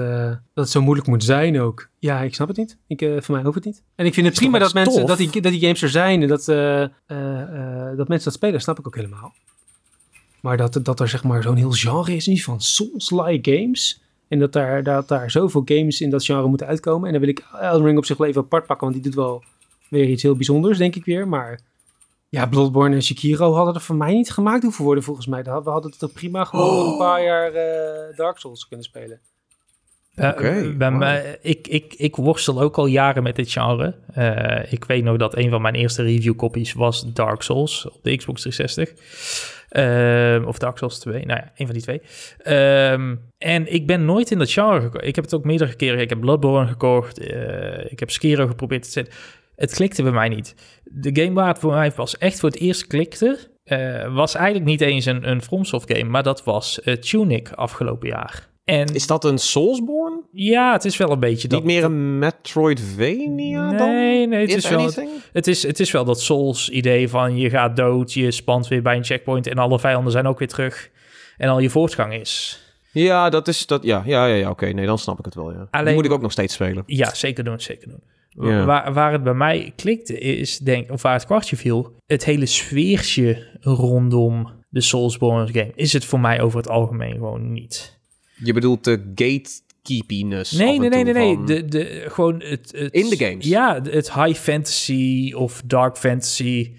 dat het zo moeilijk moet zijn ook. Ja, ik snap het niet. Ik, voor mij hoeft het niet. En ik vind het prima dat mensen, tof? dat die, dat die games er zijn en dat, dat mensen dat spelen, snap ik ook helemaal. Maar dat, dat er zeg maar zo'n heel genre is, niet van Souls-like games. En dat daar, dat daar zoveel games in dat genre moeten uitkomen. En dan wil ik Elden Ring op zich wel even apart pakken, want die doet wel weer iets heel bijzonders, denk ik weer. Maar ja, Bloodborne en Sekiro hadden er voor mij niet gemaakt hoeven worden, volgens mij. We hadden het toch prima gewoon nog een paar jaar eh, Dark Souls kunnen spelen. Eh, Oké, bij mij- ik, ik, ik worstel ook al jaren met dit genre. Eh, ik weet nog dat een van mijn eerste review copies was Dark Souls op de Xbox 360. Ehm, of Dark Souls 2, nou ja, een van die twee. Ehm, en ik ben nooit in dat genre gekomen. Ik heb het ook meerdere keren. Ik heb Bloodborne gekocht. eh, ik heb Skiro geprobeerd te zetten. Het klikte bij mij niet. De game waar het voor mij pas echt voor het eerst klikte... eh, was eigenlijk niet eens een, een FromSoft game... maar dat was eh, Tunic afgelopen jaar. En Is dat een Soulsborne? ja, het is wel een beetje dat. Niet meer een Metroidvania dan? Nee, nee, het is, wel, het, is, het is wel dat Souls-idee van je gaat dood, je spant weer bij een checkpoint en alle vijanden zijn ook weer terug. En al je voortgang is. Ja, dat is dat. Ja, ja, ja, ja oké. Nee, dan snap ik het wel. Ja. Alleen- moet ik ook nog steeds spelen. Ja, zeker doen, zeker doen. Ja. Waar, waar het bij mij klikte is, denk of waar het kwartje viel, het hele sfeertje rondom de Soulsborne game is het voor mij over het algemeen gewoon niet. Je bedoelt de gatekeepiness. Nee, nee, nee, nee, nee. van- De, de, gewoon het, het... In de games? Ja, het high fantasy of dark fantasy.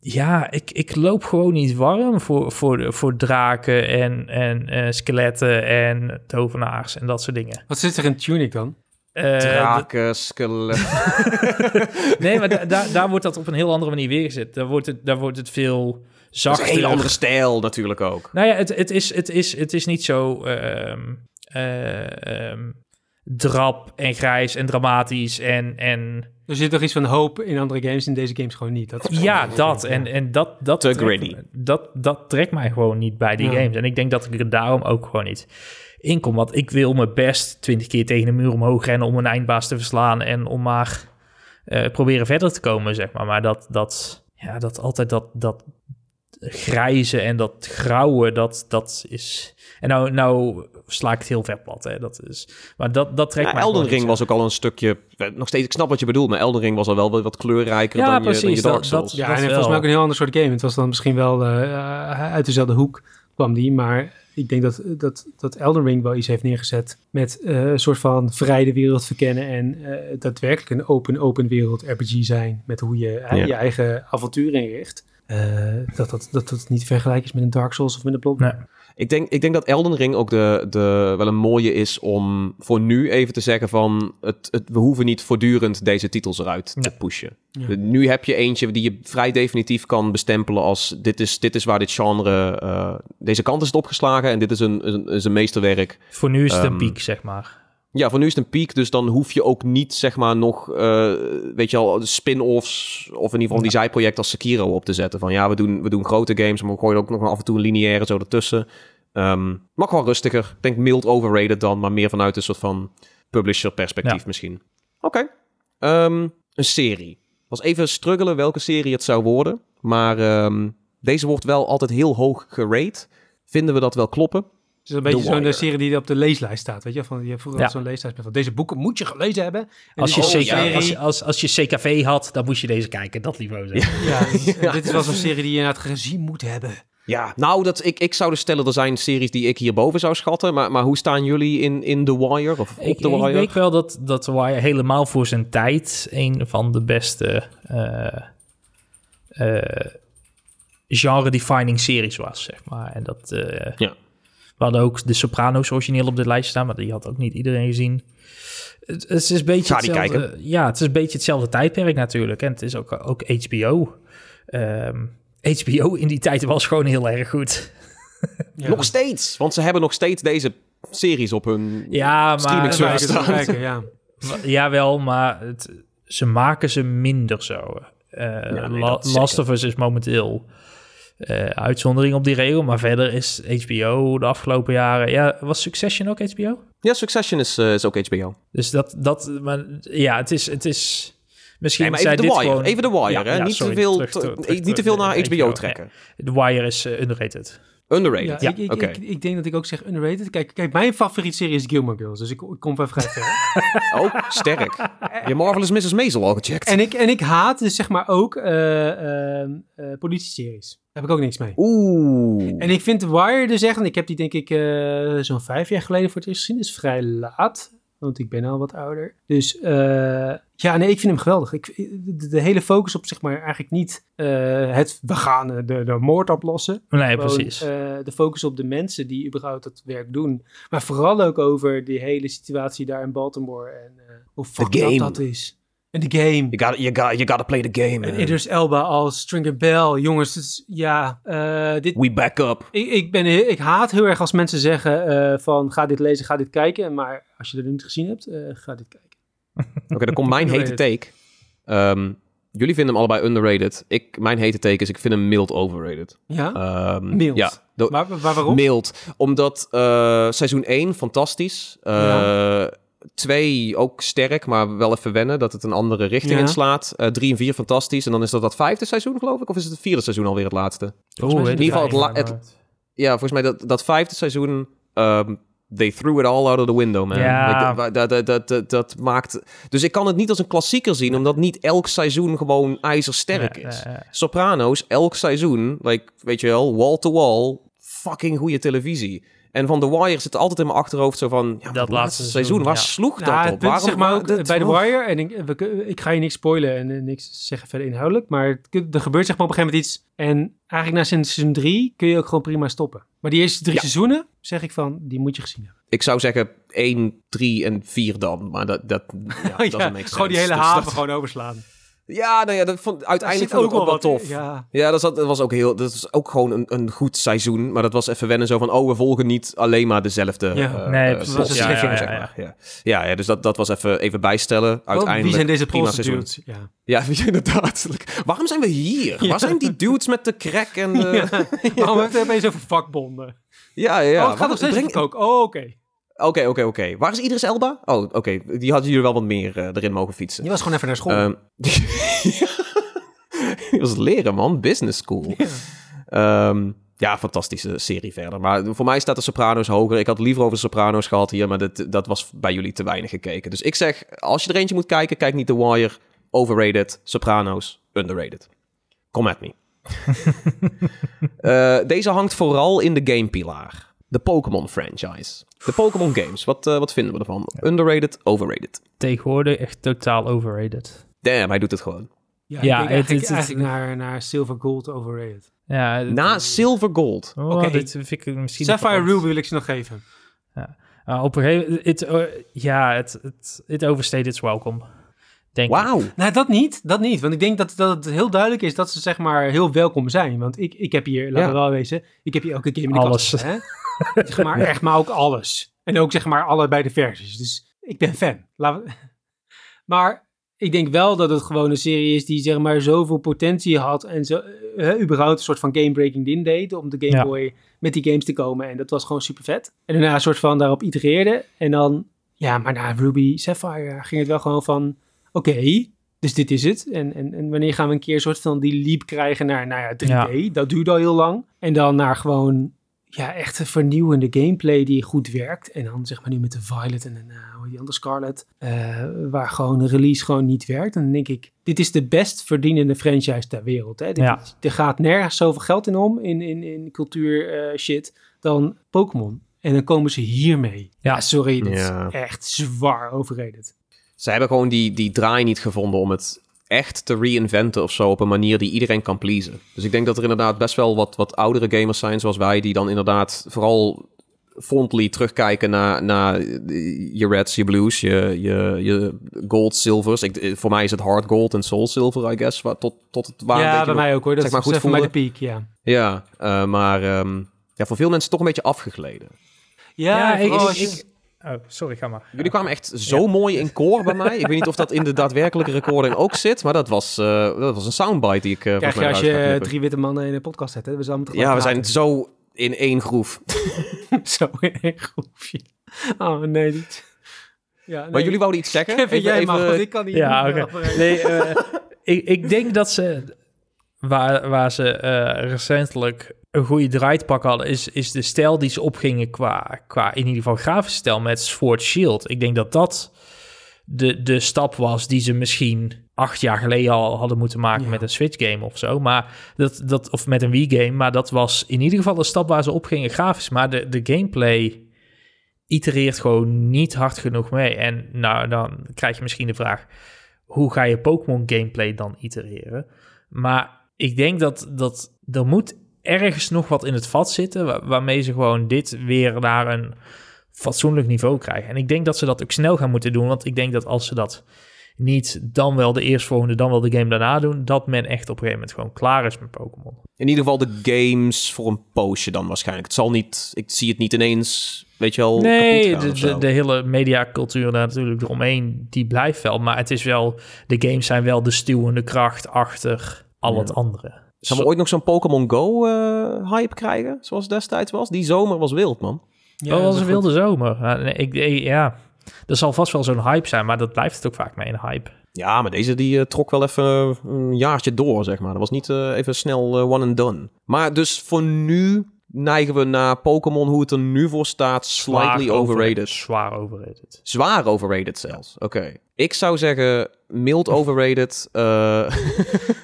Ja, ik, ik loop gewoon niet warm voor, voor, voor draken en, en eh, skeletten en tovenaars en dat soort dingen. Wat zit er in Tunic dan? Eh, Draken, skelet. nee, maar da- daar daar wordt dat op een heel andere manier weergezet. Daar wordt het, daar wordt het veel zachter. een hele andere stijl natuurlijk ook. Nou ja, het, het, is, het, is, het is niet zo ehm, eh, ehm, drap en grijs en dramatisch en... en Er zit toch iets van hoop in andere games, in deze games gewoon niet. Dat is Ja, dat. En, en dat, dat, Te trekt, gritty. dat, dat trekt mij gewoon niet bij die Ja. games. En ik denk dat ik er daarom ook gewoon niet in kom. Want ik wil me best twintig keer tegen de muur omhoog rennen om een eindbaas te verslaan en om maar eh, proberen verder te komen, zeg maar. Maar dat, dat, ja, dat altijd dat, dat grijze en dat grauwe, dat, dat is... En nou, nou sla ik het heel ver plat, hè. Dat is, maar dat, dat trekt Ja, mij Elden Ring was ook al een stukje... eh, Nog steeds, ik snap wat je bedoelt, maar Elden Ring was al wel wat, wat kleurrijker Ja, dan, je, dan je precies, Dark dat- Souls. dat- Ja, en volgens wel. mij ook een heel ander soort game. Het was dan misschien wel eh, uit dezelfde hoek kwam die, maar ik denk dat, dat, dat Elden Ring wel iets heeft neergezet met eh, een soort van vrij de wereld verkennen en eh, daadwerkelijk een open, open wereld RPG zijn met hoe je eh, Ja. je eigen avontuur inricht. Eh, dat, dat, dat dat niet vergelijken is met een Dark Souls of met een Bloodborne. Nee. Ik denk, ik denk dat Elden Ring ook de, de, wel een mooie is om voor nu even te zeggen van... Het, het, we hoeven niet voortdurend deze titels eruit te pushen. Ja. Nu heb je eentje die je vrij definitief kan bestempelen als... dit is, dit is waar dit genre... eh, deze kant is het opgeslagen en dit is een, een, is een meesterwerk. Voor nu is het een Ehm, piek, zeg maar. Ja, voor nu is het een piek, dus dan hoef je ook niet, zeg maar, nog, eh, weet je al, spin-offs of in ieder geval die zijproject als Sekiro op te zetten. Van ja, we doen, we doen grote games, maar we gooien ook nog af en toe een lineaire zo ertussen. Ehm mag wel rustiger. Ik denk mild overrated dan, maar meer vanuit een soort van publisher perspectief Ja. misschien. Oké. Ehm, een serie. Was even struggelen welke serie het zou worden, maar ehm, deze wordt wel altijd heel hoog gerate. Vinden we dat wel kloppen? Het is een beetje zo'n eh, serie die op de leeslijst staat. Weet je, van, je hebt vroeger Ja. zo'n leeslijst met van deze boeken moet je gelezen hebben. En Als je, CK, serie- als, als, als je CKV had, dan moest je deze kijken. Dat niveau zijn. Ja, dit is- dit is wel zo'n serie die je inderdaad gezien moet hebben. Ja, nou, dat, ik, ik zou dus stellen, er zijn series die ik hierboven zou schatten. Maar, maar hoe staan jullie in, in The Wire of op Ik, The ik Wire? weet wel dat, dat The Wire helemaal voor zijn tijd een van de beste eh, eh, genre-defining series was, zeg maar. En dat, eh, Ja. We hadden ook de Sopranos origineel op de lijst staan, maar die had ook niet iedereen gezien. Het, het is een beetje Ga die hetzelfde, Ja, het is een beetje hetzelfde tijdperk natuurlijk. En het is ook, ook HBO. Ehm, HBO in die tijd was gewoon heel erg goed. Ja. Nog steeds, want ze hebben nog steeds deze series op hun... Ja, maar... Streaming Kijken, service kijken, staan. kijken, ja. Jawel, maar het, ze maken ze minder zo. Eh, nee, La- dat Last zeker. of Us is momenteel eh, uitzondering op die regel. Maar verder is HBO de afgelopen jaren... Ja, was Succession ook HBO? Ja, Succession is, eh, is ook HBO. Dus dat... dat maar, ja, het is... Het is misschien Nee, maar zijn even The dit Wire, gewoon... even The Wire, Ja, hè? ja, niet, sorry, te veel, terug- te- terug- terug- niet te veel naar HBO, trekken. The Wire is eh, underrated. Underrated. Ja, Ja, ik, ik, oké. ik, ik denk dat ik ook zeg underrated. Kijk, kijk mijn favoriete serie is Gilmore Girls, dus ik, ik kom van vrij ver. Oh, sterk. Je Marvelous Mrs. Maisel al gecheckt. en, ik, en ik haat dus zeg maar ook eh eh, eh, politieseries. Heb ik ook niks mee. Oeh. En ik vind The Wire dus echt, en ik heb die denk ik eh, zo'n vijf jaar geleden voor het eerst gezien, is vrij laat. Want ik ben al wat ouder. Dus eh, ja, nee, ik vind hem geweldig. Ik, de, de hele focus op zeg maar eigenlijk niet eh, het we gaan de, de moord oplossen. Nee, Gewoon, precies. eh, de focus op de mensen die überhaupt het werk doen. Maar vooral ook over die hele situatie daar in Baltimore. En eh, hoe fucked dat is. En de game. You gotta, you gotta, you gotta play the game. En. Idris Elba als Stringer Bell. Jongens, is- ja, eh, dit, We back up. ik, ik, ben, ik haat heel erg als mensen zeggen eh, van ga dit lezen, ga dit kijken. Maar als je het niet gezien hebt, eh, ga dit kijken. Oké, dan komt mijn hete take. Ehm, jullie vinden hem allebei underrated. Ik, mijn hete take is, ik vind hem mild overrated. Ja? Ehm, Mild? Ja, do- Waar, waar, waarom? mild. Omdat seizoen 1 fantastisch. Ja. 2 ook sterk, maar wel even wennen dat het een andere richting Ja. inslaat. 3 en 4 fantastisch. En dan is dat dat vijfde seizoen, geloof ik? Of is het het vierde seizoen alweer het laatste? Ik in ieder geval het la- het- Ja, volgens mij dat, dat vijfde seizoen... ehm, they threw it all out of the window, man. Ja. Like, dat, dat, dat, dat, dat maakt... Dus ik kan het niet als een klassieker zien, omdat niet elk seizoen gewoon ijzersterk Nee, is. Sopranos, elk seizoen, like, weet je wel, wall-to-wall, fucking goede televisie. En van The Wire zit altijd in mijn achterhoofd zo van... Ja, Dat laatste seizoen, seizoen, waar ja. sloeg dat Ja, op? is, zeg maar dat- bij The. Wire, en ik, we, ik ga je niks spoilen en niks zeggen verder inhoudelijk, maar het- er gebeurt zeg maar op een gegeven moment iets en eigenlijk na seizoen 3 kun je ook gewoon prima stoppen. Maar die eerste drie Ja. seizoenen, zeg ik van, die moet je gezien hebben. Ik zou zeggen 1, 3 en 4 dan, maar dat... dat ja, dat make gewoon die hele Dus haven dat- gewoon overslaan. Ja, nou ja, dat vond, uiteindelijk vond ik ook wel tof. Ja. Ja, dat, zat, dat was ook heel. Dat was ook gewoon een, een goed seizoen. Maar dat was even wennen zo van. Oh, we volgen niet alleen maar dezelfde. Ja. eh, Nee, eh, precies. plot, Ja, ja, zeg ja, maar. ja. Ja, ja, dus dat, dat was even, even bijstellen. Uiteindelijk. Wie zijn deze prima seizoen. Ja. Ja, inderdaad. Waarom zijn we hier? Ja. Waar zijn die dudes met de crack en de... Ja. Waarom hebben we het opeens over vakbonden? Ja, ja. oh, het gaat nog steeds breng- kook. Oh, oké. Oké, oké, oké. Waar is Idris Elba? Oh, oké. Die hadden jullie wel wat meer eh, erin mogen fietsen. Je was gewoon even naar school. Ehm Die was leren, man. Business school. Ehm, ja, fantastische serie verder. Maar voor mij staat de Sopranos hoger. Ik had liever over Sopranos gehad hier, maar dat, dat was bij jullie te weinig gekeken. Dus ik zeg, als je er eentje moet kijken, kijk niet The Wire. Overrated. Sopranos. Underrated. Come at me. Eh, deze hangt vooral in de gamepilaar. De Pokémon franchise. De Pokémon games. Wat, eh, wat vinden we ervan? Underrated, overrated. Tegenwoordig echt totaal overrated. Damn, hij doet het gewoon. ja, ja, ik denk het- eigenlijk, naar, naar Silver Gold overrated. Ja, Na Silver Gold. Oh, Oké. dit vind ik misschien... Sapphire Ruby wil ik ze nog geven. Ah, op een gegeven moment... eh, ja, het, het, het overstayed its welcome. Denk. Wauw. Nou, dat niet. Dat niet. Want ik denk dat, dat het heel duidelijk is dat ze zeg maar heel welkom zijn. Want ik, ik heb hier, laten Ja. we wel wezen, ik heb hier elke game in de Alles. kast. Hè? zeg maar echt, maar ook alles. En ook zeg maar allebei de versies. Dus ik ben fan. Maar ik denk wel dat het gewoon een serie is die zeg maar zoveel potentie had. En zo, eh, überhaupt een soort van game-breaking ding deed. Om de Game Ja. Boy met die games te komen. En dat was gewoon super vet. En daarna een soort van daarop itereerde. En dan, ja, maar na Ruby Sapphire ging het wel gewoon van... Oké, dus dit is het. En, en, en wanneer gaan we een keer een soort van die leap krijgen naar nou ja, 3D? Dat duurde al heel lang. En dan naar gewoon ja, echt een vernieuwende gameplay die goed werkt. En dan zeg maar nu met de Violet en een, uh, hoe heet die andere Scarlet, eh, waar gewoon een release gewoon niet werkt. En dan denk ik, dit is de best verdienende franchise ter wereld. Hè? Dit Ja. is- er gaat nergens zoveel geld in om, in, in, in cultuur eh, shit, dan Pokémon. En dan komen ze hiermee. Ja. Ja, sorry, dit Ja. is echt zwaar overrated. Ze hebben gewoon die, die draai niet gevonden om het echt te reinventen of zo op een manier die iedereen kan pleasen. Dus ik denk dat er inderdaad best wel wat, wat oudere gamers zijn zoals wij, die dan inderdaad vooral fondly terugkijken naar, naar je reds, je blues, je, je, je gold, silvers. Ik, voor mij is het hard gold en soul silver, I guess, waar, tot, tot het waar ja, bij mij ook hoor. Dat zeg maar, is goed even bij de piek, ja. Ja, eh, maar ehm, ja, voor veel mensen toch een beetje afgegleden. Ja, ik, ik- Oh, sorry, ga maar. Jullie kwamen echt zo mooi in koor bij mij. Ik weet niet of dat in de daadwerkelijke recording ook zit, maar dat was, eh, dat was een soundbite die ik eh krijg je als je drie witte mannen in een podcast zet. Hè? We zijn Ja, we zijn zo in één groef. zo in één groepje. Oh nee, niet. Ja, nee. Maar jullie wouden iets zeggen? Kevin, jij mag, ik kan niet. Ja, oké. Nee, eh, ik, ik denk dat ze... Waar, waar ze eh, recentelijk een goede draai te pakken hadden... Is, is de stijl die ze opgingen qua, qua in ieder geval grafische stijl met Sword Shield. Ik denk dat dat de, de stap was die ze misschien acht jaar geleden al hadden moeten maken Ja. met een Switch game of zo. Maar dat, dat, of met een Wii game. Maar dat was in ieder geval een stap waar ze op gingen grafisch. Maar de, de gameplay itereert gewoon niet hard genoeg mee. En nou, dan krijg je misschien de vraag, hoe ga je Pokémon gameplay dan itereren? Maar ik denk dat, dat er moet ergens nog wat in het vat zitten, wa- waarmee ze gewoon dit weer naar een fatsoenlijk niveau krijgen. En ik denk dat ze dat ook snel gaan moeten doen, want ik denk dat als ze dat niet dan wel de eerstvolgende, dan wel de game daarna doen, dat men echt op een gegeven moment gewoon klaar is met Pokémon. In ieder geval de games voor een poosje dan waarschijnlijk. Het zal niet, ik zie het niet ineens, weet je wel, Nee, de, de, de hele mediacultuur daar natuurlijk eromheen, die blijft wel. Maar het is wel, de games zijn wel de stuwende kracht achter al het andere. Zal we ooit nog zo'n Pokémon Go eh, hype krijgen, zoals destijds was? Die zomer was wild, man. Ja, dat was een goed. wilde zomer. Ja, nee, ik, ik- ja, er zal vast wel zo'n hype zijn, maar dat blijft het ook vaak mee, een hype. Ja, maar deze die eh, trok wel even eh, een jaartje door, zeg maar. Dat was niet eh, even snel one and done. Maar dus voor nu neigen we naar Pokémon, hoe het er nu voor staat, slightly Zwaar overrated. Zwaar overrated. Zwaar overrated zelfs. Oké. Ik zou zeggen mild overrated. eh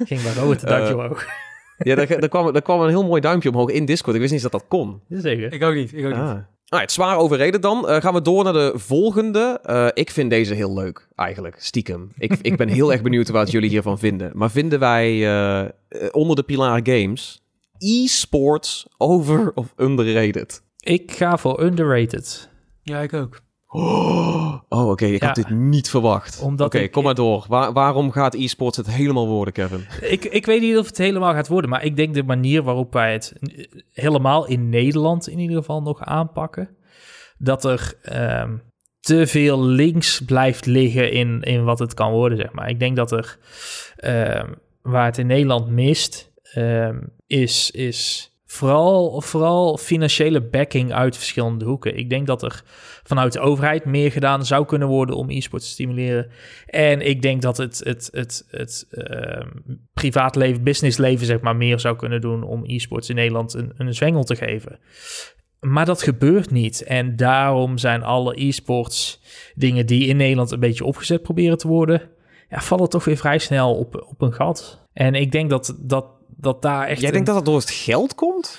Ging Robert een duimpje omhoog. ja, daar, daar, kwam, daar kwam een heel mooi duimpje omhoog in Discord. Ik wist niet eens dat dat kon. Zeker. Ik ook niet, ik ook niet. Ah. Alright, zwaar overrated dan. Eh, gaan we door naar de volgende. Eh, ik vind deze heel leuk, eigenlijk, stiekem. Ik, ik ben heel erg benieuwd wat jullie hiervan vinden. Maar vinden wij onder de pilaar games e-sports over of underrated? Ik ga voor underrated. Ja, ik ook. Oh, oké, ik Ja. had dit niet verwacht. Oké, kom maar door. Waar- waarom gaat e-sports het helemaal worden, Kevin? Ik, ik weet niet of het helemaal gaat worden, maar ik denk de manier waarop wij het eh, helemaal in Nederland in ieder geval nog aanpakken, dat er ehm, te veel links blijft liggen in, in wat het kan worden, zeg maar. Ik denk dat er, ehm, waar het in Nederland mist, ehm, is, is vooral, vooral financiële backing uit verschillende hoeken. Ik denk dat er vanuit de overheid meer gedaan zou kunnen worden om e-sport te stimuleren. En ik denk dat het, het, het, het ehm, privaatleven, businessleven, zeg maar, meer zou kunnen doen om e-sports in Nederland een, een zwengel te geven. Maar dat gebeurt niet. En daarom zijn alle e-sports dingen die in Nederland een beetje opgezet proberen te worden, ja, vallen toch weer vrij snel op, op een gat. En ik denk dat, dat, dat daar echt. Jij een- denkt dat het door het geld komt?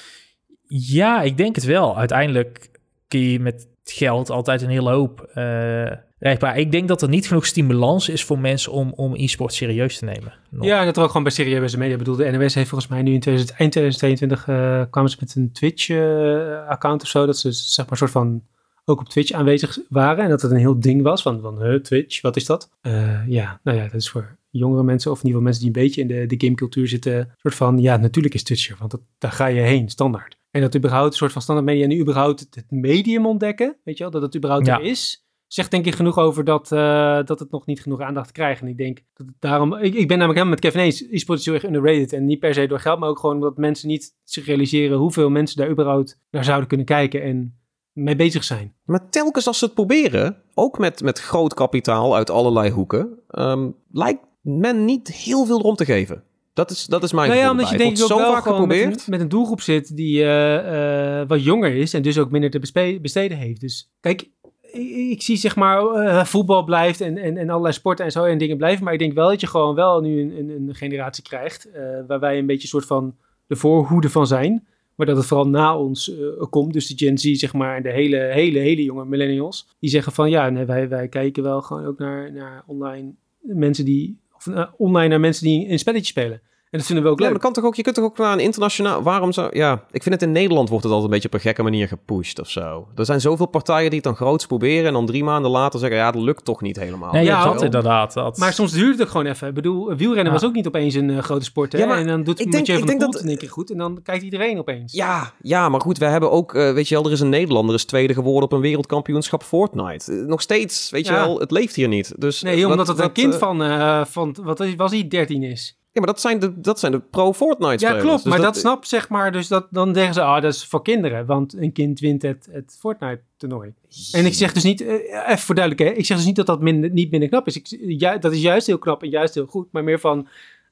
ja, ik denk het wel. Uiteindelijk kun je met geld altijd een hele hoop eh bereikbaar. Ik denk dat er niet genoeg stimulans is voor mensen om, om e-sport serieus te nemen. Ja, dat er ook gewoon bij serieuze media. Ik bedoel, de NOS heeft volgens mij nu in 2000, eind 2022 eh, kwamen ze met een Twitch-account of zo. Dat ze zeg maar een soort van ook op Twitch aanwezig waren. En dat het een heel ding was van, van Twitch, wat is dat? Eh, ja, nou ja, dat is voor jongere mensen of in ieder geval mensen die een beetje in de, de gamecultuur zitten. Soort van, ja, natuurlijk is Twitch er, want dat, daar ga je heen, standaard. En dat überhaupt een soort van standaard media nu überhaupt het, medium ontdekken, weet je wel, dat het überhaupt Ja. er is. Zegt denk ik genoeg over dat, eh, dat het nog niet genoeg aandacht krijgt. En ik denk dat het daarom... Ik, ik ben namelijk helemaal met Kevin eens. E-sport is heel erg underrated. En niet per se door geld, maar ook gewoon omdat mensen niet zich realiseren hoeveel mensen daar überhaupt naar zouden kunnen kijken en mee bezig zijn. Maar telkens als ze het proberen, ook met, met groot kapitaal uit allerlei hoeken, ehm, lijkt men niet heel veel erom te geven. Dat is, dat is mijn Nou ja, omdat je denk ik ook wel zo vaak gewoon met een, met een doelgroep zit die eh, eh, wat jonger is en dus ook minder te besteden heeft. Dus kijk, ik, ik zie zeg maar eh, voetbal blijft en, en, en allerlei sporten en zo en dingen blijven. Maar ik denk wel dat je gewoon wel nu een, een, een generatie krijgt waar wij een beetje een soort van de voorhoede van zijn. Maar dat het vooral na ons komt. Dus de Gen Z, zeg maar, en de hele, hele, hele jonge millennials. Die zeggen van ja, nee, wij, wij kijken wel gewoon ook naar, naar online mensen die. Eh, online naar mensen die een spelletje spelen. En dat vinden we ook Ja, maar leuk. dat kan toch ook, je kunt toch ook naar een internationaal... Waarom zou... Ja, ik vind het in Nederland wordt het altijd een beetje op een gekke manier gepusht of zo. Er zijn zoveel partijen die het dan groots proberen en dan drie maanden later zeggen, ja, dat lukt toch niet helemaal. Nee, Ja, dat inderdaad. Dat... Maar soms duurt het ook gewoon even. Ik bedoel, wielrennen Ja. was ook niet opeens een eh, grote sport. Hè? Ja, maar en dan doet ik Mathieu denk- ik dat- Poel het in één keer goed. En dan kijkt iedereen opeens. Ja, ja, maar goed, we hebben ook, eh, weet je wel, er is een Nederlander, is tweede geworden op een wereldkampioenschap Fortnite. Eh, nog steeds, weet je wel, het leeft hier niet. Dus, Nee, omdat het een kind van, eh, van, wat is- was hij, 13 is. Ja, maar dat zijn de, dat zijn de pro-Fortnite Ja, spelers. klopt. Dus maar dat, snap zeg maar. Dus dat, dan zeggen ze, ah, dat is voor kinderen. Want een kind wint het, het Fortnite-toernooi. En ik zeg dus niet, eh, even voor duidelijk, hè, ik zeg dus niet dat dat minder, niet minder knap is. Ik, ju- dat is juist heel knap en juist heel goed. Maar meer van...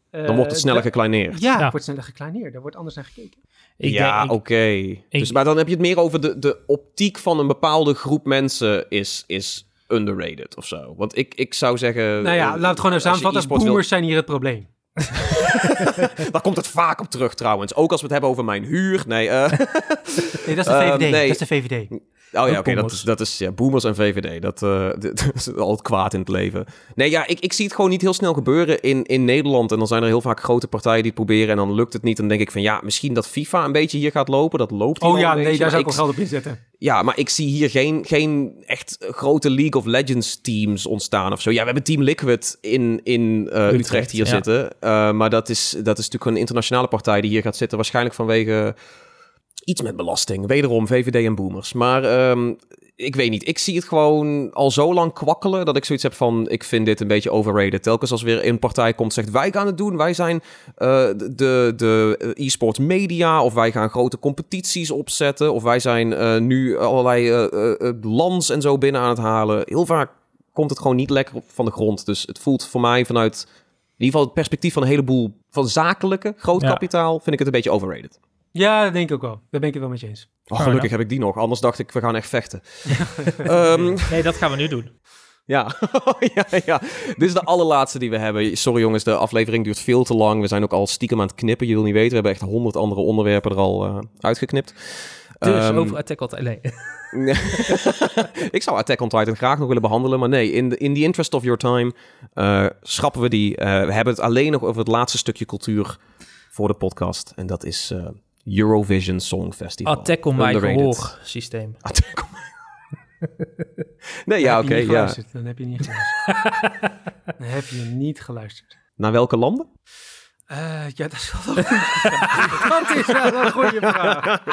eh, Dan wordt het sneller gekleineerd. Ja, Ja. het wordt sneller gekleineerd. Daar wordt anders naar gekeken. ik ja, oké. Dus, maar dan heb je het meer over de, de optiek van een bepaalde groep mensen is, is underrated of zo. Want ik, ik zou zeggen... nou ja, eh, laat het gewoon even samenvatten. wil- Boomers zijn hier het probleem. Daar komt het vaak op terug trouwens. Ook als we het hebben over mijn huur. Nee, eh, Nee, dat is de Eh, VVD. nee. Dat is de VVD. Oh ja, oké, dat is, dat is ja, boomers en VVD. Dat, eh, dat is al het kwaad in het leven. Nee, ja, ik, ik zie het gewoon niet heel snel gebeuren in, in Nederland. En dan zijn er heel vaak grote partijen die het proberen en dan lukt het niet. Dan denk ik van ja, misschien dat FIFA een beetje hier gaat lopen. Dat loopt Oh ja, nee, beetje, daar zou ik wel geld op inzetten. Ja, maar ik zie hier geen, geen echt grote League of Legends teams ontstaan of zo. Ja, we hebben Team Liquid in, in eh, Utrecht, Utrecht, hier ja. zitten. Eh, maar dat is, dat is natuurlijk een internationale partij die hier gaat zitten. Waarschijnlijk vanwege iets met belasting. Wederom VVD en boomers. Maar ehm, ik weet niet. Ik zie het gewoon al zo lang kwakkelen dat ik zoiets heb van... ik vind dit een beetje overrated. Telkens als weer een partij komt zegt... wij gaan het doen, wij zijn eh, de, de e-sports media... of wij gaan grote competities opzetten... of wij zijn eh, nu allerlei eh, eh, eh, lands en zo binnen aan het halen. Heel vaak komt het gewoon niet lekker van de grond. Dus het voelt voor mij vanuit... in ieder geval het perspectief van een heleboel... van zakelijke, groot Ja. kapitaal... vind ik het een beetje overrated. Ja, dat denk ik ook wel. Daar ben ik het wel met je eens. Oh, gelukkig heb ik die nog. Anders dacht ik, we gaan echt vechten. Ehm, Nee, dat gaan we nu doen. ja. ja, ja. Dit is de allerlaatste die we hebben. Sorry jongens, de aflevering duurt veel te lang. We zijn ook al stiekem aan het knippen. Je wil niet weten, we hebben echt honderd andere onderwerpen er al eh, uitgeknipt. Dus Ehm, over Attack on Titan. Nee. ik zou Attack on Titan graag nog willen behandelen, maar nee, in the, in the interest of your time eh, schrappen we die. Eh, we hebben het alleen nog over het laatste stukje cultuur voor de podcast. En dat is eh, Eurovision Song Festival. Attack on my gehoor systeem. Attack on my... nee, ja, Dan oké, heb je niet ja. geluisterd. Dan heb je niet geluisterd. Dan heb je niet geluisterd. Naar welke landen? Eh, ja, dat is wel een goede vraag. Dat is wel een goede vraag.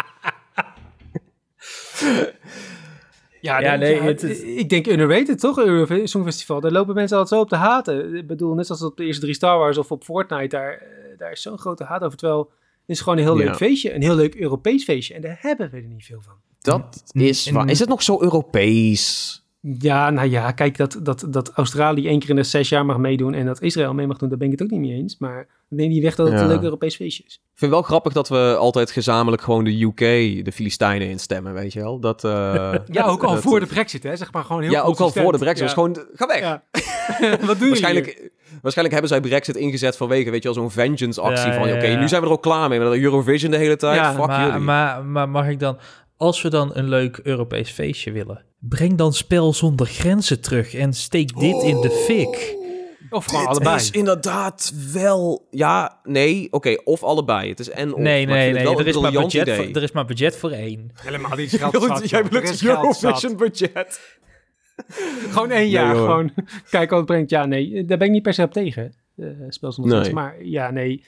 Ja, Ja, nee, het ik denk underrated, toch? Eurovision Songfestival. Daar lopen mensen altijd zo op te haten. Ik bedoel, net zoals op de eerste drie Star Wars of op Fortnite, daar, eh, daar is zo'n grote haat over. Terwijl, is gewoon een heel Ja. leuk feestje. Een heel leuk Europees feestje. En daar hebben we er niet veel van. Dat Mm, is mm, waar. Is het nog zo Europees? Ja, nou ja, kijk, dat, dat, dat Australië één keer in de zes jaar mag meedoen en dat Israël mee mag doen, daar ben ik het ook niet mee eens. Maar neem die weg dat het Ja. een leuk Europees feestje is. Ik vind wel grappig dat we altijd gezamenlijk gewoon de UK, de Filistijnen instemmen, weet je wel? Dat, eh, Ja, ook al dat- voor de brexit, hè, zeg maar gewoon heel Ja, ook al voor de brexit. Ja. was gewoon, ga weg. Ja. Wat doe je hier? Waarschijnlijk, waarschijnlijk hebben zij Brexit ingezet vanwege, weet je wel, zo'n vengeance-actie Ja, van, ja, oké, ja. nu zijn we er ook klaar mee met Eurovision de hele tijd. Ja, Fuck maar, jullie. maar, maar mag ik dan, als we dan een leuk Europees feestje willen, breng dan spel zonder grenzen terug en steek dit in de fik. Of gewoon Dit allebei. is inderdaad wel... Ja, nee, oké, of allebei. Het is en of. Nee, nee, nee. Er is, maar budget idee. voor, er is maar budget voor één. Helemaal niet Jij wilt- Jij het Eurovision budget. Gewoon één jaar, gewoon kijken wat het brengt. Ja, nee, daar ben ik niet per se op tegen. eh spel zonder Nee. Maar ja, nee.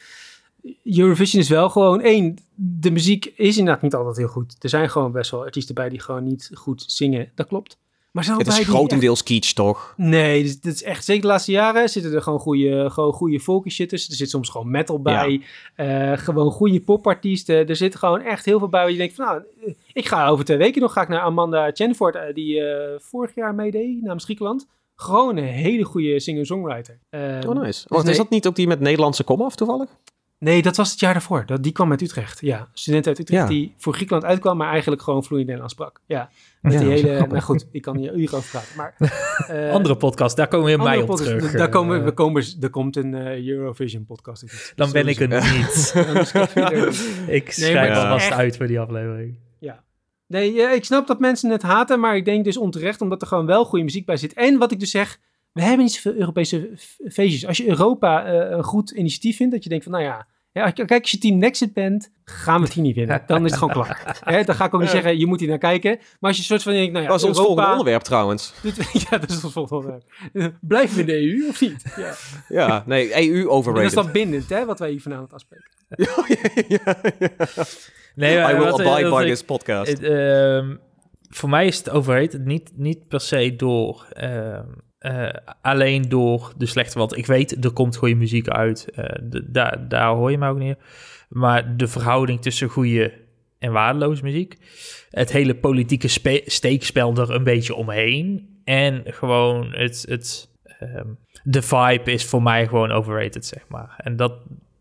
Eurovision is wel gewoon één. De muziek is inderdaad niet altijd heel goed. Er zijn gewoon best wel artiesten bij die gewoon niet goed zingen. Dat klopt. Maar ook Het is die echt- grotendeels kitsch, toch? Nee, dit, dit is echt, zeker de laatste jaren zitten er gewoon goede, gewoon goede folky shit tussen. Er zit soms gewoon metal bij. Eh, gewoon goede popartiesten. Er zit gewoon echt heel veel bij waar je denkt van, nou, eh, ik ga over twee weken nog ga ik naar Amanda Chenford, eh, die vorig jaar meedeed namens Griekenland. Gewoon een hele goede singer-songwriter. Eh, Oh, nice. dus Wacht, is dat niet ook die met Nederlandse komaf toevallig? Nee, dat was het jaar daarvoor. Dat, die kwam uit Utrecht. Ja, student uit Utrecht Ja. die voor Griekenland uitkwam, maar eigenlijk gewoon vloeiend Nederlands sprak. Ja, met Ja, die hele... Nou goed, ik kan hier uren over praten. Maar, eh, Andere podcast, daar komen we andere mij op podcast, terug. Daar komen, Eh, we komen, er komt een eh, Eurovision podcast. iets. dan ben ik er niet. Ik schrijf is alvast echt- uit voor die aflevering. Nee, ja, ik snap dat mensen het haten, maar ik denk dus onterecht, omdat er gewoon wel goede muziek bij zit. En wat ik dus zeg, we hebben niet zoveel Europese feestjes. Als je Europa een goed initiatief vindt, dat je denkt van, nou ja, ja, kijk, als je team Nexit bent, gaan we het hier niet winnen. Dan is het gewoon klaar. Hè, dan ga ik ook niet zeggen, je moet hier naar kijken. Maar als je soort van denkt, nou ja, dat is ons Europa, volgende onderwerp trouwens. Dit- ja, dat is ons volgende onderwerp. Blijven we in de EU of niet? Ja. Ja, nee, EU En dat is overrated. dan bindend, hè, wat wij hier vanavond afspreken. Nee, I maar will wat- abide by ik- this podcast. Het, ehm, voor mij is het overrated niet, niet per se door ehm, eh, alleen door de slechte. Want ik weet, er komt goede muziek uit. eh, de- daar, daar hoor je mij ook niet. Maar de verhouding tussen goede en waardeloze muziek. Het hele politieke spe- steekspel er een beetje omheen. En gewoon het. het ehm, de vibe is voor mij gewoon overrated, zeg maar. En dat.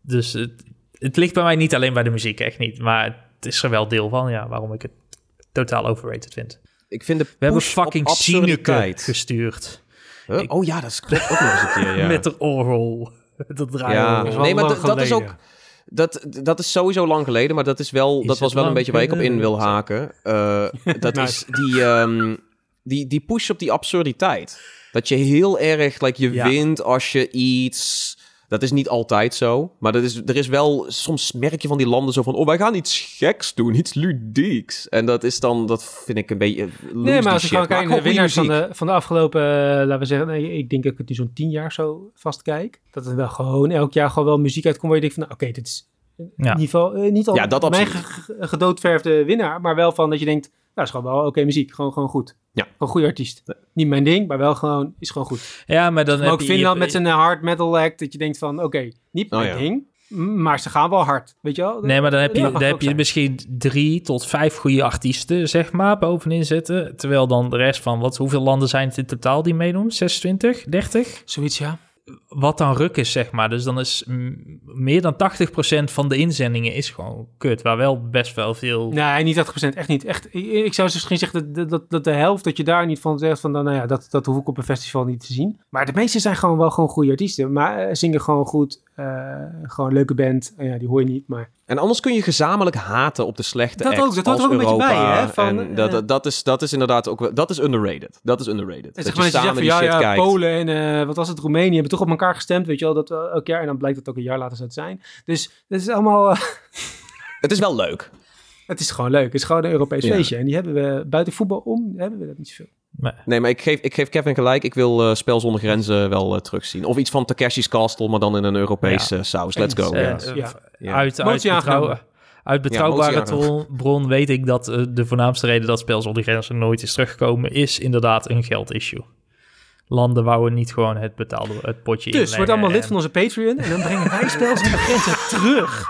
Dus het, het ligt bij mij niet alleen bij de muziek, echt niet. Maar het is er wel deel van, ja, waarom ik het totaal overrated vind. ik vind de We hebben fucking absurditeit. gestuurd. Huh? Ik- Oh ja, dat is klopt ook nog eens een keer, ja. Met de oorrol. Dat draaien. Ja, Dat nee, maar dat is ook... Dat, dat is sowieso lang geleden, maar dat, is wel, Is dat was wel een beetje waar ik op in wil haken. Eh, dat Nice. is die, ehm, die, die push op die absurditeit. Dat je heel erg, like, je Ja. wint als je iets... Dat is niet altijd zo, maar dat is, er is wel... Soms merk je van die landen zo van... Oh, wij gaan iets geks doen, iets ludieks. En dat is dan, dat vind ik een beetje... Nee, maar als je gewoon kijkt naar de winnaars van de... van de afgelopen, eh, laten we zeggen, nee, ik denk dat ik het nu zo'n tien jaar zo vast kijk. Dat het wel gewoon elk jaar gewoon wel muziek uitkomt waar je denkt van, nou, oké, dit is in Ja. ieder geval eh, niet al Ja, dat mijn gedoodverfde winnaar, maar wel van dat je denkt, nou, is gewoon wel oké muziek, gewoon, gewoon goed. Ja. Gewoon goede artiest. Niet mijn ding, maar wel gewoon, is gewoon goed. Ja, maar dan Maar heb ook je... Finland met zijn eh, hard metal act, dat je denkt van, oké, niet Oh, mijn ja. ding, maar ze gaan wel hard, weet je wel? Nee, maar dan heb je, Dat dan heb je zijn. misschien drie tot vijf goede artiesten, zeg maar, bovenin zitten. Terwijl dan de rest van, wat, hoeveel landen zijn het in totaal die meedoen? 26, 30? Zoiets, ja. Wat dan ruk is, zeg maar. Dus dan is meer dan 80% van de inzendingen is gewoon kut. Waar wel best wel veel... Nee, niet 80%, echt niet. Echt, ik, zou dus misschien zeggen dat, dat, dat de helft, dat je daar niet van zegt van, nou ja, dat, dat hoef ik op een festival niet te zien. Maar de meeste zijn gewoon wel gewoon goede artiesten, maar eh, zingen gewoon goed, eh, gewoon een leuke band. Eh, ja, die hoor je niet, maar... En anders kun je gezamenlijk haten op de slechte Dat ook, dat hoort er ook een beetje bij, hè, van, en dat, eh, dat, dat, is, dat is inderdaad ook wel- dat is underrated. Dat is underrated. Het dat is gewoon dat je zegt samen van, ja, shit ja, kijkt. Polen en eh, wat was het, Roemenië hebben toch op elkaar gestemd, weet je wel, dat elk jaar. En dan blijkt dat ook een jaar later zou het zijn. Dus dat is allemaal, eh, Het is wel leuk. het is gewoon leuk. Het is gewoon een Europees Ja. feestje. En die hebben we, buiten voetbal om, hebben we dat niet zoveel. Nee. Nee, maar ik geef, ik geef Kevin gelijk. Ik wil eh, Spel zonder Grenzen wel eh, terugzien. Of iets van Takeshi's Castle, maar dan in een Europese saus. Let's go. Eh, Ja. eh, Ja. Ja. Uit, uit, betrouw- betrouwbare bron, weet ik dat eh, de voornaamste reden dat Spel zonder Grenzen nooit is teruggekomen, is inderdaad een geldissue. Landen wouden niet gewoon het betaalde het potje Dus inleggen word allemaal lid van onze Patreon en dan brengen wij spel zonder grenzen terug.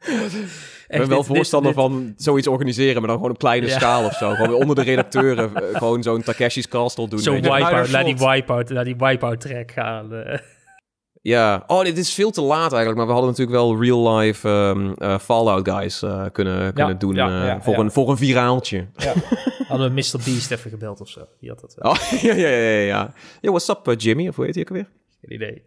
Ik ben wel dit- voorstander dit- van zoiets organiseren, maar dan gewoon op kleine Ja. schaal of zo. Gewoon onder de redacteuren eh, gewoon zo'n Takeshi's Castle doen. Zo'n wipeout, naar die wipeout, naar die wipeout track gaan. eh. Ja. Oh, dit is veel te laat eigenlijk. Maar we hadden natuurlijk wel real-life ehm, eh, Fallout guys eh, kunnen, kunnen doen ja, eh, ja, voor, ja. Een, voor een viraaltje. Hadden we Mr. Beast even gebeld of zo. Die had dat wel. Oh, ja, ja, ja, ja. Yo, what's up, Jimmy? Of hoe heet hij ook alweer? Geen idee.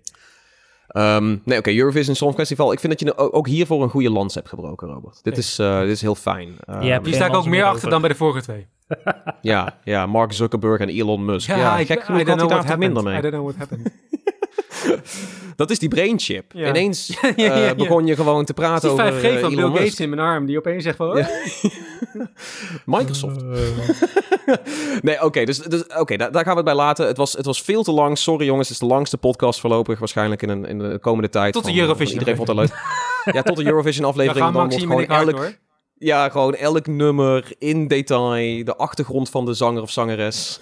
Ehm, nee, oké, Eurovision Song Festival. Ik vind dat je ook hiervoor een goede lans hebt gebroken, Robert. Dit, is, eh, dit is heel fijn. Ehm, Je hebt Hier sta ik ook meer achter dan bij de vorige twee. ja, ja, Mark Zuckerberg en Elon Musk. Ja, ik, gek genoeg I don't know what minder happened. mee. I don't know what happened. Dat is die brainchip. Ja. Ineens eh, begon je gewoon te praten over 5G eh, van Bill Gates in mijn arm, die opeens zegt van... Microsoft. Nee, oké, dus, dus, oké, daar, daar gaan we het bij laten. Het was, het was veel te lang. Sorry jongens, het is de langste podcast voorlopig. Waarschijnlijk in, een, in de komende tijd. Tot de van- Eurovision Iedereen vond het leuk. Ja, tot de Eurovision Dan aflevering. dan wordt en ik gewoon elk. Ja, gewoon elk nummer in detail. De achtergrond van de zanger of zangeres.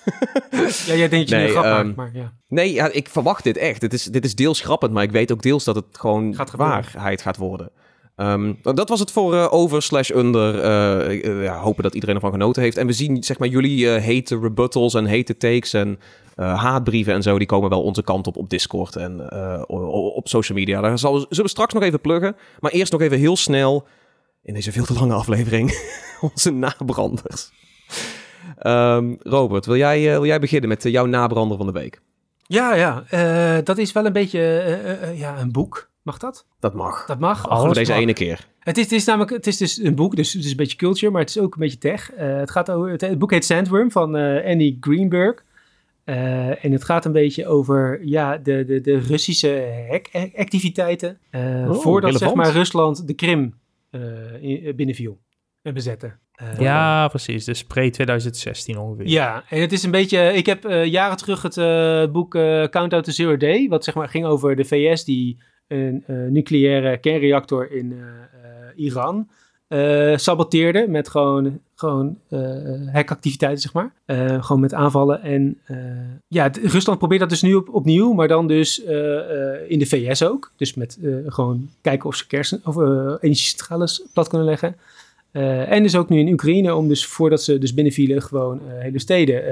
Ja, jij denkt je Nee, een grap ehm, maakt, maar ja. Nee, ja, ik verwacht dit echt. Dit is, dit is deels grappend, maar ik weet ook deels dat het gewoon Gaat waarheid gaat worden. Ehm, dat was het voor eh, over slash under. Eh, eh, ja, hopen dat iedereen ervan genoten heeft. En we zien zeg maar jullie hete rebuttals en hete takes en haatbrieven en zo. Die komen wel onze kant op op Discord en op social media. Daar zullen we straks nog even pluggen. Maar eerst nog even heel snel in deze veel te lange aflevering onze nabranders. Ehm, Robert, wil jij, eh, wil jij beginnen met eh, jouw nabrander van de week? Ja, ja. eh, dat is wel een beetje ja, een boek. Mag dat? Dat mag. Dat mag. Alles Voor deze mag. ene keer. Het is, het is namelijk het is dus een boek, dus het is een beetje culture, maar het is ook een beetje tech. Het, gaat over, het, het boek heet Sandworm van Andy Greenberg. En het gaat een beetje over ja, de, de, de Russische hackactiviteiten. Oh, voordat zeg maar, Rusland de Krim in- binnenviel en. Eh, Ja, precies. Dus pre-2016 ongeveer. Ja, en het is een beetje. Ik heb eh, jaren terug het eh, boek eh, Countdown to Zero Day, wat zeg maar ging over de VS die een eh, nucleaire kernreactor in eh, eh, Iran eh, saboteerde met gewoon, gewoon eh hackactiviteiten, zeg maar. Eh, gewoon met aanvallen. En eh, ja, Rusland probeert dat dus nu op, opnieuw, maar dan dus in de VS ook. Dus met gewoon kijken of ze kersen of energiecentrales plat kunnen leggen. En dus ook nu in Oekraïne, om dus voordat ze dus binnenvielen, gewoon hele steden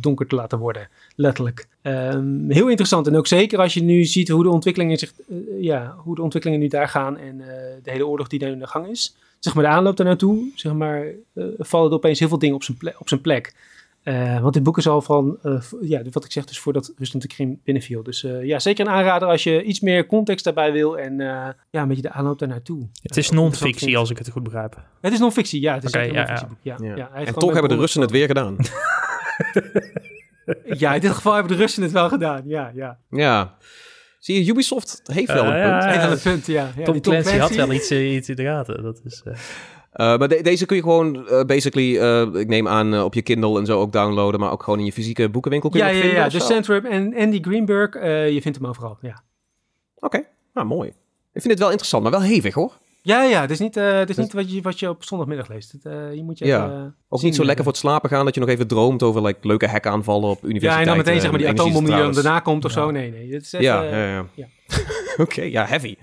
donker te laten worden. Letterlijk. Ehm, heel interessant. En ook zeker als je nu ziet hoe de ontwikkelingen, zich, ja, hoe de ontwikkelingen nu daar gaan en de hele oorlog die daar in de gang is. Zeg maar de aanloop daar naartoe, zeg maar, eh, vallen er opeens heel veel dingen op zijn, ple- op zijn plek. Eh, want dit boek is al van, eh, ja, wat ik zeg, dus voordat Rusland de Krim binnenviel. Dus eh, ja, zeker een aanrader als je iets meer context daarbij wil en eh, ja, een beetje de aanloop daar naartoe. Het is non-fictie, als ik het goed begrijp. Het is non-fictie, ja. Het is een ja, ja. non-fictieboek, Ja, En toch hebben de Russen het weer gedaan. Ja, in dit geval hebben de Russen het wel gedaan, ja, ja. ja. Zie je, Ubisoft heeft wel Eh, een ja, punt. ja. Heeft wel een punt, ja. ja Tom, Clancy, had wel iets, eh, iets in de gaten. Dat is, eh, Eh, maar de- deze kun je gewoon eh, basically, eh, ik neem aan, eh, op je Kindle en zo ook downloaden, maar ook gewoon in je fysieke boekenwinkel kun je Ja, ja, vinden ja. of Dus zo? Centrum en Andy Greenberg, eh, je vindt hem overal, ja. Oké, nou mooi. Ik vind het wel interessant, maar wel hevig hoor. Ja, ja, het is niet, eh, het is niet wat, je, wat je op zondagmiddag leest. Het, eh, je moet je Ja. even, eh, Ook niet zo lekker voor het slapen gaan dat je nog even droomt over like, leuke hackaanvallen op universiteiten. Ja, en dan meteen zeg maar die atoombom die er daarna komt of Ja. zo. Nee, nee. Het is even, Ja, ja, ja. ja. Oké, ja, heavy.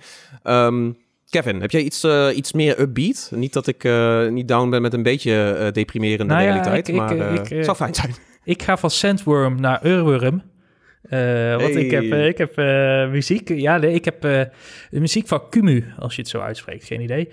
Ehm, Kevin, heb jij iets, eh, iets meer upbeat? Niet dat ik eh, niet down ben met een beetje eh, deprimerende Nou ja, realiteit, ik- maar ik, eh, zou fijn zijn. Ik ga van Sandworm naar Urworm. Eh, want ik heb, eh, ik heb eh, muziek. Ja, nee, ik heb de muziek van Kumu, als je het zo uitspreekt. Geen idee.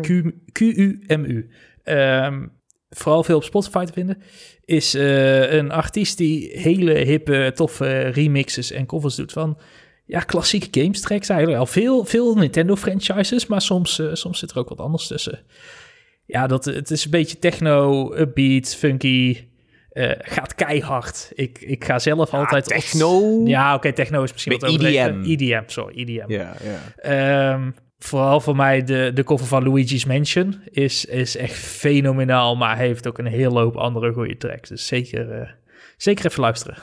Q- Q-U-M-U. Ehm, vooral veel op Spotify te vinden. Is een artiest die hele hippe, toffe remixes en covers doet van... Ja, klassieke games tracks eigenlijk. Al veel, veel Nintendo franchises, maar soms, soms zit er ook wat anders tussen. Ja, dat, het is een beetje techno, upbeat, funky. Eh, gaat keihard. Ik, ik ga zelf altijd... op- techno? Ja, oké, techno is misschien wat. EDM. EDM, sorry, EDM. Ja, ja. Ehm, vooral voor mij de, de cover van Luigi's Mansion is, is echt fenomenaal, maar heeft ook een hele hoop andere goede tracks. Dus zeker, eh, zeker even luisteren.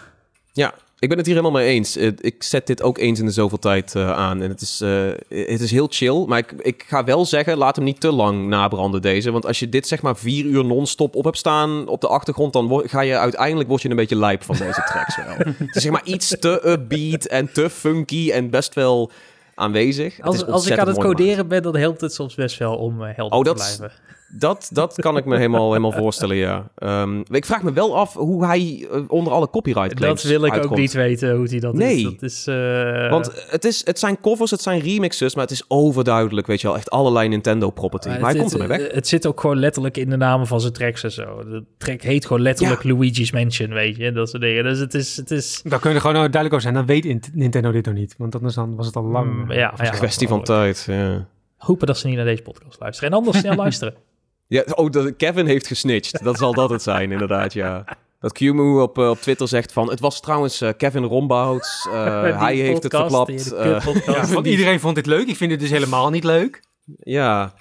Ja, ik ben het hier helemaal mee eens. Ik zet dit ook eens in de zoveel tijd eh, aan. En het is, eh, het is heel chill. Maar ik, ik ga wel zeggen, laat hem niet te lang nabranden deze. Want als je dit zeg maar vier uur non-stop op hebt staan op de achtergrond... dan ga je uiteindelijk word je een beetje lijp van deze tracks wel. het is zeg maar iets te upbeat en te funky en best wel aanwezig. Als, als ik aan het coderen ben, dan helpt het soms best wel om eh, helder Oh, te blijven. Dat, dat kan ik me helemaal, helemaal voorstellen, ja. Ehm, ik vraag me wel af hoe hij eh, onder alle copyright claims Dat wil ik ook niet weten hoe hij dat Nee. Dat is, eh, Want het, is, het zijn covers, het zijn remixes, maar het is overduidelijk, weet je wel, echt allerlei Nintendo property. Maar, hij het, komt het- ermee weg. Het zit ook gewoon letterlijk in de namen van zijn tracks en zo. De track heet gewoon letterlijk Luigi's Mansion, weet je. Dat soort dingen. Dus het is... Het is Dan kun je er gewoon duidelijk over zijn. Dan weet Int- Nintendo dit nog niet. Want anders dan was het al lang. Mm, eh, ja, ja. Kwestie van tijd, ja. hopen dat ze niet naar deze podcast luisteren. En anders snel luisteren. Ja oh, dat, Kevin heeft gesnitcht. Dat zal dat het zijn, inderdaad, ja. Dat Qmu op, eh, op Twitter zegt van... Het was trouwens eh, Kevin Rombouts. eh, hij heeft het podcast, die verklapt. kutpodcast. Ja, want iedereen vond dit leuk. Ik vind het dus helemaal niet leuk. ja.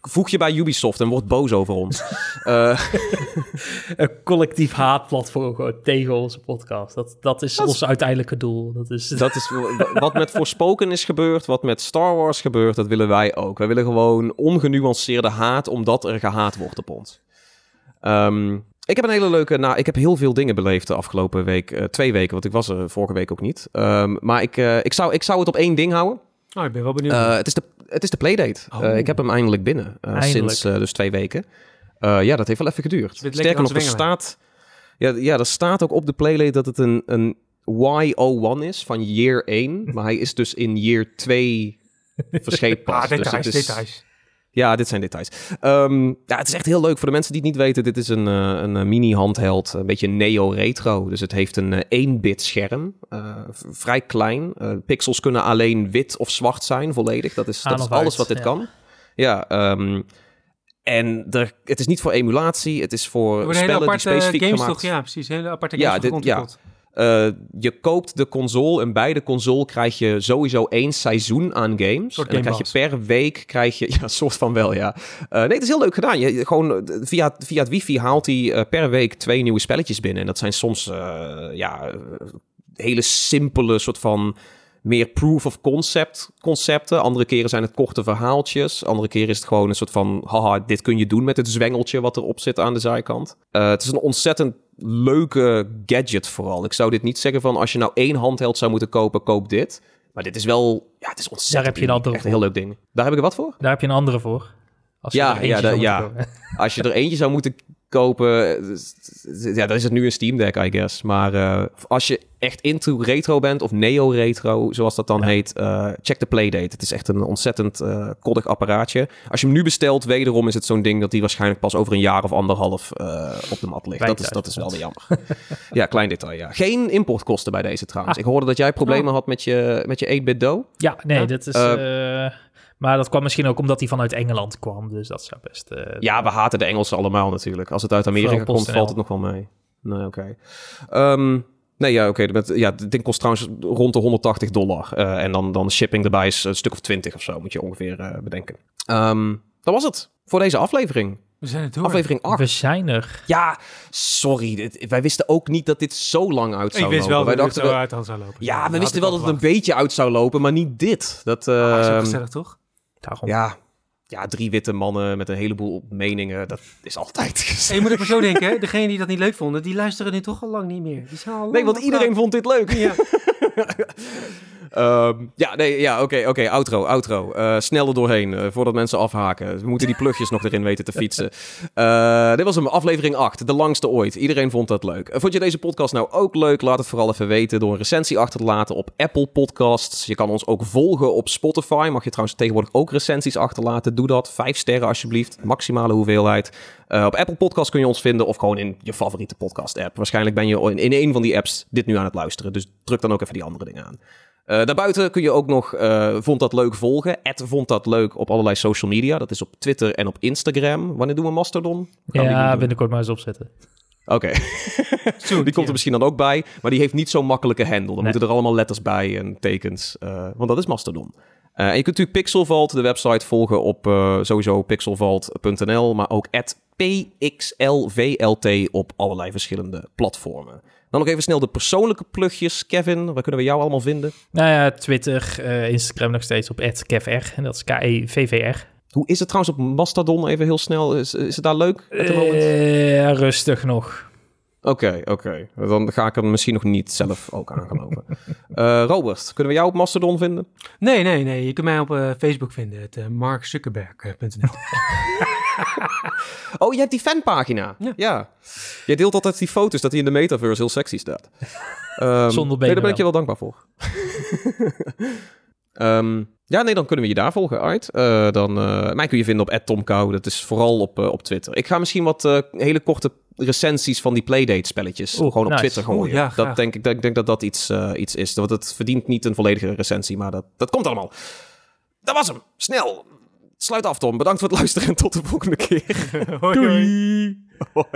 Voeg je bij Ubisoft en word boos over ons. Eh, een collectief haatplatform gewoon tegen onze podcast. Dat, dat is Dat is- ons uiteindelijke doel. Dat is, Dat is wat met Voorspoken is gebeurd, wat met Star Wars gebeurt, dat willen wij ook. Wij willen gewoon ongenuanceerde haat, omdat er gehaat wordt op ons. Ehm, ik heb een hele leuke, nou, ik heb heel veel dingen beleefd de afgelopen week, eh, twee weken, want ik was er vorige week ook niet. Ehm, maar ik, eh, ik, zou, ik zou het op één ding houden. Oh, ik ben wel benieuwd. Eh, het, is de, het is de Playdate. Oh. Eh, ik heb hem eindelijk binnen, eh, Eindelijk. sinds eh, dus twee weken. Ja, dat heeft wel even geduurd. Sterker nog, er staat, ja, ja, er staat ook op de Playdate dat het een, een Y01 is van year 1. maar hij is dus in year 2 verschenen pas. ah, Dus details, is- details. Ja, dit zijn details. Ehm, ja, het is echt heel leuk. Voor de mensen die het niet weten, dit is een, eh, een eh, mini-handheld. Een beetje neo-retro. Dus het heeft een eh, 1-bit scherm. eh, v- vrij klein. Pixels kunnen alleen wit of zwart zijn, volledig. Dat is, Aan dat is alles uit, wat dit ja. kan. Ja, ehm, en er, het is niet voor emulatie. Het is voor spellen die aparte specifiek games gemaakt toch? Ja, precies. Hele aparte Ja, games dit- voor ja. Eh, je koopt de console en bij de console krijg je sowieso één seizoen aan games. en dan krijg je per week, krijg je, ja, soort van wel, ja. Eh, nee, het is heel leuk gedaan. Je, gewoon eh, via, via het wifi haalt hij per week twee nieuwe spelletjes binnen. En dat zijn soms, ja, hele simpele soort van meer proof of concept concepten. Andere keren zijn het korte verhaaltjes. Andere keren is het gewoon een soort van... haha, dit kun je doen met het zwengeltje wat erop zit aan de zijkant. Eh, het is een ontzettend leuke gadget vooral. Ik zou dit niet zeggen van... als je nou één handheld zou moeten kopen, koop dit. Maar dit is wel... Ja, het is ontzettend Daar heb je een andere Echt een heel leuk ding. Daar heb ik er wat voor? Daar heb je een andere voor. Als je Ja, da-. Als je er eentje zou moeten kopen. Dus, Ja, dat is het nu een Steam Deck, I guess. Maar eh, als je echt into retro bent, of neo-retro, zoals dat dan Ja. heet, eh, check de Playdate. Het is echt een ontzettend eh koddig apparaatje. Als je hem nu bestelt, wederom is het zo'n ding dat die waarschijnlijk pas over een jaar of anderhalf op de mat ligt. Klein Dat is, dat is wel jammer. ja, klein detail, ja. Geen importkosten bij deze trouwens. Ah. Ik hoorde dat jij problemen had met je, met je 8-bit Do. Ja, nee, Ja. dat is... Maar dat kwam misschien ook omdat hij vanuit Engeland kwam. Dus dat zou best... eh, Ja, we haten de Engelsen allemaal natuurlijk. Als het uit Amerika komt, valt het nog wel mee. Nee, oké. Ehm, nee, ja, oké. met- ja, het ding kost trouwens rond de 180 dollar. Eh, en dan, dan shipping erbij is een stuk of 20 of zo, moet je ongeveer eh, bedenken. Ehm, dat was het voor deze aflevering. We zijn het door. Aflevering 8. We zijn er. Ja, sorry. dit- wij wisten ook niet dat dit zo lang uit zou ik wist lopen. wel wij dat het dachten zo wel- uit aan zou lopen. Ja, we wisten wel dat het een beetje uit zou lopen, maar niet dit. Dat, verwacht. Ah, is ook ehm, gezellig, toch? Daarom. ja, ja, drie witte mannen met een heleboel meningen. Dat is altijd gezellig. En je moet ook maar zo denken, hè? degenen die dat niet leuk vonden, die luisteren nu toch al lang niet meer. Die zijn al Nee, want iedereen vond dit leuk. Ja. Ehm, ja, nee, ja, oké, oké, outro, outro. Eh, snel er doorheen, eh, voordat mensen afhaken. We moeten die plugjes nog erin weten te fietsen. Eh, dit was hem, aflevering 8, de langste ooit. Iedereen vond dat leuk. Vond je deze podcast nou ook leuk? Laat het vooral even weten door een recensie achter te laten op Apple Podcasts. Je kan ons ook volgen op Spotify. Mag je trouwens tegenwoordig ook recensies achterlaten. Doe dat. Vijf sterren alsjeblieft. Maximale hoeveelheid. Op Apple Podcasts kun je ons vinden of gewoon in je favoriete podcast-app. Waarschijnlijk ben je in een van die apps dit nu aan het luisteren. Dus druk dan ook even die andere dingen aan. Eh, daarbuiten kun je ook nog eh, Vond dat leuk volgen. Ed Vond dat leuk op allerlei social media. Dat is op Twitter en op Instagram. Wanneer doen we Mastodon? Gaan Ja, binnenkort maar eens opzetten. Oké. die komt er misschien dan ook bij. Maar die heeft niet zo'n makkelijke handle. Dan Nee. moeten er allemaal letters bij en tekens. eh, want dat is Mastodon. Eh, en je kunt natuurlijk Pixelvault, de website, volgen op eh, sowieso pixelvault.nl. Maar ook PXLVLT op allerlei verschillende platformen. Dan nog even snel de persoonlijke plugjes. Kevin, waar kunnen we jou allemaal vinden? Nou ja, Twitter, eh, Instagram nog steeds op @kevr en dat is K E V V R. Hoe is het trouwens op Mastodon? Even heel snel. Is, is het daar leuk? Eh, rustig nog. Oké, oké. Dan ga ik er misschien nog niet zelf ook aan geloven. Eh, Robert, kunnen we jou op Mastodon vinden? Nee, nee, nee. Je kunt mij op eh, Facebook vinden. Het uh, markzuckerberg.nl Oh, je hebt die fanpagina. Ja. Ja. Jij deelt altijd die foto's dat hij in de metaverse heel sexy staat. Ehm, Zonder Nee, daar ben benen ik je wel dankbaar voor. Ehm, ja, nee, dan kunnen we je daar volgen uit. Eh, dan, eh, mij kun je vinden op @tomkou. Dat is vooral op, eh, op Twitter. Ik ga misschien wat hele korte recensies van die Playdate spelletjes Oeh, gewoon op nice. Twitter gooien. Oeh, ja, graag. dat denk ik, ik denk dat dat iets, iets is. Want het verdient niet een volledige recensie, maar dat, dat komt allemaal. Dat was hem. Snel. Sluit af, Tom. Bedankt voor het luisteren en tot de volgende keer. Hoi. Hoi.